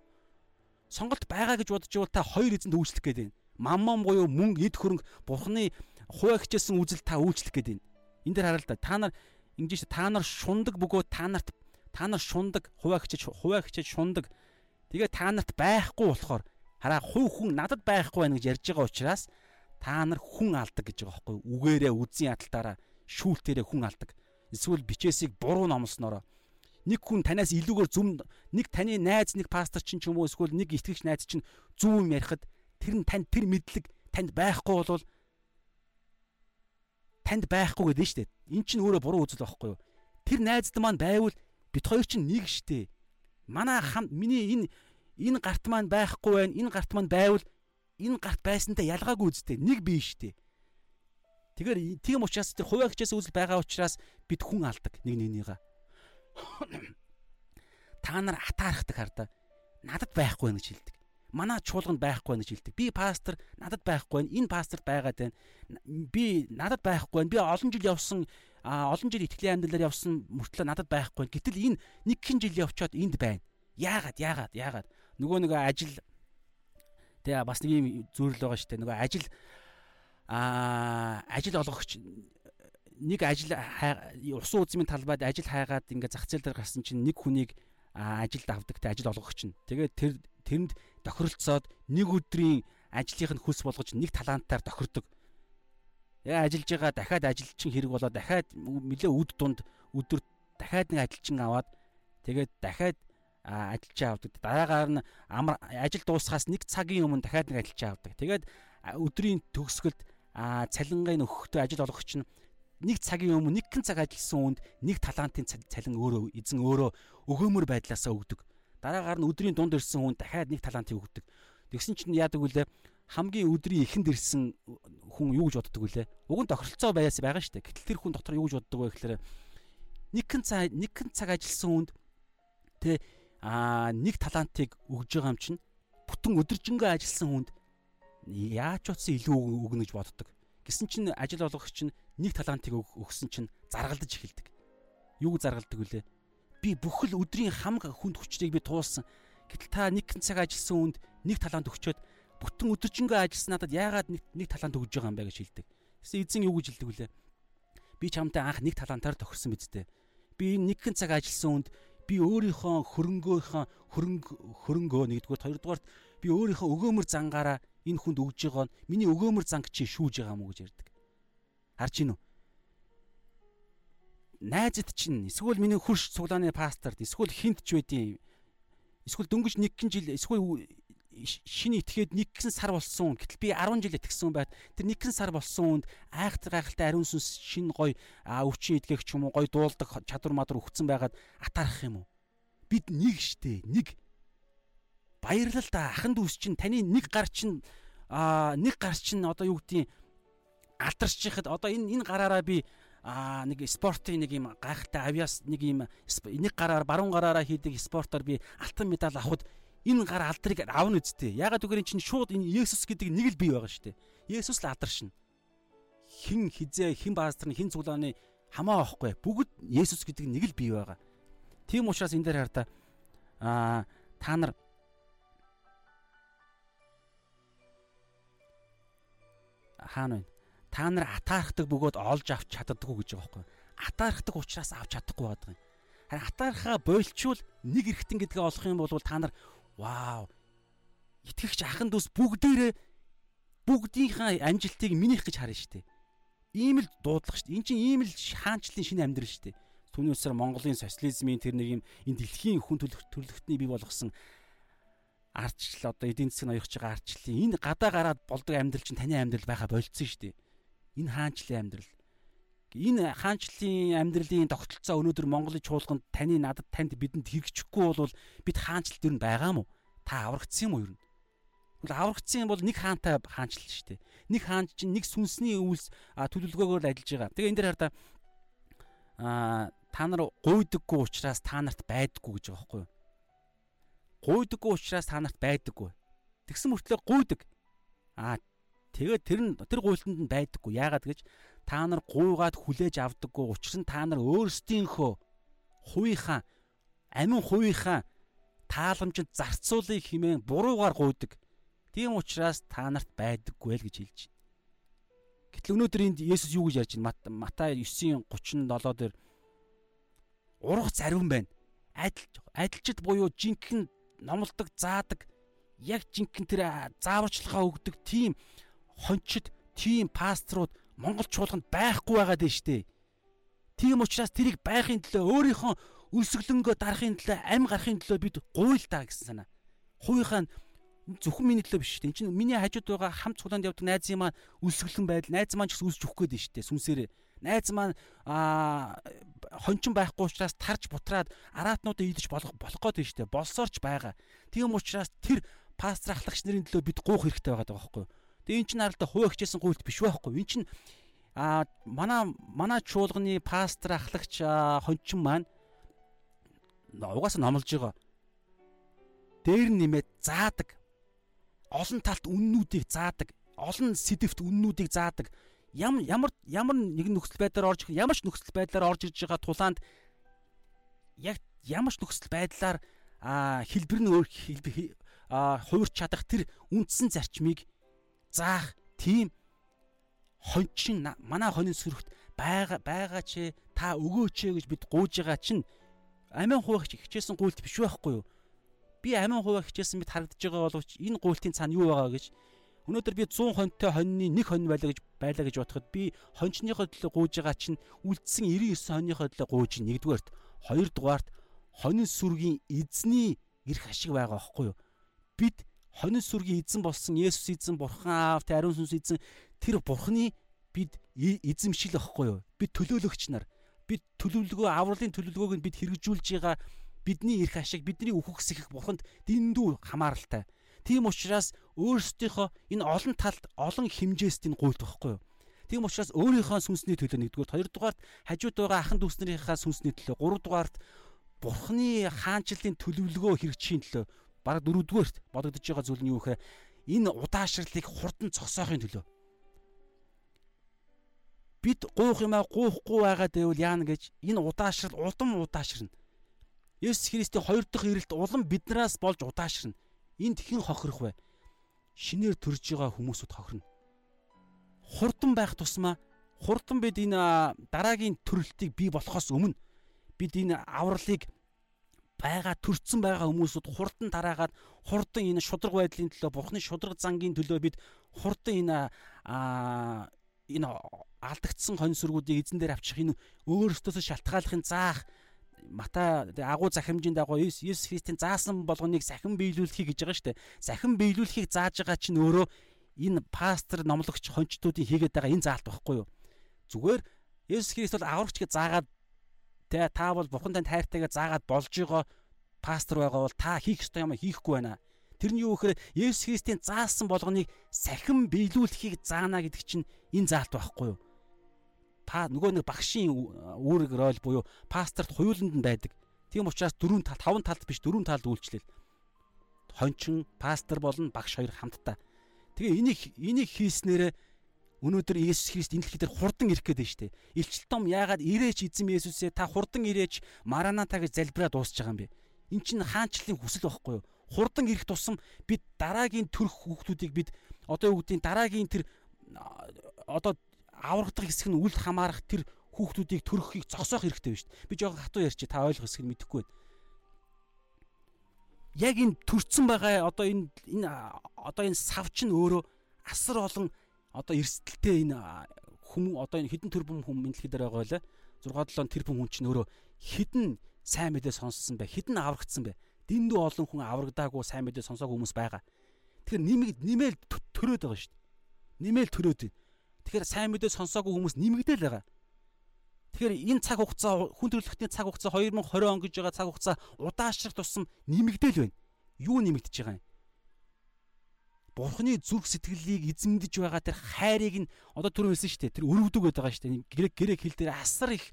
[SPEAKER 1] сонголт байгаа гэж бодож байвал та хоёр эзэнд үйлчлэх гээд байна. Маммам буюу мөнгө эд хөрөнгө бурхны хуваа хичээсэн үзэл та үйлчлэх гээд байна. Энд дээр хараа л да. Та нар ингэж та нар шундаг бөгөөд та нарт та нар шундаг хуваа хичээж хуваа хичээж шундаг. Тэгээ та нарт байхгүй болохоор хараа хувь хүн надад байхгүй байна гэж ярьж байгаа учраас та нар хүн алдаг гэж байгаа байхгүй үгээрээ үзэн ядалтаараа шүүлтээрээ хүн алдаг. Эсвэл бичээсийг буруу номлоснороо нэг хүн танаас илүүгээр зүм нэг таны найз нэг пастор чинь ч юм уу эсвэл нэг итгэгч найз чинь зөв юм ярихад тэр нь танд тэр мэдлэг танд байхгүй бол танд байхгүй гэдэг нь шүү дээ. Эн чинь өөрөө буруу үзэл байхгүй юу? Тэр найзд маань байвал бид хоёр чинь нэг штэ. Манай хам миний энэ энэ гарт маань байхгүй байна. Энэ гарт маань байвал энэ гарт байсантай ялгаагүй үстэй. Нэг бие штэ. Тэгэхээр тийм учраас тэр хуваа хичээс үзэл байгаа учраас бид хүн алдаг нэг нэгнийгаа. *coughs* Та нар атаархдаг хардаа. Надад байхгүй гэж хэлдэг манай чуулганд байхгүй байна гэж хэлдэг. Би пастор надад байхгүй байна. Энэ пасторт байгаад байна. Би надад байхгүй байна. Би олон жил явсан олон жил итгэлийн амьдралаар явсан мөртлөө надад байхгүй. Гэтэл энэ нэг хэн жил явчаад энд байна. Яагаад? Яагаад? Яагаад? Нөгөө нөгөө ажил тэгээ бас нэг юм зүйрэл байгаа шүү дээ. Нөгөө ажил а ажил олгогч нэг ажил усан үзмийн талбайд ажил хайгаад ингээ зах зээл дээр гарсан чинь нэг хүнийг ажилд авдаг те ажил олгогч нь. Тэгээд тэр тэрэнд тохиролцоод нэг өдрийн ажлынх нь хөлс болгож нэг талантаар тохирдог. Яа ажиллаж байгаа дахиад ажилчин хэрэг болоо дахиад нэлээ үд дунд өдөр дахиад нэг ажилчин аваад тэгээд дахиад ажилчаа авдаг. Дараагаар нь амар ажил дуусахаас нэг цагийн өмнө дахиад нэг ажилчаа авдаг. Тэгээд өдрийн төгсгөлд цалингийн өгөхдөө ажил олгогч нь нэг цагийн өмнө нэг хэн цаг ажилласан хүнд нэг талантын цалин өөрөө эзэн өөрөө өгөөмөр байдлаасаа өгдөг. Дараагаар нь өдрийн дунд ирсэн хүн дахиад нэг талантыг өгдөг. Тэгсэн чинь яадаг вүлээ хамгийн өдрийн эхэнд ирсэн хүн юу гэж боддог вүлээ? Уг нь тохиролцоо байяас байгаа шүү дээ. Гэтэл тэр хүн дотор юу гэж боддог вэ гэхээр нэгэн цаг нэгэн цаг ажилласан хүнд тэ аа нэг талантыг өгж байгаа юм чинь бүтэн өдөржингөө ажилласан хүнд яаж ч утсан илүү өгнө гэж боддог. Гэсэн чинь ажил олгогч чинь нэг талантыг өгсөн чинь заргалдаж эхэлдэг. Юу заргалдаг вүлээ? Би бүхэл өдрийн хамаг хүнд хүчнийг би туулсан. Гэтэл та нэг цаг ажилласан хүнд нэг талаанд өгчөөд бүтэн өдөржингөө ажилласан надад яагаад нэг нэг талаанд өгж байгаа юм бэ гэж хэлдэг. Тэсээ эзэн юу гэж хэлдэг вүлээ? Би чамтай анх нэг талаантаар тохирсон биз дээ. Би нэг хэн цаг ажилласан хүнд би өөрийнхөө хөрөнгөөхөө хөрөнгө хөрөнгөө нэгдүгээр хоёрдугаарт би өөрийнхөө өгөөмөр зангаараа энэ хүнд өгж байгаа нь миний өгөөмөр занг чи шүүж байгаа мó гэж ярьдаг. Харж гинүү? Найзад чинь эсвэл миний хурш цуглааны пасторд эсвэл хинт ч байдیں۔ Эсвэл дөнгөж нэг гин жил эсвэл шинэ итгээд нэг гисэн сар болсон. Гэтэл би 10 жил итгэсэн байт. Тэр нэг гисэн сар болсон хүнд айхтар гайхалтай ариун сүнс шинэ гой өвчин идгэх ч юм уу гой дуулдаг чадвар мадар өгцөн байгаад атаарах юм уу? Бид нэг штэ нэг баярлал та ахын дүүс чинь таны нэг гар чинь аа нэг гар чинь одоо юу гэдгийг алдарч яхад одоо энэ энэ гараараа би аа нэг спортын нэг юм гайхалтай авиас нэг юм нэг гараар баруун гараараа хийдэг спортоор би алтан медаль авахд энэ гар алдрыг авна үсттэй. Ягаад гэвэл эн чинь шууд энэ Есүс гэдэг нэг л бий байгаа шүү дээ. Есүс л алдаршин. Хин хизээ хин баазтар хин цуглааны хамаа авахгүй. Бүгд Есүс гэдэг нэг л бий байгаа. Тийм учраас энэ дээр хараа аа та нар хаана вэ? Та нар атаархдаг бөгөөд олж авч чаддаггүй гэж байгаа байхгүй. Атаархдаг учраас авч чадахгүй байдаг юм. Харин атаархаа бойлчвал нэг эргэтэн гэдгээ олох юм бол та нар вау итгэгч ахын дүүс бүгдээрээ бүгдийнхээ амжилтыг минийх гэж харна шүү дээ. Ийм л дуудлага шүү дээ. Энд чинь ийм л хаанчлалын шинэ амьдрал шүү дээ. Түүний үсээр Монголын социализмын тэр нэг юм энэ дэлхийн хүн төлөвлөлтний бий болгосон ардчил одоо эдийн засгийн ноёрч байгаа ардчлалын энэ гадаа гараад болдог амьдрал чинь таны амьдрал байха болцсон шүү дээ. Энэ хаанчлалын амьдрал. Энэ хаанчлалын амьдралын тогтолцоо өнөөдөр Монголын чуулганд таны надад танд бидэнд хэрэгжихгүй бол бид хаанчлал дэр нь байгаа мó? Та аврагдсан юм уу юу? Тэгвэл аврагдсан бол нэг хаантай хаанчлал шүү дээ. Нэг хаан чинь нэг сүнсний үйлс төлөвлөгөөгөөр л ажиллаж байгаа. Тэгээ энэ дээр хараа а та нар гуйдаггүй учраас та нарт байдаггүй гэж байгаа байхгүй юу? Гуйдаггүй учраас та нарт байдаггүй. Тэгсэн мөртлөө гуйдаг. А Тэгээд тэр нь тэр гуйлтанд нь байдаггүй. Яагаад гэж та нар гуйгаад хүлээж авдаггүй. Учир нь та нар өөрсдийнхөө хувийнхаа амин хувийнхаа тааламжинд зарцуулъя хэмээн буруугаар гуйдаг. Тийм учраас та нарт байдаггүй л гэж хэлж байна. Гэтэл өнөөдөр энд Есүс юу гэж ярьж байна? Матай 9:37 дээр урах зарим байна. Адил адилчид буюу жинхэнэ номлодог, заадаг, яг жинхэнэ тэр зааварчилгаа өгдөг тийм хончид, тийм пасторууд Монгол чуулганд байхгүй байгаа дээ штэ. Тийм учраас тэрийг байхын төлөө өөрийнхөө өлсгөлөнгөө дарахын төлөө ам гарахын төлөө бид гуйл та гэсэн санаа. Хувийнхаа зөвхөн миний төлөө биш шүү дээ. Энд чинь миний хажууд байгаа хамт цуглаанд явдаг найзын маань өлсгөлэн байдал, найз маань ч гэсэн өгөх гээд шүү дээ. Сүнсээрээ. Найз маань аа хончин байхгүй учраас тарж бутраад араатнуудаа идэж болох болох гээд шүү дээ. Болсоорч байгаа. Тийм учраас тэр пастор ахлагч нарын төлөө бид гуух хэрэгтэй байгаа байхгүй юу? Тэгээ эн чинь харалтаа хувь хичээсэн гуйлт биш байхгүй. Эн чинь а манай манай чуулганы пастор ахлагч хончин маань угаасаа номлож байгаа. Дээр нэмээд заадаг. Олон талт үннүүдийг заадаг. Олон сэдвт үннүүдийг заадаг. Ямар ямар ямар нэгэн нөхцөл байдлаар орж ямар ч нөхцөл байдлаар орж ирж байгаа тулаанд яг ямар ч нөхцөл байдлаар хэлбэр нь өөр хэлбэр а хуурч чадах тэр үндсэн зарчмыг заах тийм хончин манай хонин сүрхт байгаа байгаа ч та өгөөч гэж бид гууж байгаа чинь амин хуваагч хичээсэн гуйлт биш байхгүй юу? Би амин хуваагч хичээсэн мэт харагдаж байгаа боловч энэ гуйлтын цаана юу байгаа гэж өнөөдөр би 100 хонтой хоньны нэг хонь байлаа гэж байлаа гэж бодоход би хончныхоо төлөө гууж байгаа чинь үлдсэн 99 хоньныхоо төлөө гууж нэгдүгээрт хоёрдугаарт хонин сүргийн эзний эрх ашиг байгаа байхгүй юу? Бид хонин сүргийн эзэн болсон Есүс эзэн бурхан аав тэ ариун сүнс эзэн тэр бурханы бид эзэмшил ахгүй юу? Бид төлөөлөгч нар. Бид төлөвлөгөө авралын төлөвлөгөөг нь бид хэрэгжүүлж байгаа бидний эрх ашиг бидний үхэгс их бурханд дэндүү хамааралтай. Тийм учраас өөрсдийнхөө энэ олон талд олон хэмжээст энэ гуйлт байхгүй юу? Тийм учраас өөрийнхөө сүнсний төлөө нэгдүгээр, хоёрдугаарт хажууд байгаа ахын дүүснэрийнхаа сүнсний төлөө, гуравдугаарт бурхны хаанчлалын төлөвлөгөө хэрэгжихийн төлөө бараг дөрөвдүгээрт бодогдож байгаа зүйл нь юу гэхээр энэ удаашрлыг хурдан зогсоохын төлөө бид гуух юмаа гуухгүй байгаа дэвэл яана гэж энэ удаашрал улам удаашрна. Есүс Христийн хоёр дахь ирэлт улам биднээс болж удаашрна. Энд хэн хохирох вэ? Шинээр төрж байгаа хүмүүсүүд хохирно. Хурдан байх тусмаа хурдан бид энэ дараагийн төрөлтийг бий болохоос өмнө бид энэ авралыг байгаа төрцөн байгаа хүмүүсүүд хурдан тараагаад хурдан энэ шудраг байдлын төлөө бурхны шудраг зангийн төлөө бид хурдан энэ аа энэ алдагдсан хонь сүргүүдийг эзэн дээр авчих энэ өөрөөсөө шалтгааллахын заах Матай агуу захимжийн дагуу Есүс Христийн заасан болгоныг сахин биелүүлэхийг гэж байгаа шүү дээ. Сахин биелүүлэхийг зааж байгаа чинь өөрөө энэ пастор номлогч хончтуудын хийгээд байгаа энэ заалт байхгүй юу? Зүгээр Есүс Христ бол аврагч гэж заагаад тэ та бол бурхан танд хайртайгаа заагаад болж байгаа пастор байгаа бол та хийх ёстой юм хийхгүй байна. Тэр нь юу гэхээр Есүс Христийн заасан болгоныг сахин биелүүлэхийг заана гэдэг чинь энэ заалт байхгүй юу? Па нөгөө нэг багшийн үүрэг роль буюу пасторт хуйланд нь байдаг. Тийм учраас дөрөв тал, таван талд биш дөрөв талд үйлчлэл. Хончин, пастор болон багш хоёр хамтдаа. Тэгээ энийг энийг хийснээрээ өнөөдөр Есүс Христ энэ дэлхий дээр хурдан ирэх гээд байна шүү дээ. Илчил том яагаад ирээч эзэм Есүсээ та хурдан ирээч Мараната гэж залбираад дуусч байгаа юм бэ? Эн чинь хаанчлалын хүсэл байхгүй юу? хурдан ирэх тусам бид дараагийн төрх хүүхдүүдийг бид одоо юу гэдгийг дараагийн тэр одоо аврагдах хэсэг нь үл хамаарах тэр хүүхдүүдийг төрөхийг зогсоох хэрэгтэй шүү дээ. Би жоохон хатуу ярьчих та ойлгох хэсгийг мэдэхгүй байна. Яг энэ төрцөн байгаа одоо энэ энэ одоо энэ савч нь өөрөө асар олон одоо эрсдэлтэй энэ хүм одоо энэ хідэн тэрбум хүм энэ дэлхий дээр байгаа байлаа. 6 7 тэрбум хүн чинь өөрөө хідэн сайн мэдээ сонссон бай, хідэн аврагдсан бай дэндүү олон хүн аврагдаагүй сайн мэдээ сонсоогүй хүмүүс байгаа. Тэгэхээр нэмэг нэмэл төрөөд байгаа шүү дээ. Нэмэл төрөөд. Тэгэхээр сайн мэдээ сонсоогүй хүмүүс нэмэгдээл байгаа. Тэгэхээр энэ цаг хугацаа хүн төрөлхтний цаг хугацаа 2020 он гэж байгаа цаг хугацаа удаашрах тусам нэмэгдээл байна. Юу нэмэгдэж байгаа юм? Бурхны зүрх сэтгэлийг эзэмдэж байгаа тэр хайрыг нь одоо түрүү хэлсэн шүү дээ. Тэр өрөвдөг байдаг шүү дээ. Грек грек хэл дээр асар их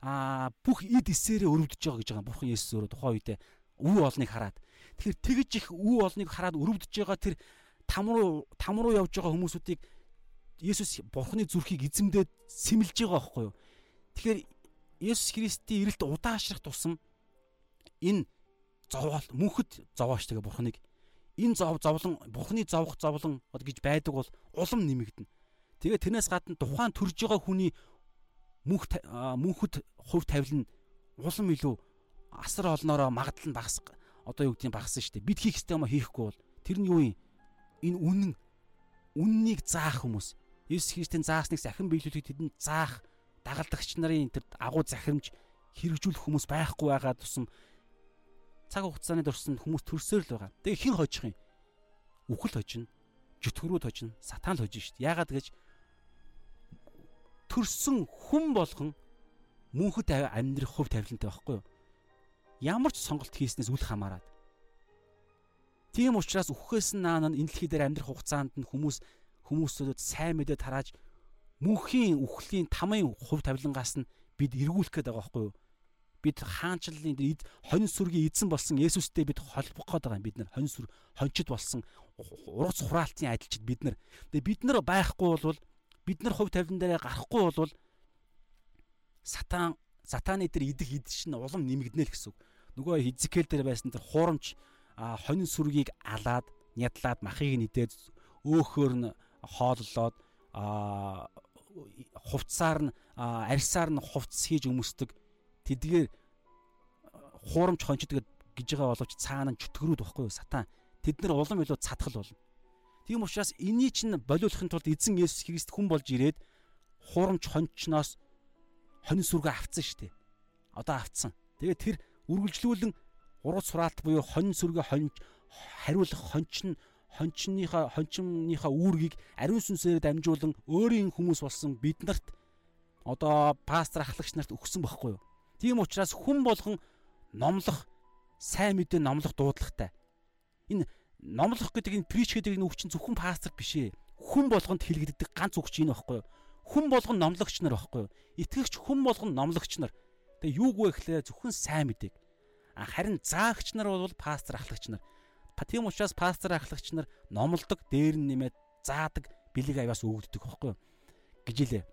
[SPEAKER 1] а бүх эд эсээрээ өрөвдөж байгаа гэж байгаа бурхан Есүс өөрөө тухайн үедээ үе олныг хараад тэгэхээр тэгж их үе олныг хараад өрөвдөж байгаа тэр там руу там руу явж байгаа хүмүүсүүдийг Есүс Бурхны зүрхийг эзэмдээд сэмэлж байгаа байхгүй юу. Тэгэхээр Есүс Христийн ирэлт удаашрах тусам энэ зовоол мөнхөд зовооч тэгээ бурхныг энэ зов зовлон бурхны зовх зовлон гэж байдаг бол улам нэмэгдэнэ. Тэгээ тэрнээс гадна тухайн төрж байгаа хүний мөнх мөнхөд хувь тавилан улам илүү асар олноороо магадлал нь багас одоо юу гэдгийг багасан шүү дээ. Бид хийх ёстой юм хийхгүй бол тэр нь юу юм? Энэ үнэн үннийг заах хүмүүс. Есүс Христийн заасныг захин биелүүлэх тэдэнд заах дагалдагч нарын тэр агуу захирамж хэрэгжүүлэх хүмүүс байхгүй байгаа тусам цаг хугацааны дурсан хүмүүс төрсөөр л байгаа. Тэгээ хин хожих юм? Үхэл хожино, жүтгэрүүд хожино, сатан л хожино шүү дээ. Яагаад гэж төрсөн хүн болгон мөнхөд амьдрах хөв тавилантай байхгүй юу? Ямар ч сонголт хийснээс үл хамааран. Тийм учраас үхээс наан энэ дэлхий дээр амьдрах хугацаанд нь хүмүүс хүмүүсүүд сайн мэдээ тарааж мөнхийн үхлийн тамын хөв тавилангаас нь бид эргүүлэх гээд байгаа байхгүй юу? Бид хаанчлалын эд хонь сүргийн эзэн болсон Есүстэй бид холбох гээд байгаа юм. Бид нар хонь сүр хончид болсон ургац хураалтын адилчид бид нар. Тэгээ бид нар байхгүй бол бид нар хувь тавилан дээр гарахгүй бол сатан сатаны дээр идэх идэж нь улам нэмэгдэнэ л гэсэн үг. Нөгөө хизикэл дээр байсан тэр хуурамч хонь сүргийг алаад нядлаад махыг нэдээд өөхөр нь хооллоод хувцсаар нь арьсаар нь хувцс хийж өмсдөг тэдгээр хуурамч хончид гэж байгаа боловч цаана нь чөтгөрүүд байхгүй юу сатан тэд нар улам илүү цадхал болно. Тийм учраас энийг чинь болиулахын тулд эзэн Есүс Христ хүн болж ирээд хуурамч хончноос хонь сүргээ авцсан шүү дээ. Одоо авцсан. Тэгээд тэр үргэлжлүүлэн урууд сураалт буюу хонь сүргээ хонь хариулах хончин хончныхаа хончныхаа үүргийг ариун сүнсээр дамжуулан өөрийн хүмүүс болсон биднэрт одоо пастор ахлагч нарт өгсөн байхгүй юу? Тийм учраас хүн болгон номлох сайн мэдээ номлох дуудлагатай. Энэ номлох гэдэг энэ прич гэдэг энэ үг чинь зөвхөн пастор биш ээ. Хүн болгонд хэлэгддэг ганц үг чинь энэ байхгүй юу? Хүн болгон номлогч нар байхгүй юу? Итгэгч хүн болгон номлогч нар. Тэгээ юуг вэ гэхлээр зөвхөн сайн мэдээг. Харин заагч нар бол пастор ахлагч нар. Тийм учраас пастор ахлагч нар номлодог, дээр нь нэмээд заадаг бэлэг аяас өгөгддөг байхгүй юу? гэж илээ.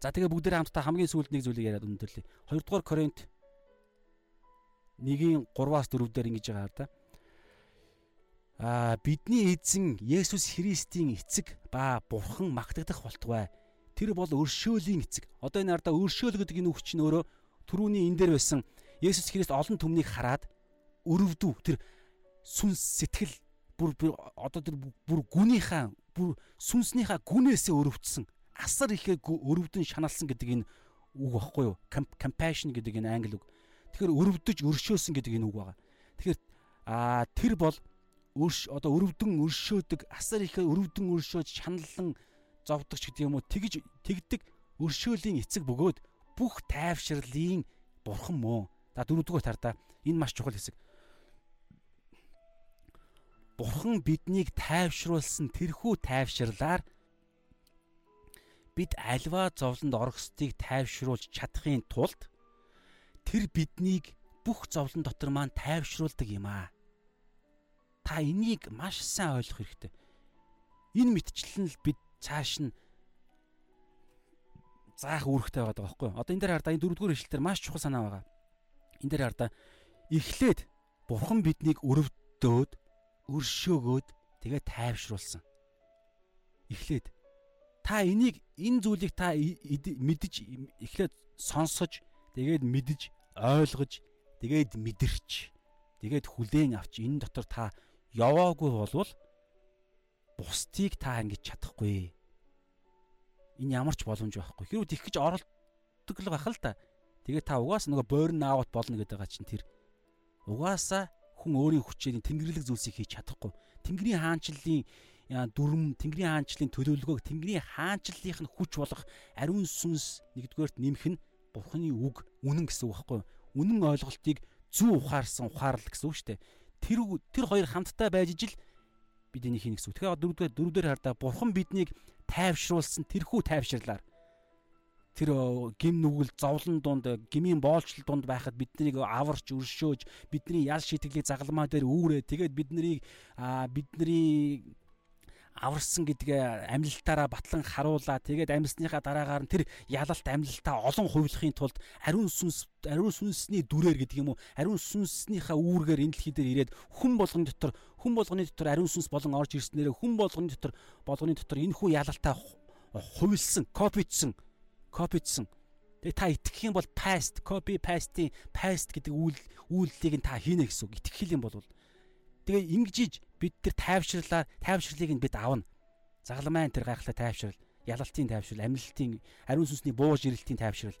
[SPEAKER 1] За тэгээ бүгдээ хамтдаа хамгийн сүүлд нэг зүйлийг яриад өндөрлөе. 2 дугаар Коринт 1-ийн 3-аас 4 дээр ингэж байгаа да. Аа бидний эзэн Есүс Христийн эцэг ба Бурхан магтагдах болтугай. Тэр бол өршөөлийн эцэг. Одоо энэ ардаа өршөөл гэдэг энэ үг чинь өөрөө түрүүний энэ дээр байсан Есүс Христ олон түмнийг хараад өрөвдв. Тэр сүнс сэтгэл бүр одоо тэр бүр гүнийхээ бүр сүнснийхээ гүнээсээ өрөвдсөн асар ихээ өрөвдөн шаналсан гэдэг энэ үг багхгүй юу? Compassion гэдэг энэ англи үг. Тэгэхээр өрөвдөж өршөөсөн гэдэг энэ үг байгаа. Тэгэхээр аа тэр бол өрш одоо өрөвдөн өршөөдөг асар ихээ өрөвдөн өршөөж шаналлан зовдогч гэдэг юм уу тэгж тэгдэг өршөөлийн эцэг бөгөөд бүх тайвширлын бурхан мөө. За дөрөвдүгээр тардаа энэ маш чухал хэсэг. Бурхан биднийг тайвшруулсан тэрхүү тайвширлаар бид альва зовлонд орохстыг тайвшруулж чадахын тулд тэр биднийг бүх зовлон дотор маань тайвшруулдаг юм аа. Та энийг маш сайн ойлгох хэрэгтэй. Энэ мэтчлэн л бид цааш нь заах үүрэгтэй байгаа байхгүй юу? Одоо энэ дээр хардаа энэ дөрөвдүгээр ишлэлээр маш чухал санаа байгаа. Энэ дээр хардаа эхлээд бурхан биднийг өрөвдөөд, өршөөгөөд тэгээ тайвшруулсан. Эхлээд та энийг энэ зүйлийг та мэдж эхлээд сонсож тэгээд мэдж ойлгож тэгээд мэдэрч тэгээд хүлээн авч энэ дотор та яваагүй болвол бусдыг та ингэж чадахгүй. Энэ ямар ч боломж байхгүй. Хэрвээ тэгэх гэж оролдог л байх л та. Тэгээд та угаасаа нөгөө бойрн аавт болно гэдэг байгаа чинь тэр угаасаа хүн өөрийн хүчээр тэнгэрлэг зүйлсийг хийж чадахгүй. Тэнгэрийн хаанчлалын дүрм Тэнгэрийн хаанчлалын төлөвлөгөөг Тэнгэрийн хаанчлалынх нь хүч болох ариун сүнс нэгдүгээрт нэмэх нь Бурхны үг үнэн гэсэн үг байхгүй юу? Үнэн ойлголтыг зүү ухаарсан ухаарл гэсэн үг шүү дээ. Тэр тэр хоёр хамтдаа байж ижил бид энийг хийнэ гэсэн үг. Тэгэхээр дөрөвдүгээр дөрөвдөр хардаа Бурхан биднийг тайвшруулсан тэрхүү тайвширлаар тэр гим нүгэл зовлон дунд гмийн боолчлол дунд байхад биднийг аварч өршөөж бидний ял шитгэлийг загалмаа дээр үүрээ тэгээд биднийг бидний аварсан гэдгээ амьлалтаараа батлан харуулаа. Тэгээд амьсныхаа дараагаар нь тэр ялалт амьлалтаа олон хувилахын тулд ариун сүнс ариун сүнсний дүрээр гэдэг юм уу? Ариун сүнснийхаа үүргээр энэ дэлхий дээр ирээд хүн болгоны дотор хүн болгоны дотор ариун сүнс болон орж ирснээр хүн болгоны дотор болгоны дотор энэ хүү ялалтаа хувилсан, копичсан, копичсан. Тэгээ та итгэх юм бол past, copy paste-ийн past гэдэг үйл үйлдэлийг нь та хийнэ гэсэн үг. Итгэх юм бол тэгээ ингэжиж бид тэр тайвширлаар тайвширлыг нь бид авна. Загалмайн тэр гайхалтай тайвшрал, ялалтын тайвшрал, амьлалтын ариун сүнсний бууж ирэлтийн тайвшрал.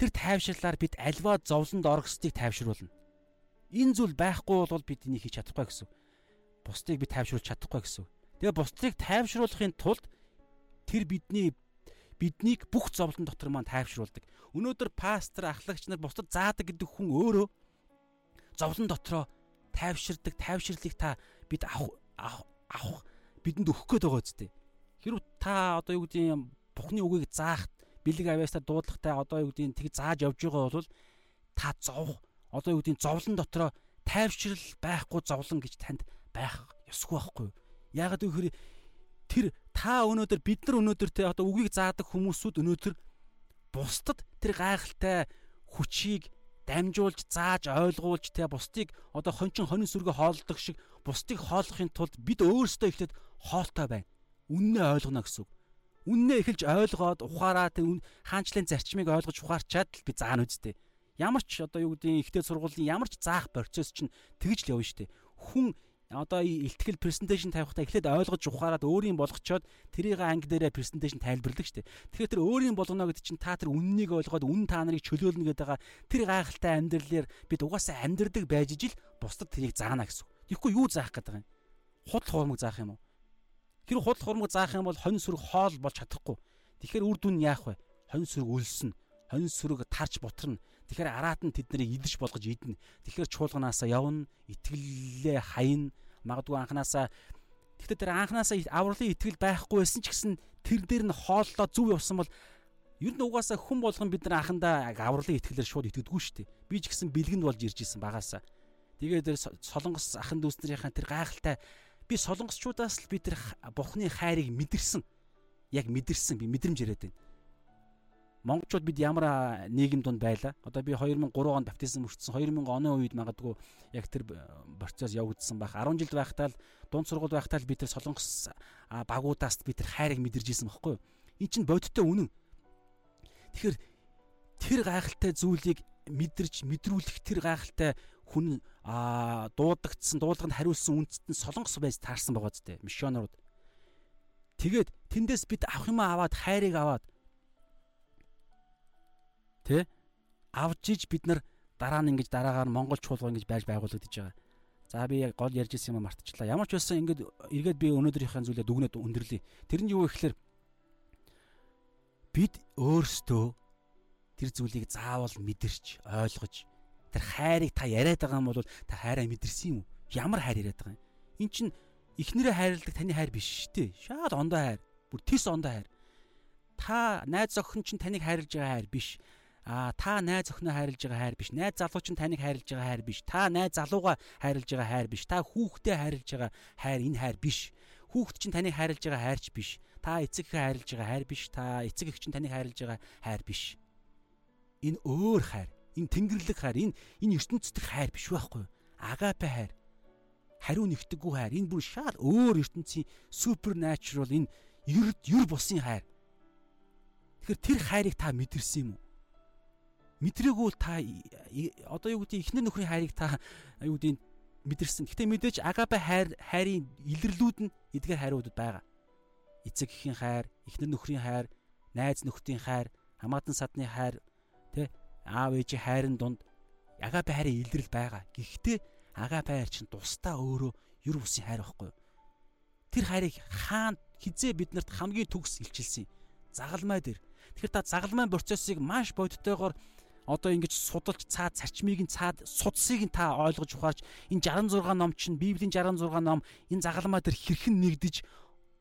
[SPEAKER 1] Тэр тайвширлаар бид альва зовлонд орохстыг тайвшруулна. Энэ зүйл байхгүй бол бид энийг хийж чадахгүй гэсэн. Бусдыг бид тайвшруулж чадахгүй гэсэн. Тэгээ бусдыг тайвшруулахын тулд тэр бидний биднийг бүх зовлон дотор маань тайвшруулдаг. Өнөөдөр пастор, ахлагч нар бусдад заадаг гэдэг хүн өөрөө зовлон дотроо тайвширдаг тайвширлыг та бид авах авах бидэнд өгөх гээд байгаа үстэй. Хэрвээ та одоо юу гэдэг юм Бухны үгийг заах бэлэг авьяастай дуудлагатай одоо юу гэдэг тэг зааж явж байгаа бол та зов одоо юу гэдэг зовлон дотроо тайвшрал байхгүй зовлон гэж танд байх ёсгүй байхгүй. Яагаад гэвэл тэр та өнөөдөр бид нар өнөөдөр те одоо үгийг заадаг хүмүүсүүд өнөөдөр бусдад тэр гайхалтай хүчийг дамжуулж зааж ойлгуулж те бусдыг одоо хончин хонин сүргэ хоолдог шиг бусдыг хооллохын тулд бид өөрсдөө ихлэд хоолтой байна. Үннээ ойлгоно гэсэн. Үннээ эхэлж ойлгоод ухаараа те хаанчлын зарчмыг ойлгож ухаарчаад л би заана үсттэй. Ямар ч одоо юу гэдэг ихтэй сургуулийн ямар ч заах процесс чинь тэгж л явна штэ. Хүн одоо ихтгэл презентацийн тавихтаа эхлээд ойлгож ухаарад өөрийн болгочоод тэрийг анги дээрээ презентацийн тайлбарладаг шүү дээ. Тэгэхээр тэр өөрийн болгоно гэдэг чинь та тэр үннийг ойлгоод үн та нарыг чөлөөлнө гэдэг байгаа тэр гайхалтай амьдралаар бид угаасаа амьдрдаг байж ижил бусдад тэрийг заана гэсэн. Тэгэхгүй юу заах гэдэг юм? Худал хуурмаг заах юм уу? Тэр худал хуурмаг заах юм бол хонь сүрэг хоол болж чадахгүй. Тэгэхээр үр дүн яах вэ? Хонь сүрэг өлснө. Хонь сүрэг тарж бутарна. Тэгэхээр араат нь тэднийг идэж болгож идэнэ. Тэгэхээр чуулганаасаа явна, итгэлээ хаяна. Магадгүй анханасаа Тэгэхдээ тэр анханасаа авралын итгэл байхгүй байсан ч гэсэн тэр дээр нь хооллоо зүв явсан бол ер нь угаасаа хүн болгон бид нар анхандаа авралын итгэлээр шууд итгэдэггүй шүү дээ. Би ч гэсэн бэлгэнд болж ирж исэн багаасаа. Тэгээд тэр солонгос ахын дүүснэрийнхаа тэр гайхалтай би солонгосчуудаас л би тэр бухны хайрыг мэдэрсэн. Яг мэдэрсэн би мэдрэмж яриад байна монголчууд бид ямар нийгэм донд байлаа. Одоо би 2003 онд баптизм өртсөн. 2000 оны үед магадгүй яг тэр процесс явагдсан байх. 10 жил байхдаа л дунд сургууль байхдаа л би тэр солонгос багуудаас би тэр хайрыг мэдэрж исэн байхгүй юу? Эн чинь бодиттой үнэн. Тэгэхээр тэр гайхалтай зүйлийг мэдэрч мэдрүүлэх тэр гайхалтай хүн аа дуудагдсан дуулганд хариулсан үндэст нь солонгос байж таарсан байгаа зү мишонерууд. Тэгээд тэндээс бид авах юм аваад хайрыг аваад Тэ? Авж иж бид нар дараа нь ингэж дараагаар Монгол чуулга ингэж байж байгуулагдаж байгаа. За би яг гол ярьж ирсэн юм мартчихлаа. Ямар ч байсан ингэж эргээд би өнөөдрийнхээ зүйлээ дүгнээд өндөрлөе. Тэр нь юу вэ гэхээр бид өөрсдөө тэр зүйлийг заавал мэдэрч ойлгож тэр хайрыг та яриад байгаа юм бол та хайраа мэдэрсэн юм уу? Ямар хайр яриад байгаа юм? Эн чин эхнэрээ хайрладаг таны хайр биш шүү дээ. Шаад ондоо хайр. Бүр тис ондоо хайр. Та найз охин чинь таныг хайрлаж байгаа хайр биш а та найз охиноо хайрлаж байгаа хайр биш. Найз залуу чинь таныг хайрлаж байгаа хайр биш. Та найз залуугаа хайрлаж байгаа хайр биш. Та хүүхдээ хайрлаж байгаа хайр энэ хайр биш. Хүүхд чинь таныг хайрлаж байгаа хайрч биш. Та эцэг ихээ хайрлаж байгаа хайр биш. Та эцэг эх чинь таныг хайрлаж байгаа хайр биш. Энэ өөр хайр. Энэ тэнгэрлэг хайр. Энэ энэ ертөнцийн хайр биш байхгүй юу? Агапе хайр. Хариу нэгтггүй хайр. Энэ бүр шал өөр ертөнцийн supernatural энэ ер ер бусын хайр. Тэгэхээр тэр хайрыг та мэдэрсэн юм уу? Мэдрээгүй та одоо юу гэдэг ихнэр нөхрийн хайрыг та юу гэдэг мэдэрсэн. Гэтэ мэдээж агапе хайр хайрын илэрлүүд нь эдгээр хайруудад байгаа. Эцэг эхийн хайр, ихнэр нөхрийн хайр, найз нөхдийн хайр, хамаатан садны хайр, тэ аав ээжийн хайрын дунд агапе хайрын илрэл байгаа. Гэхдээ агапе хайр чинь тусдаа өөрөө юр бусын хайр байхгүй юу? Тэр хайрыг хаана хизээ биднэрт хамгийн төгс илчилсэн. Загалмай дээр. Тэгэхээр та загалмайн процессыг маш бодтойгоор одоо ингэж судалж цаад зарчмыг нь цаад судсыг нь та ойлгож ухаарч энэ 66 ном чинь Библийн 66 ном энэ загалмаа дээр хэрхэн нэгдэж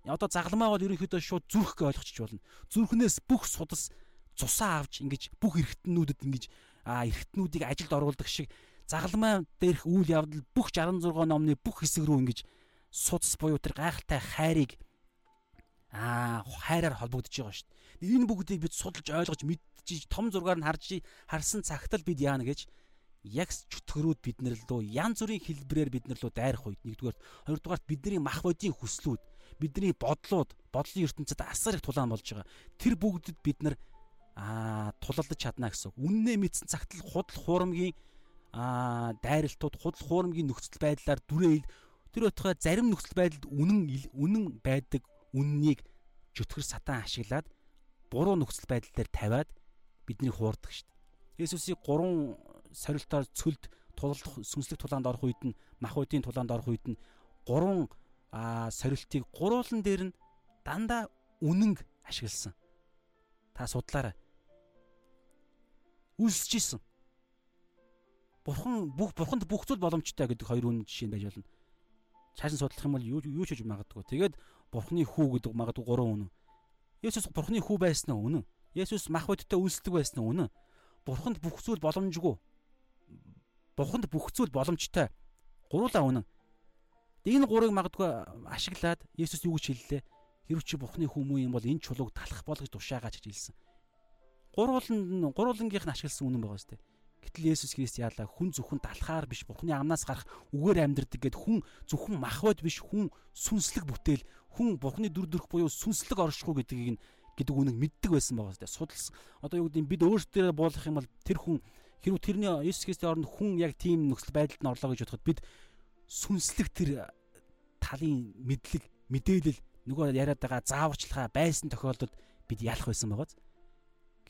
[SPEAKER 1] одоо загалмаа бол ерөнхийдөө шууд зүрхг ойлгочих болно. Зүрхнээс бүх судас цусаа авч ингэж бүх эргэтнүүдэд ингэж эргэтнүүдийг ажилд оруулдаг шиг загалмаа дээрх үйл явдал бүх 66 номны бүх хэсэг рүү ингэж судас буюу тэр гайхалтай хайрыг аа хайраар холбогдож байгаа шүү дээ. Энэ бүгдийг бид судалж ойлгож мэдчихэж том зургаар нь харж харсан цагт л бид яана гэж яг чөтгөрүүд бид нар лөө янз бүрийн хэлбэрээр бид нар лөө дайрах үед нэгдүгээр хоёрдугаарт бидний мах бодийн хүслүүд бидний бодлууд бодлын ертөнцид асар их тулаан болж байгаа. Тэр бүгдэд бид нар аа тулалдаж чадна гэсэн. Үннээ мэдсэн цагт л худал хуурмгийн аа дайралтууд худал хуурмгийн нөхцөл байдлаар дүрээл тэр өтгөө зарим нөхцөл байдалд үнэн үнэн байдаг үннийг чөтгөр сатан ашиглаад буруу нөхцөл байдал дээр тавиад бидний хуурдаг шүү дээ. Есүсийг гурван сорилтоор цөлд тулалдах сүнслэг тулаанд орох үед нь мах үдийн тулаанд орох үед нь гурван сорилтыг гурвуулан дээр нь дандаа үнэнг ашигласан. Та судлаарай. Үлсэж исэн. Бурхан бүх бурханд бүх зүйл боломжтой гэдэг хоёр үнэн жишээ байж болно. Цааш нь судлах юм бол юу юу ч хийж магадгүй. Тэгээд Бурхны хүү гэдэг магадгүй гурван үнэн. Есүс Бурхны хүү байсан нь үнэн. Есүс мах бодтой үйлсдэг байсан үнэн. Бурханд бүх зүйл боломжгүй. Бурханд бүх зүйл боломжтой. Гурлаа үнэн. Энэ гурыг магадгүй ашиглаад Есүс юу гэж хэллээ? Хэрв чи Бурхны хүмүү юм бол энэ чулууг талах бол гэж тушаагач гэж хэлсэн. Гурвуулан гурвуулангийнх нь ашигласан үнэн байгаа сте. Гэтэл Есүс Христ яалаа хүн зөвхөн далхаар биш Бурхны амнаас гарах үгээр амьдрдаг гэд хүн зөвхөн махбод биш хүн сүнслэг бүтээл хүн Бурхны дүр төрх буюу сүнслэг оршихуй гэдгийг нь гэдэг үнэг мэддэг байсан байгаа сте. Судалсан. Одоо юу гэдэг бид өөрсдөө буулгах юм бол тэр хүн хэрвээ тэрний Есүс Христийн оронд хүн яг тийм нөхцөл байдалд нь орлоо гэж бодоход бид сүнслэг тэр талын мэдлэг мэдээлэл нөгөө яриад байгаа зааварчилгаа байсан тохиолдолд бид ялах байсан байгааз.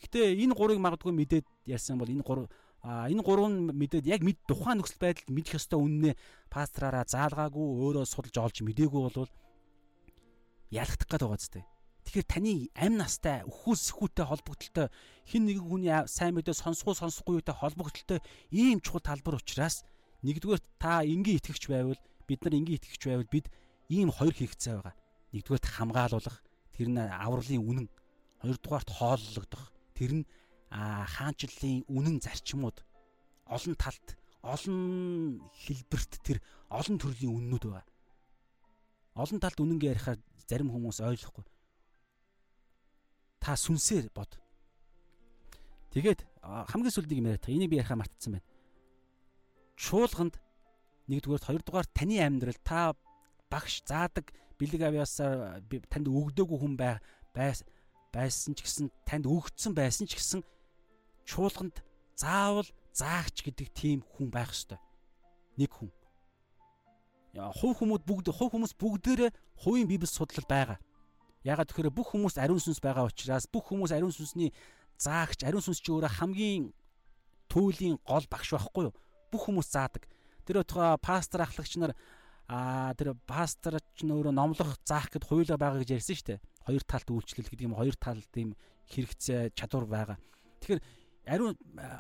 [SPEAKER 1] Гэхдээ энэ гурыг магадгүй мэдээд ярьсан бол энэ гур А энэ гурван мэдээд яг мэд тухайн нөхцөл байдалд мэдэх ёстой үннээ пастраараа заалгаагүй өөрөө судалж олж мдээгүй болвол ялагдах гээд байгаа зү. Тэгэхээр таны амь настай өхөөс сөхүүтэй холбогдлолтой хин нэгэн хүний сайн мэдээ сонсгоо сонсохгүй юутай холбогдлолтой ийм чухал талбар учраас нэгдүгээр та энгийн итгэгч байвал бид нар энгийн итгэгч байвал бид ийм хоёр хэрэгцээ байгаа. Нэгдүгээрт хамгаалуулах тэр нь авралын үнэн. Хоёрдугаарт хооллогдох тэр нь хаанчлалын үнэн зарчмууд олон талд олон хэлбэрт тэр олон төрлийн үннүүд байгаа. Олон талд үнэнгээ ярихаар зарим хүмүүс ойлгохгүй. Та сүнсээр бод. Тэгээд хамгийн сүүлдийг юм яриад та энийг би ярихаа мартчихсан байна. Чуулганд нэгдүгээр хоёрдугаар таны амьдрал та багш заадаг бэлэг авьяасаар танд өгдөөгүй хүн бай байсан ч гэсэн танд өгөгдсөн байсан ч гэсэн чуулганд заавал заагч гэдэг тийм хүн байх ёстой. Нэг хүн. Хувь хүмүүс бүгд хувь хүмүүс бүгдээрээ хувийн библи судлал байгаа. Ягаад тэгэхээр бүх хүмүүс ариун сүнс байгаа учраас бүх хүмүүс ариун сүнсний заагч, ариун сүнс чи өөрөө хамгийн түүлийн гол багш байхгүй юу? Бүх хүмүүс заадаг. Тэр өтгөө пастор ахлагч нар аа тэр пастор ч нөөрэ номлох заах гэд хуйлаа байгаа гэж ярьсан шүү дээ. Хоёр талт үйлчлэл гэдэг юм хоёр талт ийм хэрэгцээ чадвар байгаа. Тэгэхээр ариун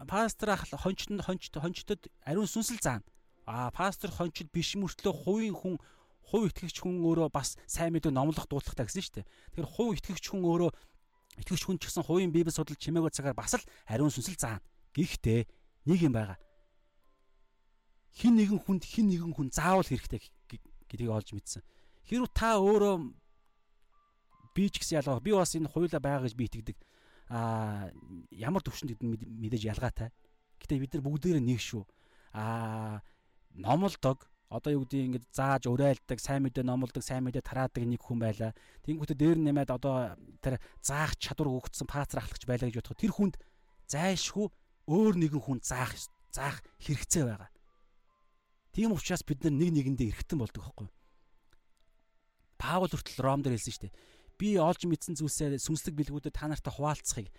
[SPEAKER 1] пастор хончтод хончтод ариун сүнсэл заана. А пастор хончид биш мөртлөө хувийн хүн хувь итгэгч хүн өөрөө бас сайн мэдээ номлох дуудлагатай гэсэн шүү дээ. Тэгэхээр хувь итгэгч хүн өөрөө итгэгч хүн ч гэсэн хувийн библи судал чимээгүй цагаар бас л ариун сүнсэл заана. Гэхдээ нэг юм байгаа. Хин нэгэн хүнд хин нэгэн хүн заавал хэрэгтэй гэдгийг олж мэдсэн. Хэрвээ та өөрөө би ч гэсэн ялгаа би бас энэ хуйлаа байгаа гэж би итгэдэг а ямар төвшөнд мэдээж ялгаатай. Гэтэ бид нар бүгдээрээ нэг шүү. А номлдог одоо юу гэдэг ингээд зааж урайлдаг, сайн мэдээ номлдог, сайн мэдээ тараадаг нэг хүн байла. Тэнгүүтээ дээр нэмээд одоо тэр заах чадвар өгөгдсөн пастор ахлагч байлаа гэж бодоход тэр хүнд зайшгүй өөр нэгэн хүн заах заах хэрэгцээ байгаа. Тийм учраас бид нар нэг нэгэндээ эргэтэн болдог байхгүй. Паул хүртэл Ром дээр хэлсэн шүү дээ би олж мэдсэн зүйлсээ сүнслэг бэлгүүдэд та нартай хуваалцахыг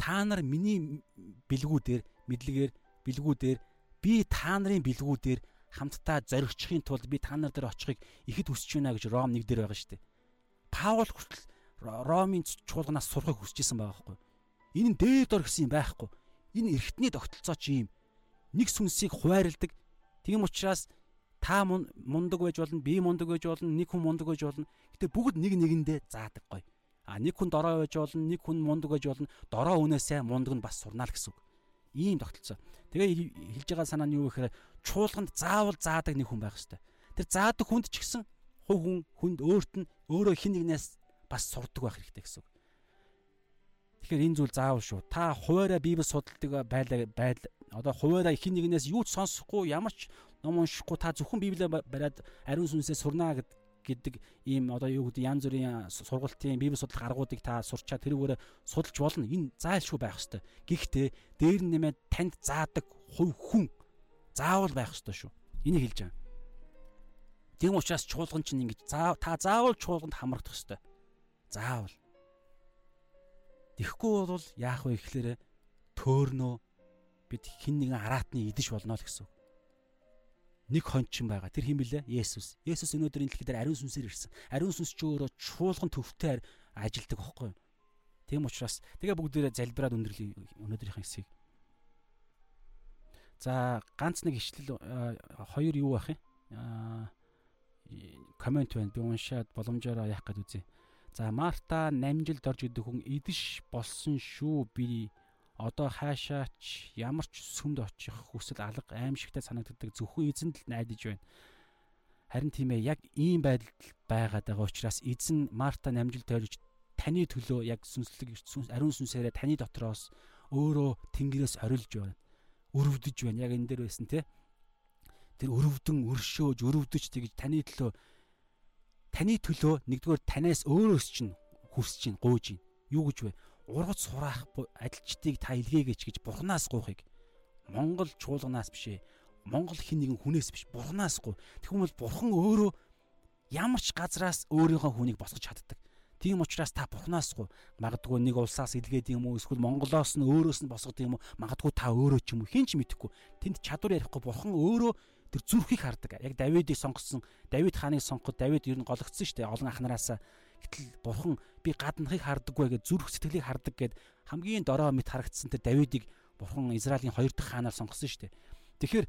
[SPEAKER 1] та нар миний бэлгүүдээр мэдлэгээр бэлгүүдээр би та нарын бэлгүүдээр хамтдаа зоригчхийн тулд би та нар дээр очихыг ихэд хүсэж байна гэж Ром 1 дээр байгаа шүү дээ. Паул хүртэл Ромын чуулганаас сурахыг хүсэж исэн байгаа байхгүй. Энэ нь дээд дор гэсэн юм байхгүй. Энэ эргэтний тогтолцоо чи юм. Нэг сүнсийг хуваарилдаг. Тийм учраас та мундаг байж болно, би мундаг байж болно, нэг хүн мундаг байж болно. Гэтэ бүгд нэг нэгэндээ заадаг гоё. А нэг хүн дорой байж болно, нэг хүн мундаг байж болно. Дорой үнээсээ мундаг нь бас сурнаа л гэсэн үг. Ийм тогтолцоо. Тэгээ хэлж байгаа санаа нь юу гэхээр чуулганд заавал заадаг нэг хүн байх хэрэгтэй. Тэр заадаг хүнд ч гэсэн Хувь хүн хүнд өөрт нь өөрөө хин нэгнээс бас сурдаг байх хэрэгтэй гэсэн үг. Тэгэхээр энэ зүйл заавал шүү. Та хуваараа Библи судалдаг байлаа байдал одоо хуваараа хин нэгнээс юу ч сонсохгүй ямар ч ном уншихгүй та зөвхөн Библийг бариад ариун сүнсээ сурнаа гэдэг ийм одоо юу гэдэг янз бүрийн сургалтын Библи судлах аргуудыг та сурчаад тэрүүгээр судалж болно. Энэ зайлшгүй байх ёстой. Гэхдээ дээр нь нэмээд танд заадаг хувь хүн заавал байх ёстой шүү. Энийг хэлж байгаа. Тэм учраас чуулган чинь ингэж та заавал чуулганд хамрагдах ёстой. Заавал. Тэгэхгүй бол яах вэ гэхээр төөрнөө бид хин нэгэн араатны идэж болно л гэсэн. Нэг хончин байгаа. Тэр хин блэ? Есүс. Есүс өнөөдөр энэ дэлхий дээр ариун сүнсээр ирсэн. Ариун сүнс ч өөрөө чуулган төвтэй ажилдаг байхгүй юу? Тийм учраас тэгээ бүгдээрээ залбираад өндөрлөе өнөөдрийнхэн хэсгийг. За ганц нэг ишлэл хоёр юу байх юм? Аа комент байна. Би уншаад боломжоор яах гээд үзье. За Марта намжилд орж идэх хүн идэж болсон шүү би одоо хаашаач ямар ч сүмд очих хүсэл алга аимшигтай санагддаг зөвхөн эзэнд л найдаж байна. Харин тийм ээ яг ийм байдалд байгаад байгаа учраас эзэн Марта намжилд орж таны төлөө яг сүнслэг ариун сүнсээрээ таны дотроос өөрөө тэнгэрээс орилж байна. Өрөвдөж байна. Яг энэ дээр байсан те. Тэр өрөвдөн өршөөж өрөвдөж тэгж таны төлөө таны төлөө нэгдүгээр танаас өөрөөс чинь хүсэж чинь гуйж чинь юу гэж вэ? Ургац сураах ажилчдыг та илгээгээч гэж бурхнаас гуйхыг Монгол чуулганаас биш ээ. Монгол хин нэгэн хүнээс биш бурхнаас гуй. Тэгвэл бурхан өөрөө ямар ч газраас өөрийнхөө хүнийг босгож чаддаг. Тийм учраас та бурхнаас гуй. Магадгүй нэг улсаас илгээд юм уу эсвэл Монголоос нь өөрөөс нь босгод юм уу? Магадгүй та өөрөө ч юм уу хин ч мэдэхгүй. Тэнд чадвар ярихгүй бурхан өөрөө тэр зүрхийг хардаг. Яг Давидыг сонгосон, Давид хааныг сонгоход Давид ер нь гологдсон шүү дээ. Олон ахнараасаа. Гэтэл бурхан би гаднахыг хардаггүй гэж зүрх сэтгэлийг хардаг гэд хамгийн дорой мэт харагдсан тэр Давидыг бурхан Израилийн хоёр дахь хаанаар сонгосон шүү дээ. Тэгэхээр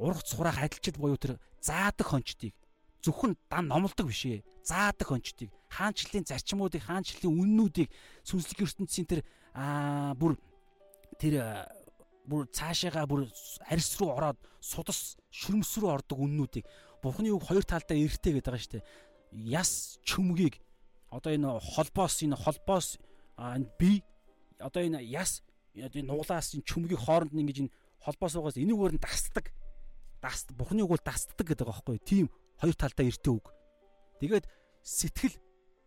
[SPEAKER 1] ургац сураах адилчид буюу тэр заадаг хончдыг зөвхөн дан номлодог биш ээ. Заадаг хончдыг, хаанчлалын зарчмуудыг, хаанчлалын үннүүдийг сүнслэг ертөнцийн тэр аа бүр тэр бүр цаашаага бүр арьс руу ороод судас шүрмс рүү ордог үннүүдийг Бурхны үг хоёр талдаа эртээ гэдэг байгаа шүү дээ. Яс чөмгийг одоо энэ холбоос энэ холбоос би одоо энэ яс энэ нуглаас энэ чөмгийн хооронд ингэж энэ холбоос угаас энүүгээр нь дасдаг. Даст Бурхны үг бол дасдаг гэдэг байгаа байхгүй юу? Тийм хоёр талдаа эртээ үг. Тэгээд сэтгэл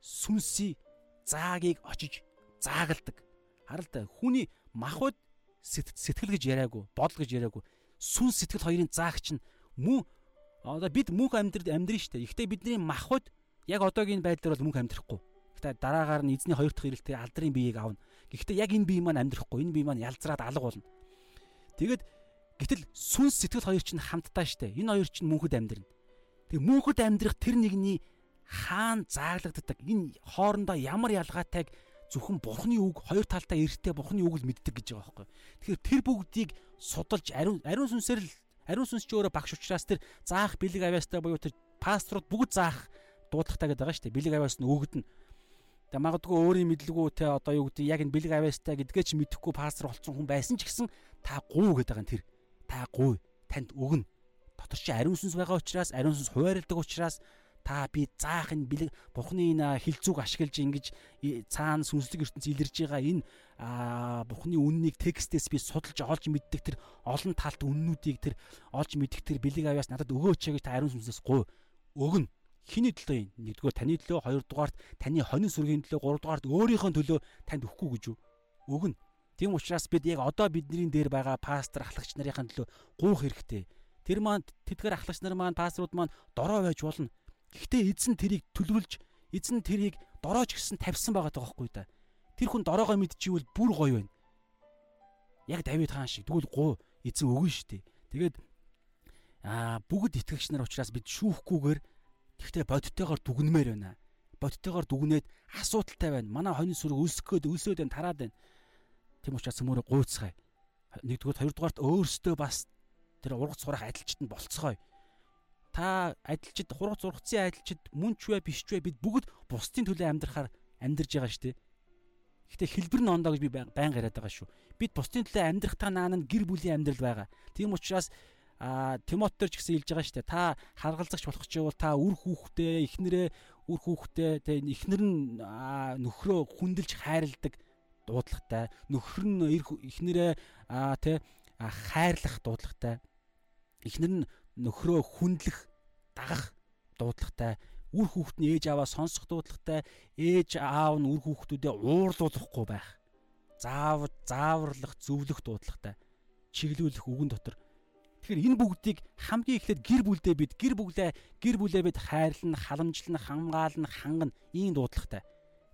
[SPEAKER 1] сүнсий заагийг очиж заагалдаг. Харалта хүний махбод сэтгэл гэж яриаггүй, бодол гэж яриаггүй. Сүн сэтгэл хоёрын заагч нь мөн одоо бид мөнх амьдрал амьдрын штэ. Гэхдээ бидний махбод яг одоогийн байдлаар бол мөнх амьдрахгүй. Гэхдээ дараагаар нь эзний хоёр дахь ирэлтээр алдрын биеийг авна. Гэхдээ яг энэ бие маань амьдрахгүй. Энэ бие маань ялзраад алга болно. Тэгэд гэтэл сүнс сэтгэл хоёр чинь хамтдаа штэ. Энэ хоёр чинь мөнхөд амьдрна. Тэг мөнхөд амьдрах тэр нэгний хаан зааглагддаг. Энэ хоорондоо ямар ялгаатайг зөвхөн бурхны үг хоёр талдаа эртээ бурхны үг л мэддэг гэж байгаа байхгүй. Тэгэхээр тэр бүгдийг судалж ариун ариун сүнсээр л ариун сүнс ч өөрөө багш учраас тэр заах бэлэг авяастай буюу тэр пасторууд бүгд заах дуудлагатай гэдэг байгаа шүү дээ. Бэлэг авяас нь өгдөн. Тэгээ магадгүй өөрийн мэдлэгүү те одоо юу гэдэг яг энэ бэлэг авяастай гэдгээ ч мэдэхгүй пастор болсон хүн байсан ч гэсэн та гуу гэдэг байгаа нь тэр. Та гуй танд өгнө. Дотор чи ариун сүнс байгаа учраас ариун сүнс хуваарилдаг учраас та би заах энэ бэлэг бурхны энэ хилцүүг ашиглаж ингэж цаана сүнслэг ертөнц илэрж байгаа энэ бурхны үннийг текстээс би судалж олж мэддэг тэр олон талт үннүүдийг тэр олж мэддэг тэр бэлэг авяас надад өгөөч гэж та ариун сүнсээс гуй өгнө хиний төлөө нэгдүгээр таны төлөө хоёрдугаарт таны хонин сүргийн төлөө гуравдугаарт өөрийнхөө төлөө танд өгөхгүй гэж өгнө тийм учраас бид яг одоо бидний дээр байгаа пастор ахлагч нарын төлөө гуух хэрэгтэй тэр маань тэдгээр ахлагч нар маань пасторууд маань дорой байж болно Гэхдээ эзэн тэрийг төлөвлөж эзэн тэрийг дорооч гисэн тавьсан байгаа байхгүй да. Тэр хүн дороогоо мэдчихвэл бүр гоё байна. Яг Давид хаан шиг тэгвэл гоо эзэн өгнө штэ. Тэгээд аа бүгд итгэгч нар учраас бид шүүхгүйгээр тэгтээ бодтойгоор дүгнмээр байна. Бодтойгоор дүгнээд асуудалтай байна. Манай хонин сүрэг өлсөх гээд өлсөд байна тараад байна. Тэм учраас өмөрө гуйцгаая. Нэгдүгээр хоёрдугаарт өөрсдөө бас тэр ургац сурах адилчтанд болцгоё та адилчид хурц ургацын адилчид мөн ч вэ биш ч вэ бид бүгд бусдын төлөө амьдрахаар амьдарж байгаа шүү дээ. Гэхдээ хэлбэр нь ондоо гэж би байн яриад байгаа шүү. Бид бусдын төлөө амьдрах та наан нь гэр бүлийн амьдрал байгаа. Тийм учраас а Тимотер ч гэсэн хэлж байгаа шүү дээ. Та харгалзагч болох ч бол та үр хүүхдээ эхнэрээ үр хүүхдээ тэ эхнэр нь нөхрөө хүндэлж хайрладаг дуудлагатай. Нөхөр нь эхнэрээ тэ хайрлах дуудлагатай. Эхнэр нь нөхрөө хүндлэх дагах дуудлагатай үр хүүхэд нь ээж аваа сонсох дуудлагатай ээж аав нь үр хүүхдүүдэд уурлуулахгүй байх заав зааварлах зөвлөх дуудлагатай чиглүүлэх үгэн дотор тэгэхээр энэ бүгдийг хамгийн эхлээд гэр бүлдээ бид гэр бүлээ гэр бүлээ бид хайрлна халамжлна хамгаална хангана ийм дуудлагатай.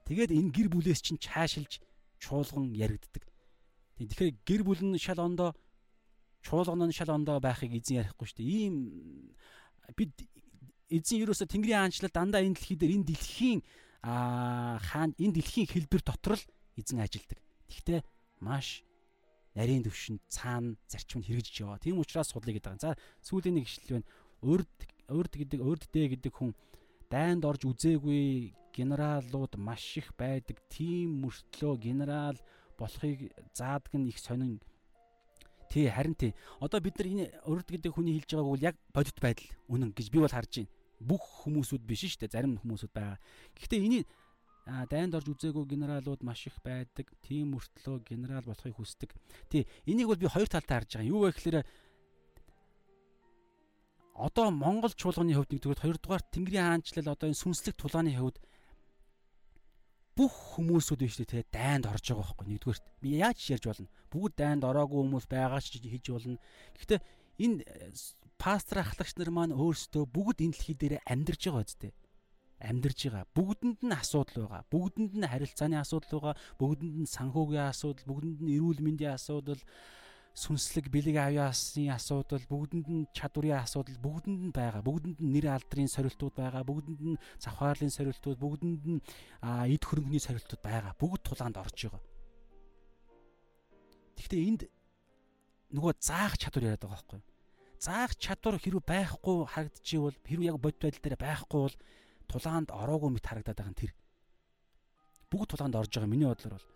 [SPEAKER 1] Тэгээд энэ гэр бүлээс чинь чаашилж чуулган яригддаг. Тэгэхээр гэр бүл нь шал ондоо чуулган нь шал ондоо байхыг эзэн ярихгүй шүү дээ. Ийм бид эзэн юусоо Тэнгэрийн хаанчлал дандаа энэ дэлхий дээр энэ дэлхийн аа хаан энэ дэлхийн хэлбэр дотор л эзэн ажилдаг. Тэгвэл маш нарийн төвшөнд цаана зарчмыг хэрэгжиж яваа. Тийм учраас судлаа гэдэг. За сүүлийн нэг ишлэл байна. Урд урд гэдэг урд дэ гэдэг хүн дайнд орж үзээгүй генералууд маш их байдаг. Тийм мөртлөө генерал болохыг заадаг нь их сонин Тий харин тий. Одоо бид нар энэ урд гэдэг хүний хэлж байгааг бол яг бодит байдал үнэн гэж би бол харж байна бүх хүмүүсүүд биш шүү дээ. Зарим хүмүүсүүд байгаа. Гэхдээ энийг дайнд орж үзээгүй генералууд маш их байдаг. Тийм мөртлөө генерал болохыг хүсдэг. Тий, энийг бол би хоёр талтай харж байгаа. Юу вэ гэхээр одоо Монгол чуулганы хувьд нэгдүгээр хоёрдугаар Тэнгэрийн хаанчлал одоо энэ сүнслэг тулааны хувьд бүх хүмүүсүүд биш үү те дайнд орж байгаа байхгүй нэгдүгээрт би яаж ярьж болно бүгд дайнд ороогүй хүмүүс байгаа ч хийж болно гэхдээ энэ пастор ахлагч нар маань өөрсдөө бүгд энэ дэлхий дээр амьдарч байгаа үстэй. Амьдарч байгаа. Бүгдэнд нь асуудал байгаа. Бүгдэнд нь харилцааны асуудал байгаа. Бүгдэнд нь санхүүгийн асуудал, бүгдэнд нь эрүүл мэндийн асуудал, сүнслэг бэлэг авьяасны асуудал, бүгдэнд нь чадварын асуудал, бүгдэнд нь байгаа. Бүгдэнд нь нэр алдрын сорилтууд байгаа. Бүгдэнд нь завхаарлын сорилтууд, бүгдэнд нь эд хөрөнгөний сорилтууд байгаа. Бүгд тулаанд орж байгаа. Гэхдээ энд нөгөө заах чадвар яриад байгаа байхгүй юу? заах чадвар хэрүү байхгүй харагдчихвол хэрүү яг бодит байдал дээр байхгүй бол тулаанд ороогүй мэт харагдаад байгаа нь тэр. Бүгд тулаанд орж байгаа миний бодлоор бол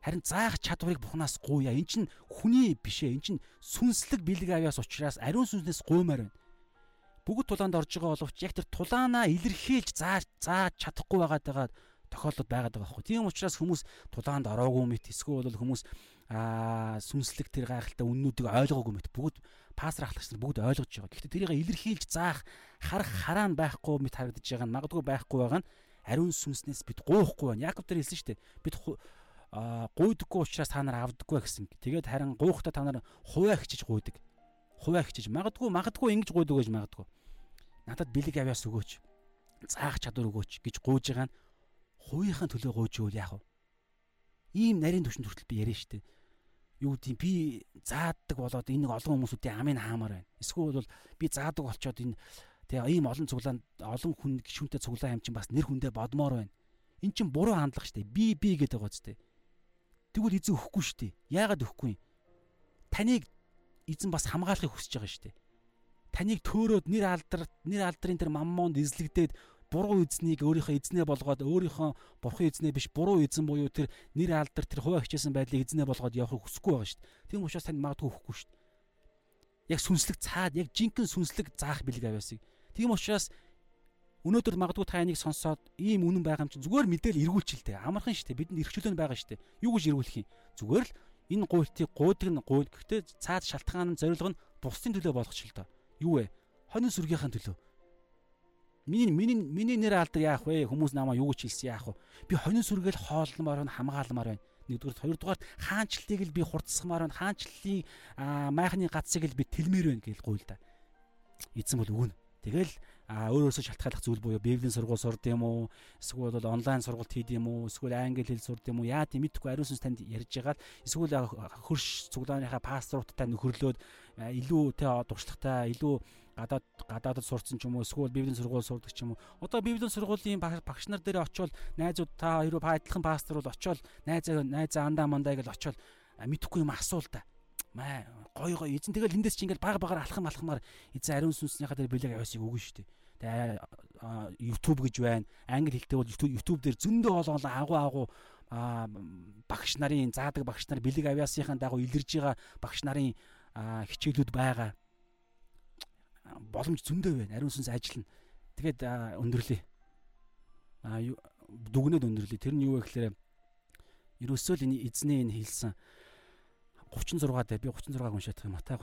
[SPEAKER 1] харин заах чадварыг бухнаас гуйя. Эн чинь хүний биш ээ. Эн чинь сүнслэг бэлэг авяас учраас ариун сүнснээс гуймаар байна. Бүгд тулаанд орж байгаа боловч яг тэр тулаанаа илэрхийлж зааж зааж чадахгүй байгаад байгаа тохиолдол байгаад байгаа байхгүй. Тийм учраас хүмүүс тулаанд ороогүй мэт эсвэл хүмүүс аа сүнслэг тэр гайхалтай үннүүдийг ойлгоогүй мэт бүгд пастор ахлагч нар бүгд ойлгож байгаа. Гэхдээ тэрийг илэрхийлж заах харах хараа нь байхгүй мэт харагдаж байгаа нь магадгүй байхгүй байгаа нь ариун сүнснээс бид гуйхгүй байна. Яков тэр хэлсэн шүү дээ. Бид гуйдаггүй учраас та нар авдаггүй гэсэн. Тэгээд харин гуйхдаа та нар хуваа хичиж гуйдаг. Хуваа хичиж магадгүй магадгүй ингэж гуйдаг гэж магадгүй. Надад бэлэг авяас өгөөч. Заах чадвар өгөөч гэж гуйж байгаа нь хувийнхаа төлөө гуйж ивэл яах вэ? Ийм нарийн төвшөнд хүртэл би яриа шүү дээ юу гэдэг би заадаг болоод энэ олон хүмүүсүүдийн амын хаамаар байна. Эсвэл бол би заадаг болчоод энэ тэгээ ийм олон цуглаанд олон хүн гişүнтэй цуглаа юм чинь бас нэр хүндээ бодмоор байна. Эн чинь буруу хандлага штэ. Би би гэдэг байгаа зү. Тэгвэл эзэн өхгүй штэ. Яагаад өхгүй юм? Таныг эзэн бас хамгаалахыг хүсэж байгаа штэ. Таныг төөрөөд нэр алдар нэр алдрын тэр маммонд эзлэгдээд буруу эзнийг өөрийнхөө эзнээ болгоод өөрийнхөө бурхан эзнээ биш буруу эзэн буюу тэр нэр алдар тэр хуваа хичээсэн байдлыг эзнээ болгоод явахыг хүсэхгүй байгаа шүү дээ. Тийм учраас тань магадгүй хөхгүй шүү дээ. Яг сүнслэг цаад яг жинхэнэ сүнслэг заах бэлэг авяасыг. Тийм учраас өнөөдөр магадгүй та энийг сонсоод ийм үнэн байгаа юм чинь зүгээр мэдээл эргүүлчихэлтэй. Амархан шүү дээ. Бидэнд эрхчлөө байгаа шүү дээ. Юу гэж эргүүлэх юм? Зүгээр л энэ гуйлтыг гуйдаг нь гуйд. Гэхдээ цаад шалтгаан нь зорилго нь бусдын төлөө болгох шил доо. Юу вэ? Хонин сүргийнхаа төлөө Миний миний миний нэр алдар яах вэ? Хүмүүс намаа юу гэж хэлсэн яах вэ? Би хонин сүргээл хоолномоор байна, хамгаалмаар байна. Нэгдүгээр хоёрдугаар хаанчлалыг л би хурцсамаар байна. Хаанчлалын майхны гацыг л би тэлмээр байна гэж гуйл да. Эзэн бол үгэн. Тэгэл өөрөөсөө шалтгааллах зүйл буюу библийн сургууль сурд юм уу? Эсвэл бол онлайн сургалт хийд юм уу? Эсвэл англи хэл сурд юм уу? Яа тийм мэдхгүй ариун сүнс танд ярьж байгаа л эсвэл хөрш цуглааныхаа пасторуудтай нөхөрлөөд илүү тэ дуршлагтай илүү гадаад гадаадд сурцсан ч юм уу эсвэл библийн сургууль сурдаг ч юм уу одоо библийн сургуулийн багш нар дээр очиод найзууд та хоёроо адилхан пастор бол очиод найзаа найзаа андаа мандаа гэж очиод мэдхгүй юм асуул та маа гой гой эзэн тэгэл эндээс чи ингээл баг багаар алхам алхамаар эзэн ариун сүнснийхаа дээр бэлэг аваасыг өгнө шүү дээ тэгээ YouTube гэж байна англи хэлтэй бол YouTube дээр зөндөө олон агуу агуу багш нарын заадаг багш нар бэлэг авиасынхаа дагуу илэрж байгаа багш нарын хичээлүүд байгаа боломж зөндөө байна. Ариун сүнс ажиллана. Тэгээд өндөрлөе. Аа дүгнээд өндөрлөе. Тэр нь юу вэ гэхээр ерөөсөө л энэ эзний энэ хэлсэн 36 дээр би 36-г уншаад байгаа юм Матай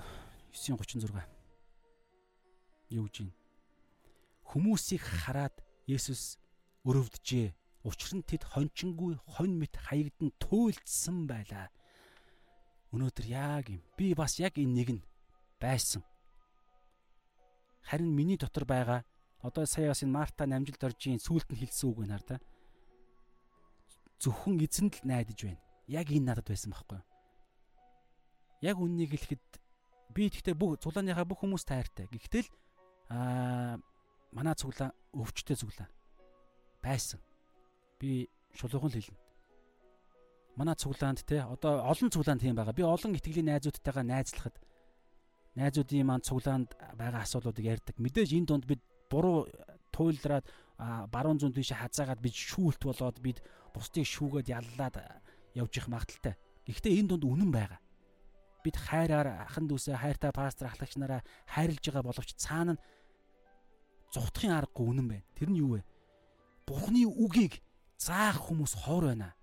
[SPEAKER 1] 9:36. Юу гэж юм? Хүмүүсийг хараад Есүс өрөвдөжээ. Учир нь тэд хончингүй хонь мэт хаягдан туйлдсан байлаа. Өнөөдөр яг юм. Би бас яг энэ нэг нь байсан. Харин миний дотор байгаа одоо сая бас энэ Марта намжилт оржийн сүулт нь хэлсэн үг байна хар та. Зөвхөн эзэнд л найдаж байна. Яг энэ надад байсан байхгүй юу? Яг үннийг хэлэхэд би тэгтээ бүх цуглааныхаа бүх хүмүүс тайртай. Гэхдээ л аа манай цуглаа өвчтэй цуглаа байсан. Би шулуухан л хэлнэ. Манай цуглаанд те одоо олон цуглаанд тийм байгаа. Би олон итгэлийн найзуудтайгаа найзлахад найзуудын маань цуглаанд байгаа асуудлуудыг ярьдаг. Мэдээж энэ донд бид буруу туйлраад баруун зүүн тийш хазаагаад бид шүүлт болоод бид бусдыг шүүгээд яллаад явж их магадaltaй. Гэхдээ энэ донд үнэн байгаа. Бид хайраар ахан дүүсээ хайртай пастор ахлагч нараа хайрлж байгаа боловч цаана нь зүхтахын аргагүй үнэн байна. Тэр нь юу вэ? Бурхны үгийг заах хүмүүс хоор байна.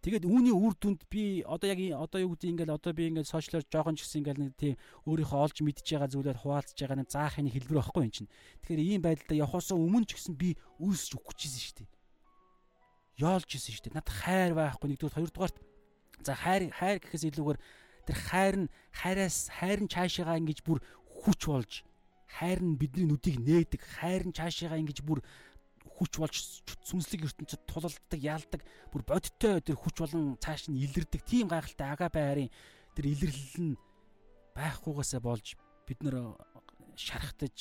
[SPEAKER 1] Тэгээд үүний үр дүнд би одоо яг одоо юу гэдэг ингээл одоо би ингээд сошиалор жоохон ч гэсэн ингээл нэг тийм өөрийнхөө олж мэдж байгаа зүйлээр хуваалцж байгаа нэг заахын хэлбэр байхгүй юм чинь. Тэгэхээр ийм байдлаа явахаас өмнө ч гэсэн би үүсч өгчихсэн шүү дээ. Яолж исэн шүү дээ. Над хайр байхгүй нэгдүгээр хоёрдугаарт за хайр хайр гэхээс илүүгээр тэр хайр нь хайраас хайр нь цаашаагаа ингэж бүр хүч болж хайр нь бидний нүдийг нээдэг хайр нь цаашаагаа ингэж бүр хүч болж сүнслэг ертөнцид тулалддаг, яалдаг, бүр бодиттой тэр хүч болон цааш нь илэрдэг тийм гайхалтай агапе хайрын тэр илэрлэл нь байхгүйгээсээ болж бид нэр шархтаж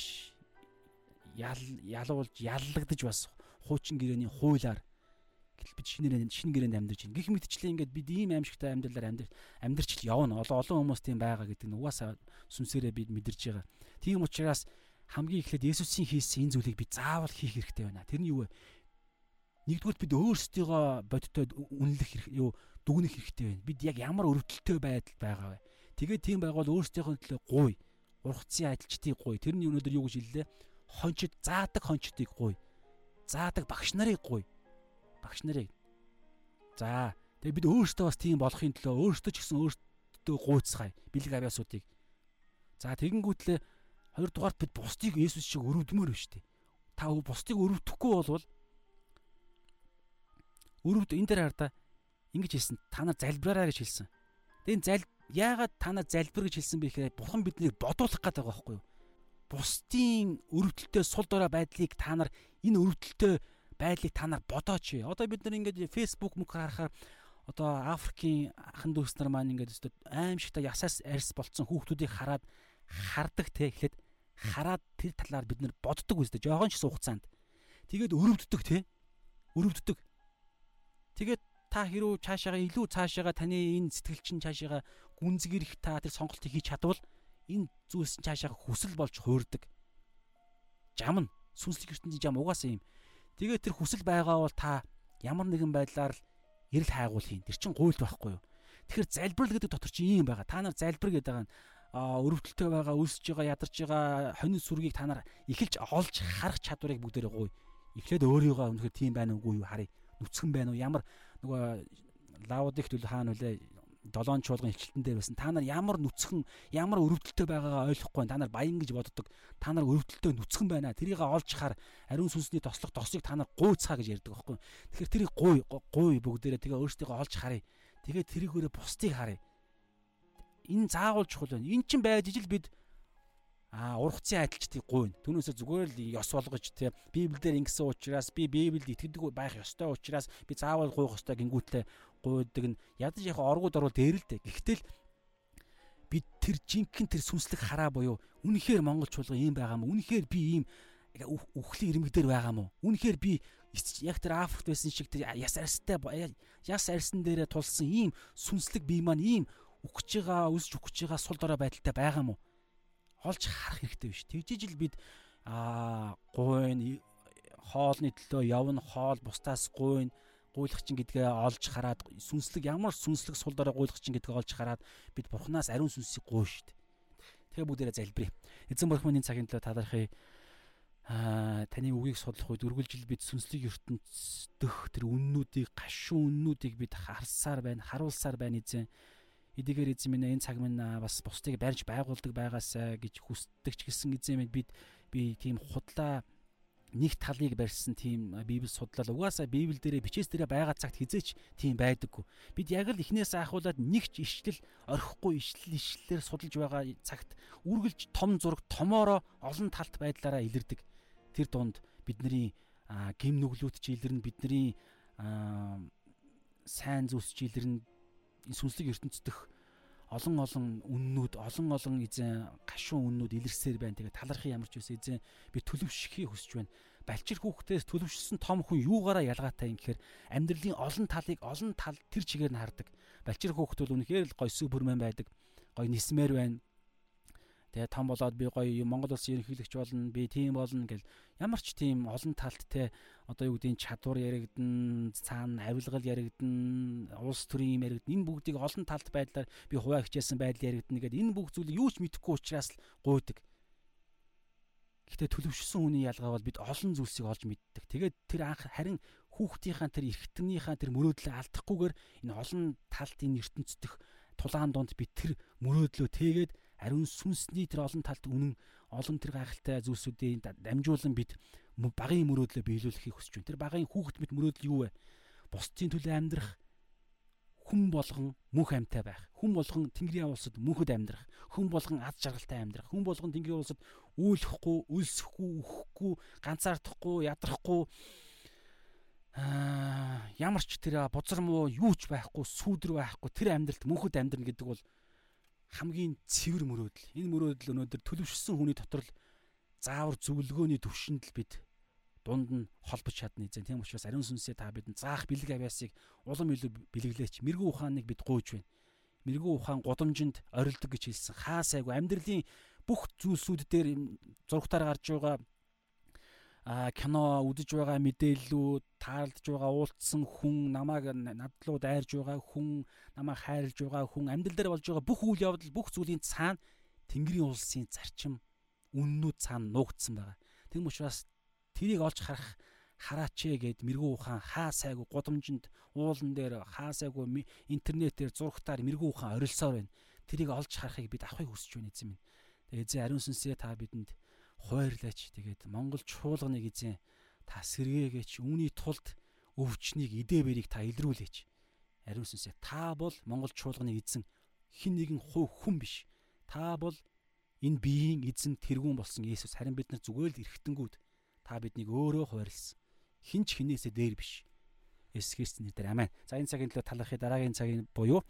[SPEAKER 1] ял ялуулж яллагдаж бас хуучин гэрээний хуулаар гэтэл бид шинээр шинэ гэрээнд амьдарч байна. Гэх мэтчлээ ингээд бид ийм аимшигтай амьдралаар амьдар амьдарч л явна. Олон олон хүмүүс тийм байгаа гэдэг нь угаасаа сүнсээрээ бид мэдэрч байгаа. Тийм учраас хамгийн эхлээд Есүсийн хийсэн энэ зүйлийг би заавал хийх хэрэгтэй байна. Тэр нь юу вэ? Нэгдүгээр бид өөрсдийгөө бодиттой үнэлэх юу дүгнэх хэрэгтэй байна. Бид яг ямар өрөвдөлтөй байдал байгаа вэ? Тэгээд тийм байгавал өөрсдийнхөө төлөө гуй. Ургацын адилчдыг гуй. Тэр нь өнөөдөр юу гэж хэллээ? Хончид заадаг хончдыг гуй. Заадаг багш нарыг гуй. Багш нарыг. За, тэгээд бид өөрсдөө бас тийм болохын төлөө өөрсдөө ч гэсэн өөрсдөө гуйцгаая. Бэлэг авьяасуудыг. За, тэгэнгүүтлээ Хоёрдугаарт бид бусдыг Есүс шиг өрөвдмөр биш үү? Та бусдыг өрөвдөхгүй болвол өрөвд энэ дээр хардаа ингэж хэлсэн. Та нар залбираарай гэж хэлсэн. Тэгээ зал яагаад та нар залбир гэж хэлсэн бэ гэхээр бурхан биднийг бодуулах гэдэг байгаа байхгүй юу? Бусдын өрөвдөлтөй сул дорой байдлыг та нар энэ өрөвдөлтөй байдлыг та нар бодооч. Одоо бид нар ингээд фэйсбુક мөх харахаар одоо Африкийн ахан дүүс нар маань ингээд өстө аимшигта ясаас арьс болцсон хүүхдүүдийг хараад хардаг те гэхэд хараад тэр талаар бид нэр боддог үстэй жоохон ч гэсэн хугацаанд. Тэгээд өрөвддөг те. Өрөвддөг. Тэгээд та хэрүү цаашаага илүү цаашаага таны энэ сэтгэл чинь цаашаага гүнзгийрэх та тэр сонголтыг хийж чадвал энэ зүйлс цаашаага хүсэл болж хуурдаг. Жам нь сүнслэг ертөнцийн жам угаасаа юм. Тэгээд тэр хүсэл байгаа бол та ямар нэгэн байдлаар л эрэл хайгуул хийн. Тэр чин гуйлт байхгүй юу? Тэгэхээр залбирал гэдэг дотор чи ийм байгаа. Та нар залбир гэдэг нь өрөвдөлтөй байгаа, үлсэж байгаа, ядарч байгаа хонин сүргийг та нар эхэлж олж харах чадварыг бүгдээрээ гуй. Эхлээд өөрийгөө өнөхөр тийм байна уугүй юу харъя. Нүцгэн байна уу? Ямар нөгөө лаудих төлөө хаана үлээ долоон чуулган хилчилтэн дээр байсан. Та нар ямар нүцгэн, ямар өрөвдөлтөй байгаагаа ойлгохгүй. Та нар баян гэж боддог. Та нар өрөвдөлтөй нүцгэн байна. Тэрийг олж хаар ариун сүнсний тослох тосыг та нар гуйцгаа гэж ярьдаг байхгүй. Тэгэхээр тэрийг гуй, гуй бүгдээрээ тэгээ өөрсдийгөө олж харъя. Тэгээ тэрийгээрээ бусдыг харъя энэ заавал чухал байна. Эн чин байж ижил бид а ургацын адилчдыг гуйна. Түүнээсээ зүгээр л ёс болгож те Библиэлд ингэсэн учраас би Библиэд итгэдэг байх ёстой учраас би заавал гуйх ёстой гингүүтлээ гуйдаг нь ядаж яг оргууд орвол дээр л дээ. Гэхдээ л бид тэр жинхэнэ тэр сүнслэг хараа буюу үнэхээр монгол чуулга ийм байгаа мó үнэхээр би ийм үхлийн ирмэг дээр байгаа мó үнэхээр би яг тэр Африкт байсан шиг тэр яс арьстай яс арьсан дээрээ тулсан ийм сүнслэг бие маань ийм үхэж байгаа, өсч үхэж байгаа сул дорой байдалтай байгаа мó? Олж харах хэрэгтэй биш. Тэгжиж л бид аа гуйн хоолны төлөө явна, хоол бусдаас гуйн гуйлах чинь гэдгээ олж хараад сүнслэг ямар сүнслэг сул дорой гуйлах чинь гэдгээ олж хараад бид бурхнаас ариун сүнсийг гуй штт. Тэгэхээр бүгдээрээ залбирая. Эзэн бурхан минь цагийн төлөө талархъя. Аа таны үгийг судлах үед үргэлжил бид сүнслэг ертөнц дөх тэр үннүүдийг гашуун үннүүдийг бид харсаар байна, харуулсаар байна эзэн. Эдгээр эзэн минь энэ цаг минь бас бусдыг барьж байгуулдаг байгаасаа гэж хүсдэг ч гэсэн эзэн минь бид би тийм худлаа нэг талыг барьсан тийм библи судлал угаасаа библ дээрээ бичээс дээрээ байгаа цагт хизээч тийм байдаггүй. Бид яг л эхнээс ахуулаад нэг ч ишлэл орхихгүй ишлэл ишлэлээр судалж байгаа цагт үргэлж том зураг томоороо олон талт байдлаараа илэрдэг. Тэр дунд бидний гим нүглүүд ч илэрнэ бидний сайн зүйлс ч илэрнэ сүнслэг ертөнцийнх олон олон үннүүд олон олон эзэн гашуун үннүүд илэрсээр байна. Тэгээд талархын ямар ч үс эзэн би төлөвшөхийг хүсэж байна. Балчир хүүхдээс төлөвшсөн том хүн юугаараа ялгаатай юм гэхээр амьдралын олон талыг олон тал тэр чигээр нь хардаг. Балчир хүүхд бол үнэхээр л гой сүбэрмэн байдаг. Гой нисмээр байна Тэгээ том болоод би гоё Монгол улсын ерөнхийлөгч болно, би тийм болно гэл ямар ч тийм олон талт те одоо юу гэдгийг чадвар яригдана, цаана авилгал яригдана, улс төрийн юм яригдана. Энэ бүгдийг олон талт байдлаар би хуваа хичээсэн байдал яригдана гэдэг энэ бүх зүйлийг юу ч мэдэхгүй учраас л гуйдаг. Гэхдээ төлөвшсөн хүний ялгаа бол бид олон зүйлсийг олж мэддэг. Тэгээд тэр анх харин хүүхдийнхаа тэр эргэтнийхаа тэр мөрөөдлөө алдахгүйгээр энэ олон талтын ертөнцийнх тулаан донд бид тэр мөрөөдлөө тээгээд ариун сүнсний тэр олон талт үнэн олон тэр гайхалтай зүйлсүүдийн дамжуулан бид багын мөрөөдлөө биелүүлэхийг хүсэж байна. Тэр багын хүүхэд мэт мөрөөдөл юу вэ? Бусдын төлөө амьдрах хүн болгон мөнх амьтай байх. Хүн болгон Тэнгэрийн улсад мөнхөд амьдрах. Хүн болгон аз жаргалтай амьдрах. Хүн болгон Тэнгэрийн улсад үйлэхгүй, өлсөхгүй, үхэхгүй, ганцаардахгүй, ядрахгүй аа ямар ч тэр бузар муу юу ч байхгүй, сүүдэр байхгүй тэр амьдралд мөнхөд амьдрна гэдэг бол хамгийн цэвэр мөрөөдөл. Энэ мөрөөдөл өнөөдөр төлөвшсөн хүний дотор л заавар зөвлөгөөний төвшөнд л бид дунд нь холбож чадна эзэн. Тийм учраас ариун сүнсээ та бидэнд заах бэлэг авяасыг улам илүү бэлэглээч. Мэргэн ухааныг бид гуйж байна. Мэргэн ухаан годомжинд орилдог гэж хэлсэн. Хаа сайгүй амьдралын бүх зүйлсүүд дээр зургатаар гарч байгаа а кино үзэж байгаа мэдээллүүд таарлаж байгаа уулцсан хүн намайг надлуу дайрж байгаа хүн намайг хайрлж байгаа хүн амьдрал дээр болж байгаа бүх үйл явдал бүх зүйлийн цаана Тэнгэрийн улсын зарчим үннүүд цаана нуугдсан байгаа. Тэгм учраас тэрийг олж харах хараач гэд мэрэгүү ухаан хаа сайгүй гудамжинд уулан дээр хаа сайгүй интернетээр зурагтаар мэрэгүү ухаан орилсоор байна. Тэрийг олж харахыг бид авахыг хүсэж байна эзэн минь. Тэгээ эзэн ариун сүнсээ та бидэнд хойрлаач тэгээд Монгол чуулганыг эзэн та сэргээгээч үүний тулд өвчнийг идэ бэрийг та илрүүлээч. Ариун сүнсээ та бол Монгол чуулганы эзэн хин нэгэн хувь хүн биш. Та бол энэ биеийн эзэн тэргүүн болсон Есүс харин бид нар зүгээр л эргэтэнгүүд та биднийг өөрөө хойрлсон. Хин ч хинээсээ дээр биш. Есүс Христосийн нэрээр амен. За энэ цагийн төлөө талархыг дараагийн цагийн буюу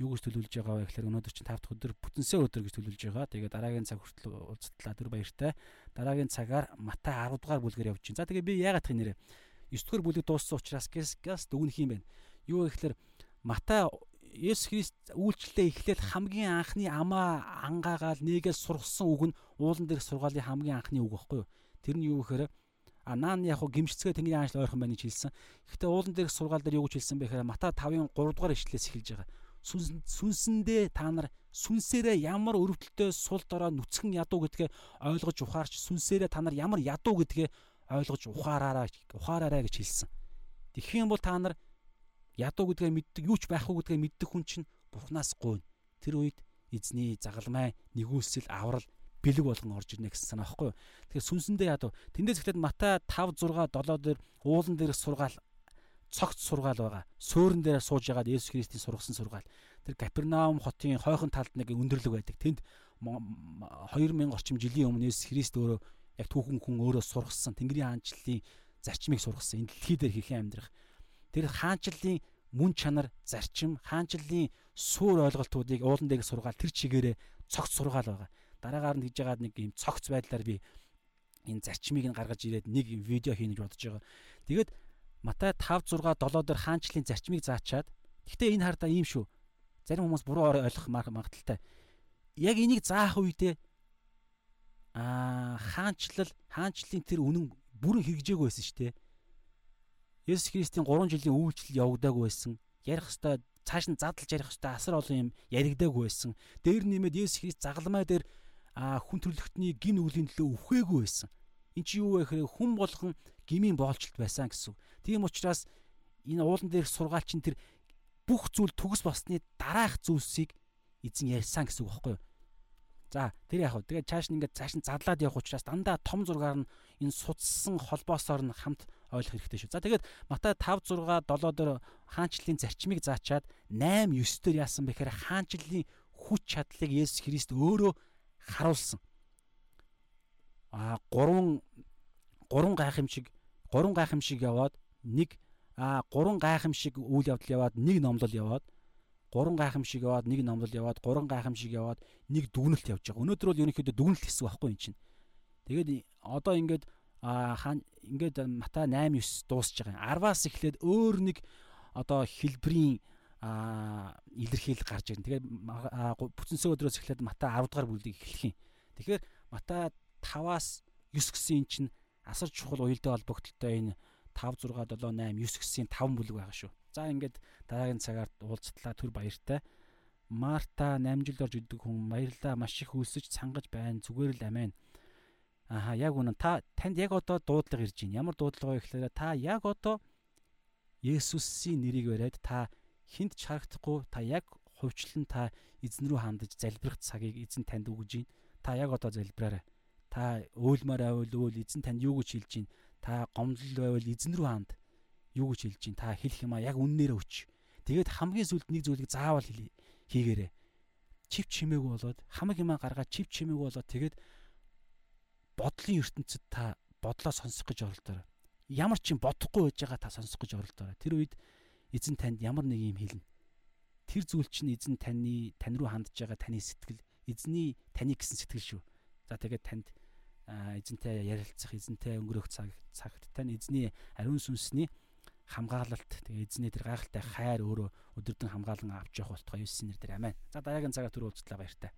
[SPEAKER 1] юу гэж төлөвлөж байгаа вэ гэхээр өнөөдөр чинь 5 дахь өдөр бүтэнсээ өдөр гэж төлөвлөж байгаа. Тэгээд дараагийн цаг хүртэл уулзтлаа түр баяртай. Дараагийн цагаар Матай 10 дугаар бүлгээр явж байна. За тэгээд би яагаад тань нэрээ 9 дугаар бүлэг дууссан учраас газ дүгнэх юм байна. Юу гэхээр Матай Есүс Христ үйлчлэлээ эхлээл хамгийн анхны амаа ангаагаал нэгээ сургасан үг нь уулан дээрх сургаалын хамгийн анхны үг байхгүй юу? Тэр нь юу гэхээр а наан яг гимшцгээ тэнгэрийн аанчл ойрхон байна гэж хэлсэн. Гэхдээ уулан дээрх сургаал дээр юу гэж хэлсэн бэ гэхээр Матай 5-ын 3 дугаар ишлэлээс эхэлж байгаа сүнсэндээ та нар сүнсээрээ ямар өрөвдөлтөй сул дорой нүцгэн ядуу гэдгээ ойлгож ухаарч сүнсээрээ та нар ямар ядуу гэдгээ ойлгож ухаараарай ухаараарай гэж хэлсэн. Тэгэх юм бол та нар ядуу гэдгээ мэддэг юу ч байхгүй гэдгээ мэддэг хүн чинь бурхнаас гуйна. Тэр үед эзний загалмай нэгүүлсэл аврал бэлэг болгон орж ирнэ гэсэн санаа байхгүй. Тэгэхээр сүнсэндээ ядуу. Тэндээс эхлээд Матай 5 6 7 дээр уулан дээрх сургаал цогц сургаал байгаа. Суурин дээр сууж ягаад Есүс Христийн сургасан сургаал. Тэр Капернаум хотын хойхон талд нэг өндөрлөг байдаг. Тэнд 2000 орчим жилийн өмнө Есүс Христ өөрөө яг түүхэн хүн өөрөө сургасан Тэнгэрийн хаанчлалын зарчмыг сургасан. Энэ дэлхий дээр хэрхэн амьдрах. Тэр хаанчлалын мөн чанар, зарчим, хаанчлалын суур ойлголтуудыг уулан дээр сургаал тэр чигээрээ цогц сургаал байгаа. Дараагаар нь гэж яагаад нэг юм цогц байдлаар би энэ зарчмыг нь гаргаж ирээд нэг видео хийнэ гэж бодож байгаа. Тэгээд Матай 5 6 7 дээр хаанчлалын зарчмыг заачаад гэхдээ энэ хардаа ийм шүү. Зарим хүмүүс буруу ойлгох магадaltaй. Яг энийг заах үедээ аа хаанчлал хаанчлалын тэр үнэн бүрэн хэрэгжээгүй байсан шүү дээ. Есүс Христийн 3 жилийн үйлчлэл явагдаагүй байсан. Ярих хэвээр цааш нь задлж ярих хэвээр асар олон юм яригдаагүй байсан. Дээр нэмээд Есүс Христ загалмай дээр хүн төрлөختний гин үглийн төлөө үхээгүй байсан. Эн чи юу вэ гэхээр хүн болгон гмийн боолчлт байсан гэсэн. Тийм учраас энэ уулан дээрх сургаал чинь тэр бүх зүйл төгс басны дараах зүйлсийг эзэн ярьсан гэсэн үг байхгүй юу? За тэр яг хөө тэгээд цааш нь ингээд цааш нь задлаад явах учраас дандаа том зургаар нь энэ судалсан холбоосоор нь хамт ойлгох хэрэгтэй шүү. За тэгээд Матай 5 6 7 дээр хаанчлалын зарчмыг заачаад 8 9 дээр яасан бэхээр хаанчлалын хүч чадлыг Есүс Христ өөрөө харуулсан. А 3 3 гайхамшиг 3 гайхамшиг яваад нэг а 3 гайхамшиг үйл явдал яваад нэг номлол яваад гурван гайхамшиг яваад нэг номлол яваад гурван гайхамшиг яваад нэг дүгнэлт явж байгаа. Өнөөдөр бол ерөнхийдөө дүгнэлт хэсэг байхгүй юм чинь. Тэгээд одоо ингээд хаан ингээд Матай 8 9 дуусж байгаа. 10-аас эхлээд өөр нэг одоо хэлбэрийн илэрхийлэл гарч ирнэ. Тэгээд бүтэнсээ өдрөөс эхлээд Матай 10 дугаар бүлгийг эхлэх юм. Тэгэхээр Матай 5-аас 9 гэсэн эн чинь асар чухал уялдаа холбогдлолтой энэ 5 6 7 8 9 гэсэн 5 бүлэг байгаа шүү. За ингээд дараагийн цагаар уулзтлаа түр баяртай. Марта 8 жил орж идэг хүн баярлаа маш их үлсэж цангаж байна. Зүгээр л амийн. Аха яг үнэн та танд яг одоо дуудлага ирж байна. Ямар дуудлага вэ гэхээр та яг одоо Есүсийн нэрийг бариад та хинт ч харагдахгүй та яг хувьчлан та эзэн рүү хандаж залбирах цагийг эзэн танд өгж байна. Та яг одоо залбираарай. Та өөлмөр байвал өөл эзэн танд юу гэж хэлж байна. Та гомдол байвал эзэн рүү ханд юу гэж хэлж чинь та хэлэх юм а яг үннээрээ өч. Тэгээд хамгийн сүлд нэг зүйлийг заавал хийгээрэй. Чив чимээгүй болоод хамаг юмаа гаргаад чив чимээгүй болоод тэгээд бодлын ертөнцид та бодлоо сонсох гэж оролдорой. Ямар ч юм бодохгүй байж байгаа та сонсох гэж оролдорой. Тэр үед эзэн танд ямар нэг юм хэлнэ. Тэр зүйл чинь эзэн таны тань руу хандж байгаа таны сэтгэл, эзний таны гэсэн сэтгэл шүү. За тэгээд танд эзэнтэй ярилцах, эзэнтэй өнгөрөх цаг цагт тань эзний ариун сүнсний хамгаалалт тэгээ эзний тэр гайхалтай хайр өөрөө өдөрдөн хамгаалan авч явах болтугай Есүсийн нэрээр амин. За дараагийн цагаар түр уулзлаа баяртай.